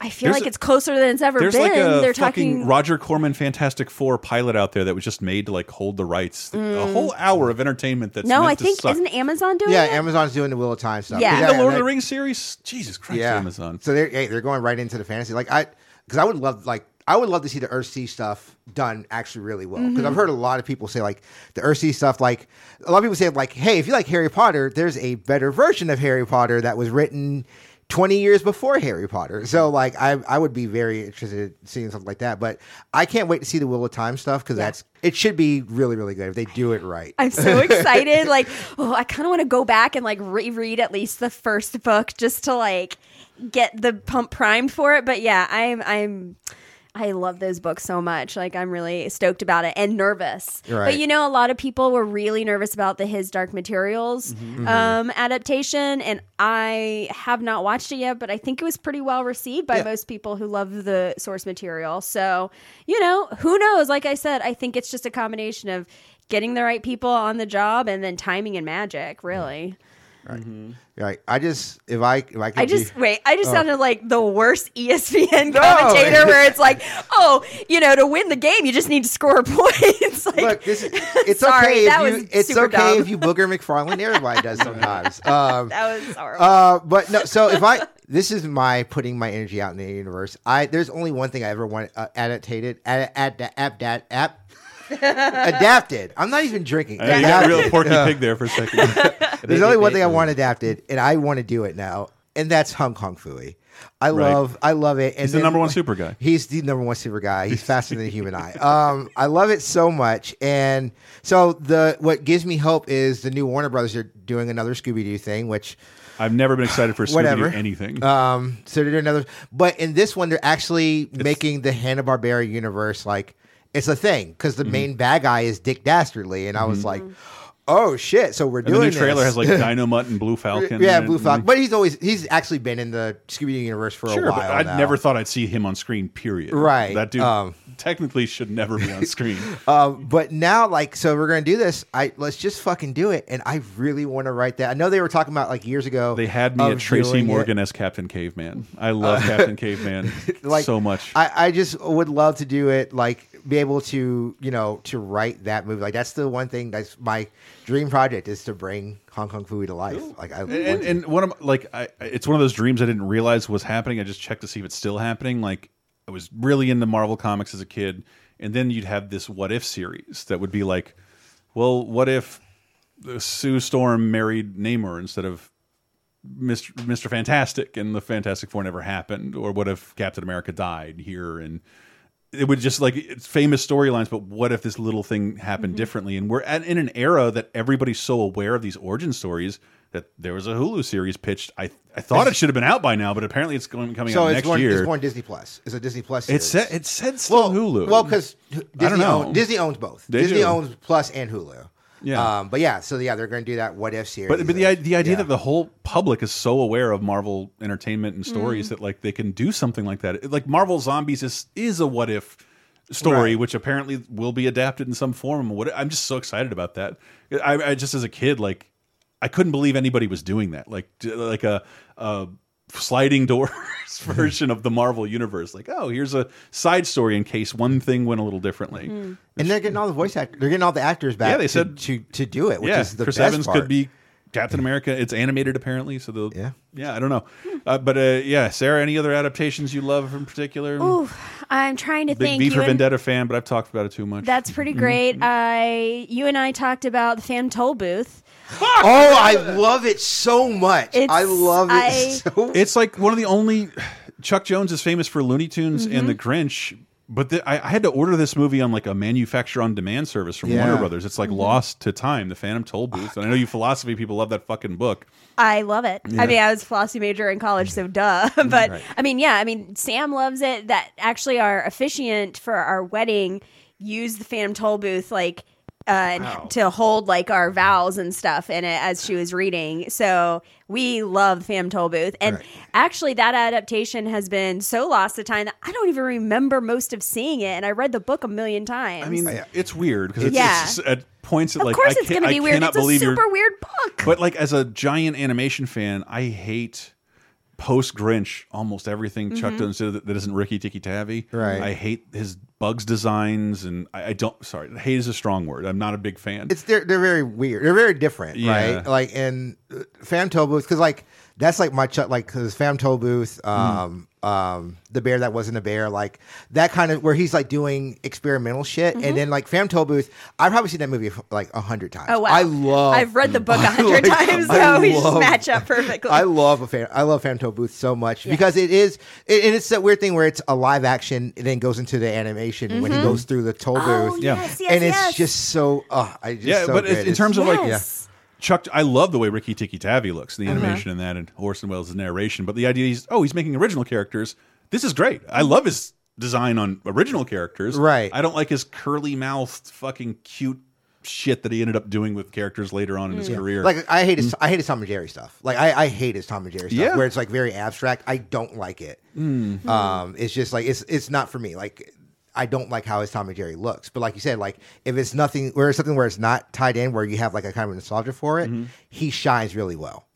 Speaker 2: I feel
Speaker 1: There's
Speaker 2: like
Speaker 1: a-
Speaker 2: it's closer than it's ever
Speaker 1: There's
Speaker 2: been.
Speaker 1: like a
Speaker 2: They're
Speaker 1: fucking
Speaker 2: talking.
Speaker 1: Roger Corman Fantastic Four pilot out there that was just made to like hold the rights. A whole hour of entertainment that's
Speaker 2: no,
Speaker 1: meant
Speaker 2: I
Speaker 1: to
Speaker 2: think
Speaker 1: suck.
Speaker 2: isn't Amazon doing
Speaker 3: Yeah,
Speaker 2: it?
Speaker 3: Amazon's doing the Wheel of Time stuff.
Speaker 2: Yeah.
Speaker 3: 'Cause
Speaker 1: And the
Speaker 3: that-
Speaker 1: Lord of the Rings series. Jesus Christ, yeah. Amazon.
Speaker 3: So they're hey, they're going right into the fantasy. Like I, because I would love like I would love to see the Earthsea stuff done actually really well. Because
Speaker 2: Mm-hmm.
Speaker 3: I've heard a lot of people say like the Earthsea stuff. Like a lot of people say like, hey, if you like Harry Potter, there's a better version of Harry Potter that was written. 20 years before Harry Potter. So like I I would be very interested in seeing something like that, but I can't wait to see the Wheel of Time stuff cuz that's it should be really really good if they do it right.
Speaker 2: I'm so excited. like, oh, I kind of want to go back and like reread at least the first book just to like get the pump primed for it. But yeah, I'm I'm I love those books so much. Like I'm really stoked about it and nervous.
Speaker 3: Right.
Speaker 2: But you know, a lot of people were really nervous about the His Dark Materials
Speaker 3: Mm-hmm.
Speaker 2: um, adaptation, and I have not watched it yet. But I think it was pretty well received by
Speaker 3: Yeah.
Speaker 2: most people who love the source material. So you know, who knows? Like I said, I think it's just a combination of getting the right people on the job and then timing and magic. Really.
Speaker 3: Right. I just if I if I could
Speaker 2: I just
Speaker 3: do-
Speaker 2: wait. I just
Speaker 3: Oh.
Speaker 2: sounded like the worst ESPN
Speaker 3: No.
Speaker 2: commentator, where it's like, oh, you know, to win the game, you just need to score points. like,
Speaker 3: Look, this is, it's
Speaker 2: sorry,
Speaker 3: okay. If
Speaker 2: that
Speaker 3: you,
Speaker 2: was
Speaker 3: it's
Speaker 2: super
Speaker 3: okay
Speaker 2: dumb.
Speaker 3: if you booger McFarland. Everybody does sometimes. Um,
Speaker 2: that was horrible.
Speaker 3: uh, but no. So if I, this is my putting my energy out in the universe. I there's only one thing I ever want uh, adapted, ad, ad, ad, ad, app, adapted. I'm not even drinking.
Speaker 1: I know you got a real Porky
Speaker 3: Uh,
Speaker 1: Pig there for a second.
Speaker 3: There's only one thing I want adapted, and I want to do it now, and that's Hong Kong Phooey. I
Speaker 1: Right.
Speaker 3: love, I love it. And
Speaker 1: He's the
Speaker 3: then-
Speaker 1: number one super guy.
Speaker 3: He's the number one super guy. He's faster than the human eye. Um, I love it so much, and so the what gives me hope is the new Warner Brothers are doing another Scooby Doo thing, which
Speaker 1: I've never been excited for Scooby
Speaker 3: whatever
Speaker 1: Doo anything.
Speaker 3: Um, so they're doing another, but in this one, they're actually making the Hanna Barbera universe like it's a thing because
Speaker 1: Mm-hmm.
Speaker 3: the main bad guy is Dick Dastardly, and I was like, oh shit! So we're
Speaker 1: and the new trailer
Speaker 3: this.
Speaker 1: has like Dynamite and Blue Falcon.
Speaker 3: yeah, Blue Falcon, but he's always he's actually been in the Scooby Doo universe for
Speaker 1: Sure,
Speaker 3: a while.
Speaker 1: I never thought I'd see him on screen. Period.
Speaker 3: Right,
Speaker 1: That dude
Speaker 3: um,
Speaker 1: technically should never be on screen.
Speaker 3: Um, but now, like, so we're gonna do this. I let's just fucking do it, and I really want to write that. I know they were talking about like years ago.
Speaker 1: They had me at Tracy
Speaker 3: doing it.
Speaker 1: Morgan as Captain Caveman. I love
Speaker 3: Uh,
Speaker 1: Captain Caveman
Speaker 3: like
Speaker 1: so much.
Speaker 3: I, I just would love to do it, like be able to, you know, to write that movie. Like that's the one thing that's my dream project is to bring Hong Kong Phooey to life. Like I
Speaker 1: and, and, and one of my, like I, I- it's one of those dreams I didn't realize was happening. I just checked to see if it's still happening. Like I was really into Marvel comics as a kid, and then you'd have this What If series that would be like, well, what if Sue Storm married Namor instead of Mr. Mr. Fantastic, and the Fantastic Four never happened, or what if Captain America died here and it would just like it's famous storylines, but what if this little thing happened mm-hmm. differently? And we're at, in an era that everybody's so aware of these origin stories that there was a Hulu series pitched. I I thought it should have been out by now, but apparently it's going coming
Speaker 3: so
Speaker 1: out next
Speaker 3: going,
Speaker 1: year.
Speaker 3: it's going Disney Plus. It's a Disney Plus.
Speaker 1: It
Speaker 3: Series.
Speaker 1: said it said still Hulu.
Speaker 3: Well, because
Speaker 1: I don't
Speaker 3: Disney,
Speaker 1: know.
Speaker 3: own- Disney owns both.
Speaker 1: They
Speaker 3: Disney
Speaker 1: do.
Speaker 3: owns Plus and Hulu.
Speaker 1: Yeah.
Speaker 3: Um, but yeah, so yeah, they're going to do that What If series.
Speaker 1: But but the the idea
Speaker 3: yeah.
Speaker 1: that the whole public is so aware of Marvel entertainment and
Speaker 3: Mm.
Speaker 1: stories that like they can do something like that. Like Marvel Zombies is is a what if story,
Speaker 3: Right.
Speaker 1: which apparently will be adapted in some form. What I'm just so excited about that. I, I just as a kid, like I couldn't believe anybody was doing that. Like like a. a sliding doors version of the Marvel universe like oh here's a side story in case one thing went a little differently
Speaker 3: and they're getting all the voice actors. They're getting all the actors back.
Speaker 1: Yeah, they
Speaker 3: to-
Speaker 1: said-
Speaker 3: to to do it, which
Speaker 1: yeah,
Speaker 3: is the
Speaker 1: Chris
Speaker 3: best
Speaker 1: Evans
Speaker 3: part.
Speaker 1: could be Captain America. It's animated apparently, so they'll.
Speaker 3: Yeah,
Speaker 1: yeah. I don't know, uh, but uh, yeah, Sarah. Any other adaptations you love in particular?
Speaker 2: Ooh, I'm trying to
Speaker 1: Big
Speaker 2: think.
Speaker 1: V
Speaker 2: You
Speaker 1: for
Speaker 2: and-
Speaker 1: Vendetta fan, but I've talked about it too much.
Speaker 2: That's pretty
Speaker 1: Mhm.
Speaker 2: great. I, you and I talked about the fan toll booth.
Speaker 3: Oh, I love it so much.
Speaker 2: It's-
Speaker 3: I love it
Speaker 2: I-
Speaker 3: so.
Speaker 1: It's like one of the only Chuck Jones is famous for Looney Tunes
Speaker 2: Mm-hmm.
Speaker 1: and The Grinch, but the, I, I had to order this movie on like a manufacturer on demand service from
Speaker 3: Yeah.
Speaker 1: Warner Brothers. It's like
Speaker 2: Mm-hmm.
Speaker 1: Lost to Time, the Phantom Toll Booth. And I know you philosophy people love that fucking book.
Speaker 2: I love it.
Speaker 1: Yeah.
Speaker 2: I mean, I was a philosophy major in college, so duh. but
Speaker 1: Right.
Speaker 2: I mean, yeah, I mean, Sam loves it. That actually, our officiant for our wedding used the Phantom Toll booth, like, uh, and
Speaker 1: Wow.
Speaker 2: to hold like our vows and stuff in it as she was reading. So we love the Phantom Toll booth, and actually, that adaptation has been so lost to time that I don't even remember most of seeing it. And I read the book a million times.
Speaker 1: I mean, it's weird because it's,
Speaker 2: Yeah.
Speaker 1: it's just at points that
Speaker 2: of
Speaker 1: like
Speaker 2: course,
Speaker 1: I
Speaker 2: it's
Speaker 1: can't,
Speaker 2: going to
Speaker 1: I
Speaker 2: be weird.
Speaker 1: cannot
Speaker 2: It's a
Speaker 1: believe
Speaker 2: super weird book.
Speaker 1: But like as a giant animation fan, I hate post Grinch almost everything Chuck. Jones did that, that isn't Rikki-Tikki-Tavi.
Speaker 3: Right.
Speaker 1: I hate his Bugs designs, and I, I don't. Sorry, hate is a strong word. I'm not a big fan.
Speaker 3: It's they're they're very weird. They're very different,
Speaker 1: Yeah.
Speaker 3: right? Like in uh, Phantom Toll because like that's like my ch- like because Phantom Toll Booth, um, um, the bear that wasn't a bear, like that kind of where he's like doing experimental shit,
Speaker 2: Mhm.
Speaker 3: and then like Phantom Toll Booth, I've probably seen that movie like a hundred times.
Speaker 2: Oh wow!
Speaker 3: I love.
Speaker 2: I've read the book a hundred
Speaker 3: like-
Speaker 2: times,
Speaker 3: I
Speaker 2: so we just match up perfectly.
Speaker 3: I love a fan. I love Phantom Toll Booth so much because it is, it, and it's that weird thing where it's a live action and then goes into the animation when he
Speaker 2: Mhm.
Speaker 3: goes through the toll
Speaker 2: Oh,
Speaker 3: booth.
Speaker 2: yes, yes,
Speaker 3: and it's
Speaker 2: yes.
Speaker 3: just so. Uh, I just
Speaker 1: yeah,
Speaker 3: so
Speaker 1: but
Speaker 3: good.
Speaker 1: in terms of like
Speaker 2: Yes.
Speaker 1: Chuck, I love the way Rikki-Tikki-Tavi looks, the
Speaker 2: Uh-huh.
Speaker 1: animation in that, and Orson Welles' narration. But the idea is, oh, he's making original characters. This is great. I love his design on original characters.
Speaker 3: Right.
Speaker 1: I don't like his curly mouthed, fucking cute shit that he ended up doing with characters later on in his
Speaker 3: Yeah.
Speaker 1: career.
Speaker 3: Like I hate his, I hate his Tom and Jerry stuff. Like I, I hate his Tom and Jerry stuff
Speaker 1: Yeah.
Speaker 3: where it's like very abstract. I don't like it.
Speaker 1: Mhm.
Speaker 3: Um, it's just like it's it's not for me. Like I don't like how his Tom and Jerry looks. But like you said, like if it's nothing, where it's something where it's not tied in, where you have like a kind of nostalgia for it,
Speaker 1: Mm-hmm.
Speaker 3: he shines really well.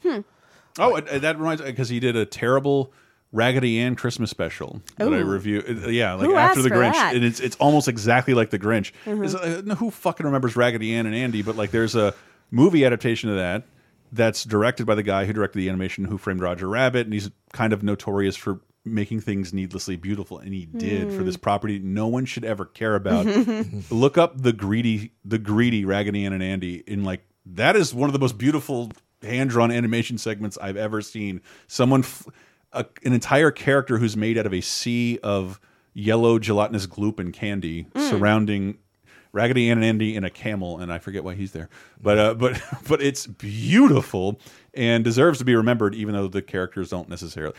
Speaker 1: Oh, and- and that reminds me, because he did a terrible Raggedy Ann Christmas special that I
Speaker 2: Ooh.
Speaker 1: review. uh, Yeah, like
Speaker 2: Who
Speaker 1: after the Grinch,
Speaker 2: that?
Speaker 1: and it's it's almost exactly like the Grinch.
Speaker 2: Mhm.
Speaker 1: Uh, who fucking remembers Raggedy Ann and Andy? But like, there's a movie adaptation of that that's directed by the guy who directed the animation Who Framed Roger Rabbit, and he's kind of notorious for making things needlessly beautiful, and he did for
Speaker 2: Hmm.
Speaker 1: this property no one should ever care about. Look up the greedy, the greedy Raggedy Ann and Andy in like that is one of the most beautiful hand drawn animation segments I've ever seen. Someone, f a, an entire character who's made out of a sea of yellow gelatinous gloop and candy
Speaker 2: Mm.
Speaker 1: surrounding Raggedy Ann and Andy in a camel, and I forget why he's there, but uh, but but it's beautiful and deserves to be remembered, even though the characters don't necessarily.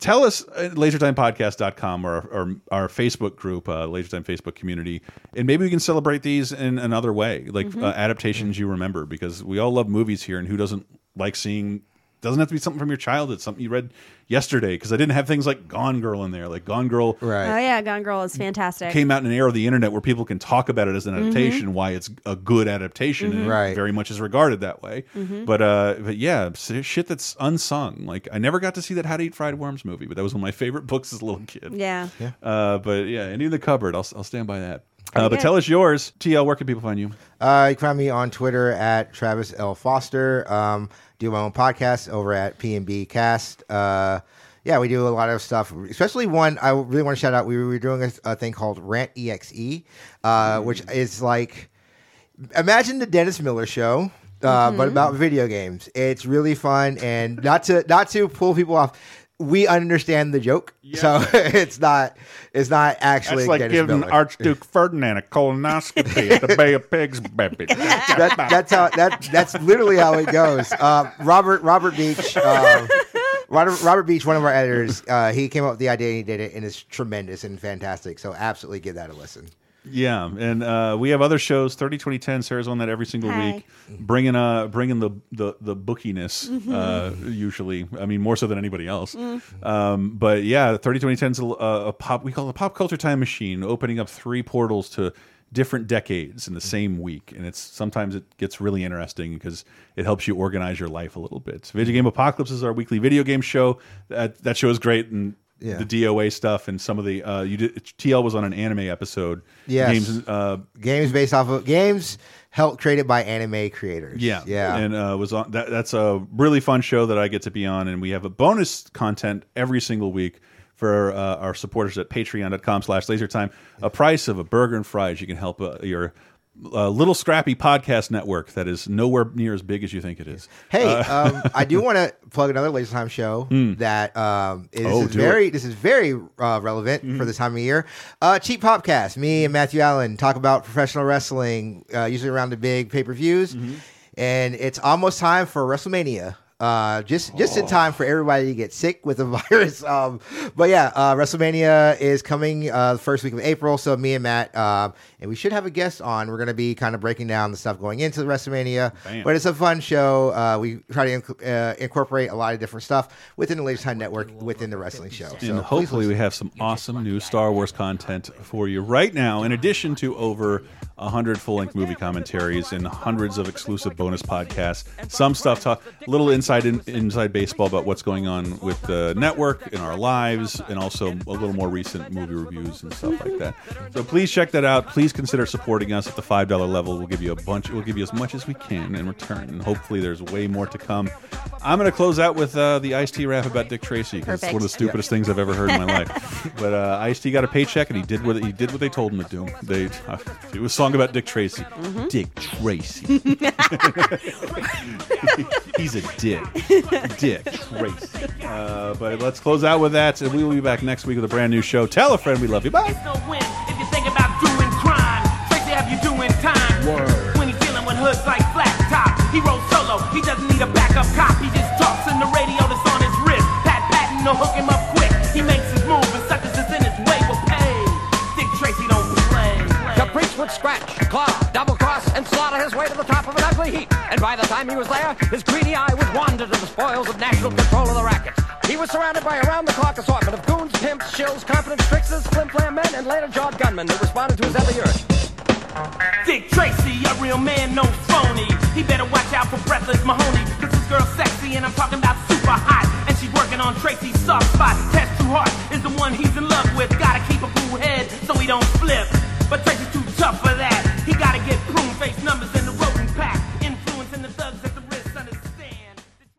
Speaker 1: Tell us at lasertimepodcast.com or, or our Facebook group, uh, Lasertime Facebook community, and maybe we can celebrate these in another way, like
Speaker 2: Mm-hmm.
Speaker 1: uh, adaptations you remember, because we all love movies here, and who doesn't like seeing? Doesn't have to be something from your childhood, something you read yesterday, because I didn't have things like Gone Girl in there. Like Gone Girl, right?
Speaker 2: Oh yeah, Gone Girl is fantastic.
Speaker 1: came out in an era of the internet where people can talk about it as an
Speaker 2: Mhm.
Speaker 1: adaptation, why it's a good adaptation, and
Speaker 2: Mhm.
Speaker 1: it
Speaker 3: Right.
Speaker 1: very much is regarded that way.
Speaker 2: Mhm.
Speaker 1: But uh, but yeah, shit that's unsung. Like I never got to see that How to Eat Fried Worms movie, but that was one of my favorite books as a little kid.
Speaker 2: Yeah.
Speaker 3: Yeah.
Speaker 1: Uh, but yeah, and in the cupboard, I'll I'll stand by that. Uh, but
Speaker 3: good.
Speaker 1: tell us yours, TL. Where can people find you?
Speaker 3: Uh, you can find me on Twitter at Travis L Foster. Um, do my own podcast over at PNB Cast. Uh, yeah, we do a lot of stuff, especially one I really want to shout out. We were doing a, a thing called Rant EXE, uh, which is like imagine the Dennis Miller show. Uh, But
Speaker 2: Mhm.
Speaker 3: about video games, it's really fun, and not to not to pull people off. We understand the joke, so it's not it's not actually
Speaker 1: That's like
Speaker 3: Dennis
Speaker 1: giving
Speaker 3: Miller.
Speaker 1: Archduke Ferdinand a colonoscopy at the Bay of Pigs, baby.
Speaker 3: that, that's how that that's literally how it goes. Uh, Robert Robert Beach, uh, Robert, Robert Beach, one of our editors, uh, he came up with the idea and he did it, and it's tremendous and fantastic. So absolutely give that a listen.
Speaker 1: Yeah, and uh, we have other shows. 30, 20, 10, Sarah's on that every single
Speaker 2: Hi.
Speaker 1: week, bringing uh bringing the the the bookiness.
Speaker 2: Mhm.
Speaker 1: Uh, usually, I mean more so than anybody else.
Speaker 2: Mm.
Speaker 1: Um, but yeah, 30, 20, 10 is a, a pop. We call it a pop culture time machine, opening up three portals to different decades in the same week, and it's sometimes it gets really interesting because it helps you organize your life a little bit. Video Game Apocalypse is our weekly video game show. That that show is great and.
Speaker 3: Yeah.
Speaker 1: The DOA stuff and some of the uh, you did TL was on an anime episode.
Speaker 3: Yeah,
Speaker 1: Games uh,
Speaker 3: Games based off of games helped created by anime creators.
Speaker 1: yeah,
Speaker 3: yeah.
Speaker 1: and uh, was on that. That's a really fun show that I get to be on, and we have a bonus content every single week for uh, our supporters at Patreon.com/slash LaserTime. A price of a burger and fries. You can help uh, your uh, little scrappy podcast network that is nowhere near as big as you think it is.
Speaker 3: Hey,
Speaker 1: Uh,
Speaker 3: um, I do want to plug another Laser Time show
Speaker 1: Hmm.
Speaker 3: that um, is,
Speaker 1: Oh,
Speaker 3: is
Speaker 1: do it.
Speaker 3: very this is very uh, relevant for this time of year. Uh, Cheap Popcast. Me and Matthew Allen talk about professional wrestling, uh, usually around the big pay per views, and it's almost time for WrestleMania. Uh, just just in time for everybody to get sick with the virus. Um, but yeah, uh, WrestleMania is coming uh, the first week of April. So me and Matt, um, and we should have a guest on. We're going to be kind of breaking down the stuff going into the WrestleMania.
Speaker 1: Bam.
Speaker 3: But it's a fun show. Uh, we try to inc- uh, incorporate a lot of different stuff within the Laser Time Network within the wrestling show. So
Speaker 1: and hopefully we have some awesome new Star Wars content for you right now. In addition to over hundred full-length movie commentaries and hundreds of exclusive bonus podcasts, some stuff talk a little inside in, inside baseball about what's going on with the network in our lives, and also a little more recent movie reviews and stuff like that. So please check that out. Please consider supporting us at the five dollar level. We'll give you a bunch. We'll give you as much as we can in return, and hopefully there's way more to come. I'm going to close out with uh, the Ice T rap about Dick Tracy. 'cause It's one of the stupidest things I've ever heard in my life. But uh, Ice T got a paycheck, and he did what he did what they told him to do. They uh, it was a song about Dick Tracy.
Speaker 2: Mm-hmm.
Speaker 1: Dick Tracy. He's a dick. Dick Tracy. Uh, but let's close out with that, and we will be back next week with a brand new show. Tell a friend we love you. Bye.
Speaker 30: no win if you think about doing crime. Tracy have you doing time. When he's dealing with hoods like flat top, he rolls solo. He doesn't need a backup cop. He just talks in the radio that's on his wrist. Pat Patton will hook him up
Speaker 31: would scratch, claw, double cross, and slaughter his way to the top of an ugly heap. And by the time he was there, his greedy eye would wander to the spoils of national control of the rackets. He was surrounded by a round-the-clock assortment of goons, pimps, shills, confidence tricksters, flim-flam men, and later-jawed gunmen that responded to his every urge.
Speaker 30: Dick Tracy, a real man, no phony. He better watch out for breathless Mahoney. Cause this girl's sexy, and I'm talking about super hot. And she's working on Tracy's soft spot. Tess Trueheart is the one he's in love with. Gotta keep a cool head so he don't flip. But Tracy's too tough for that. He gotta get prune face numbers.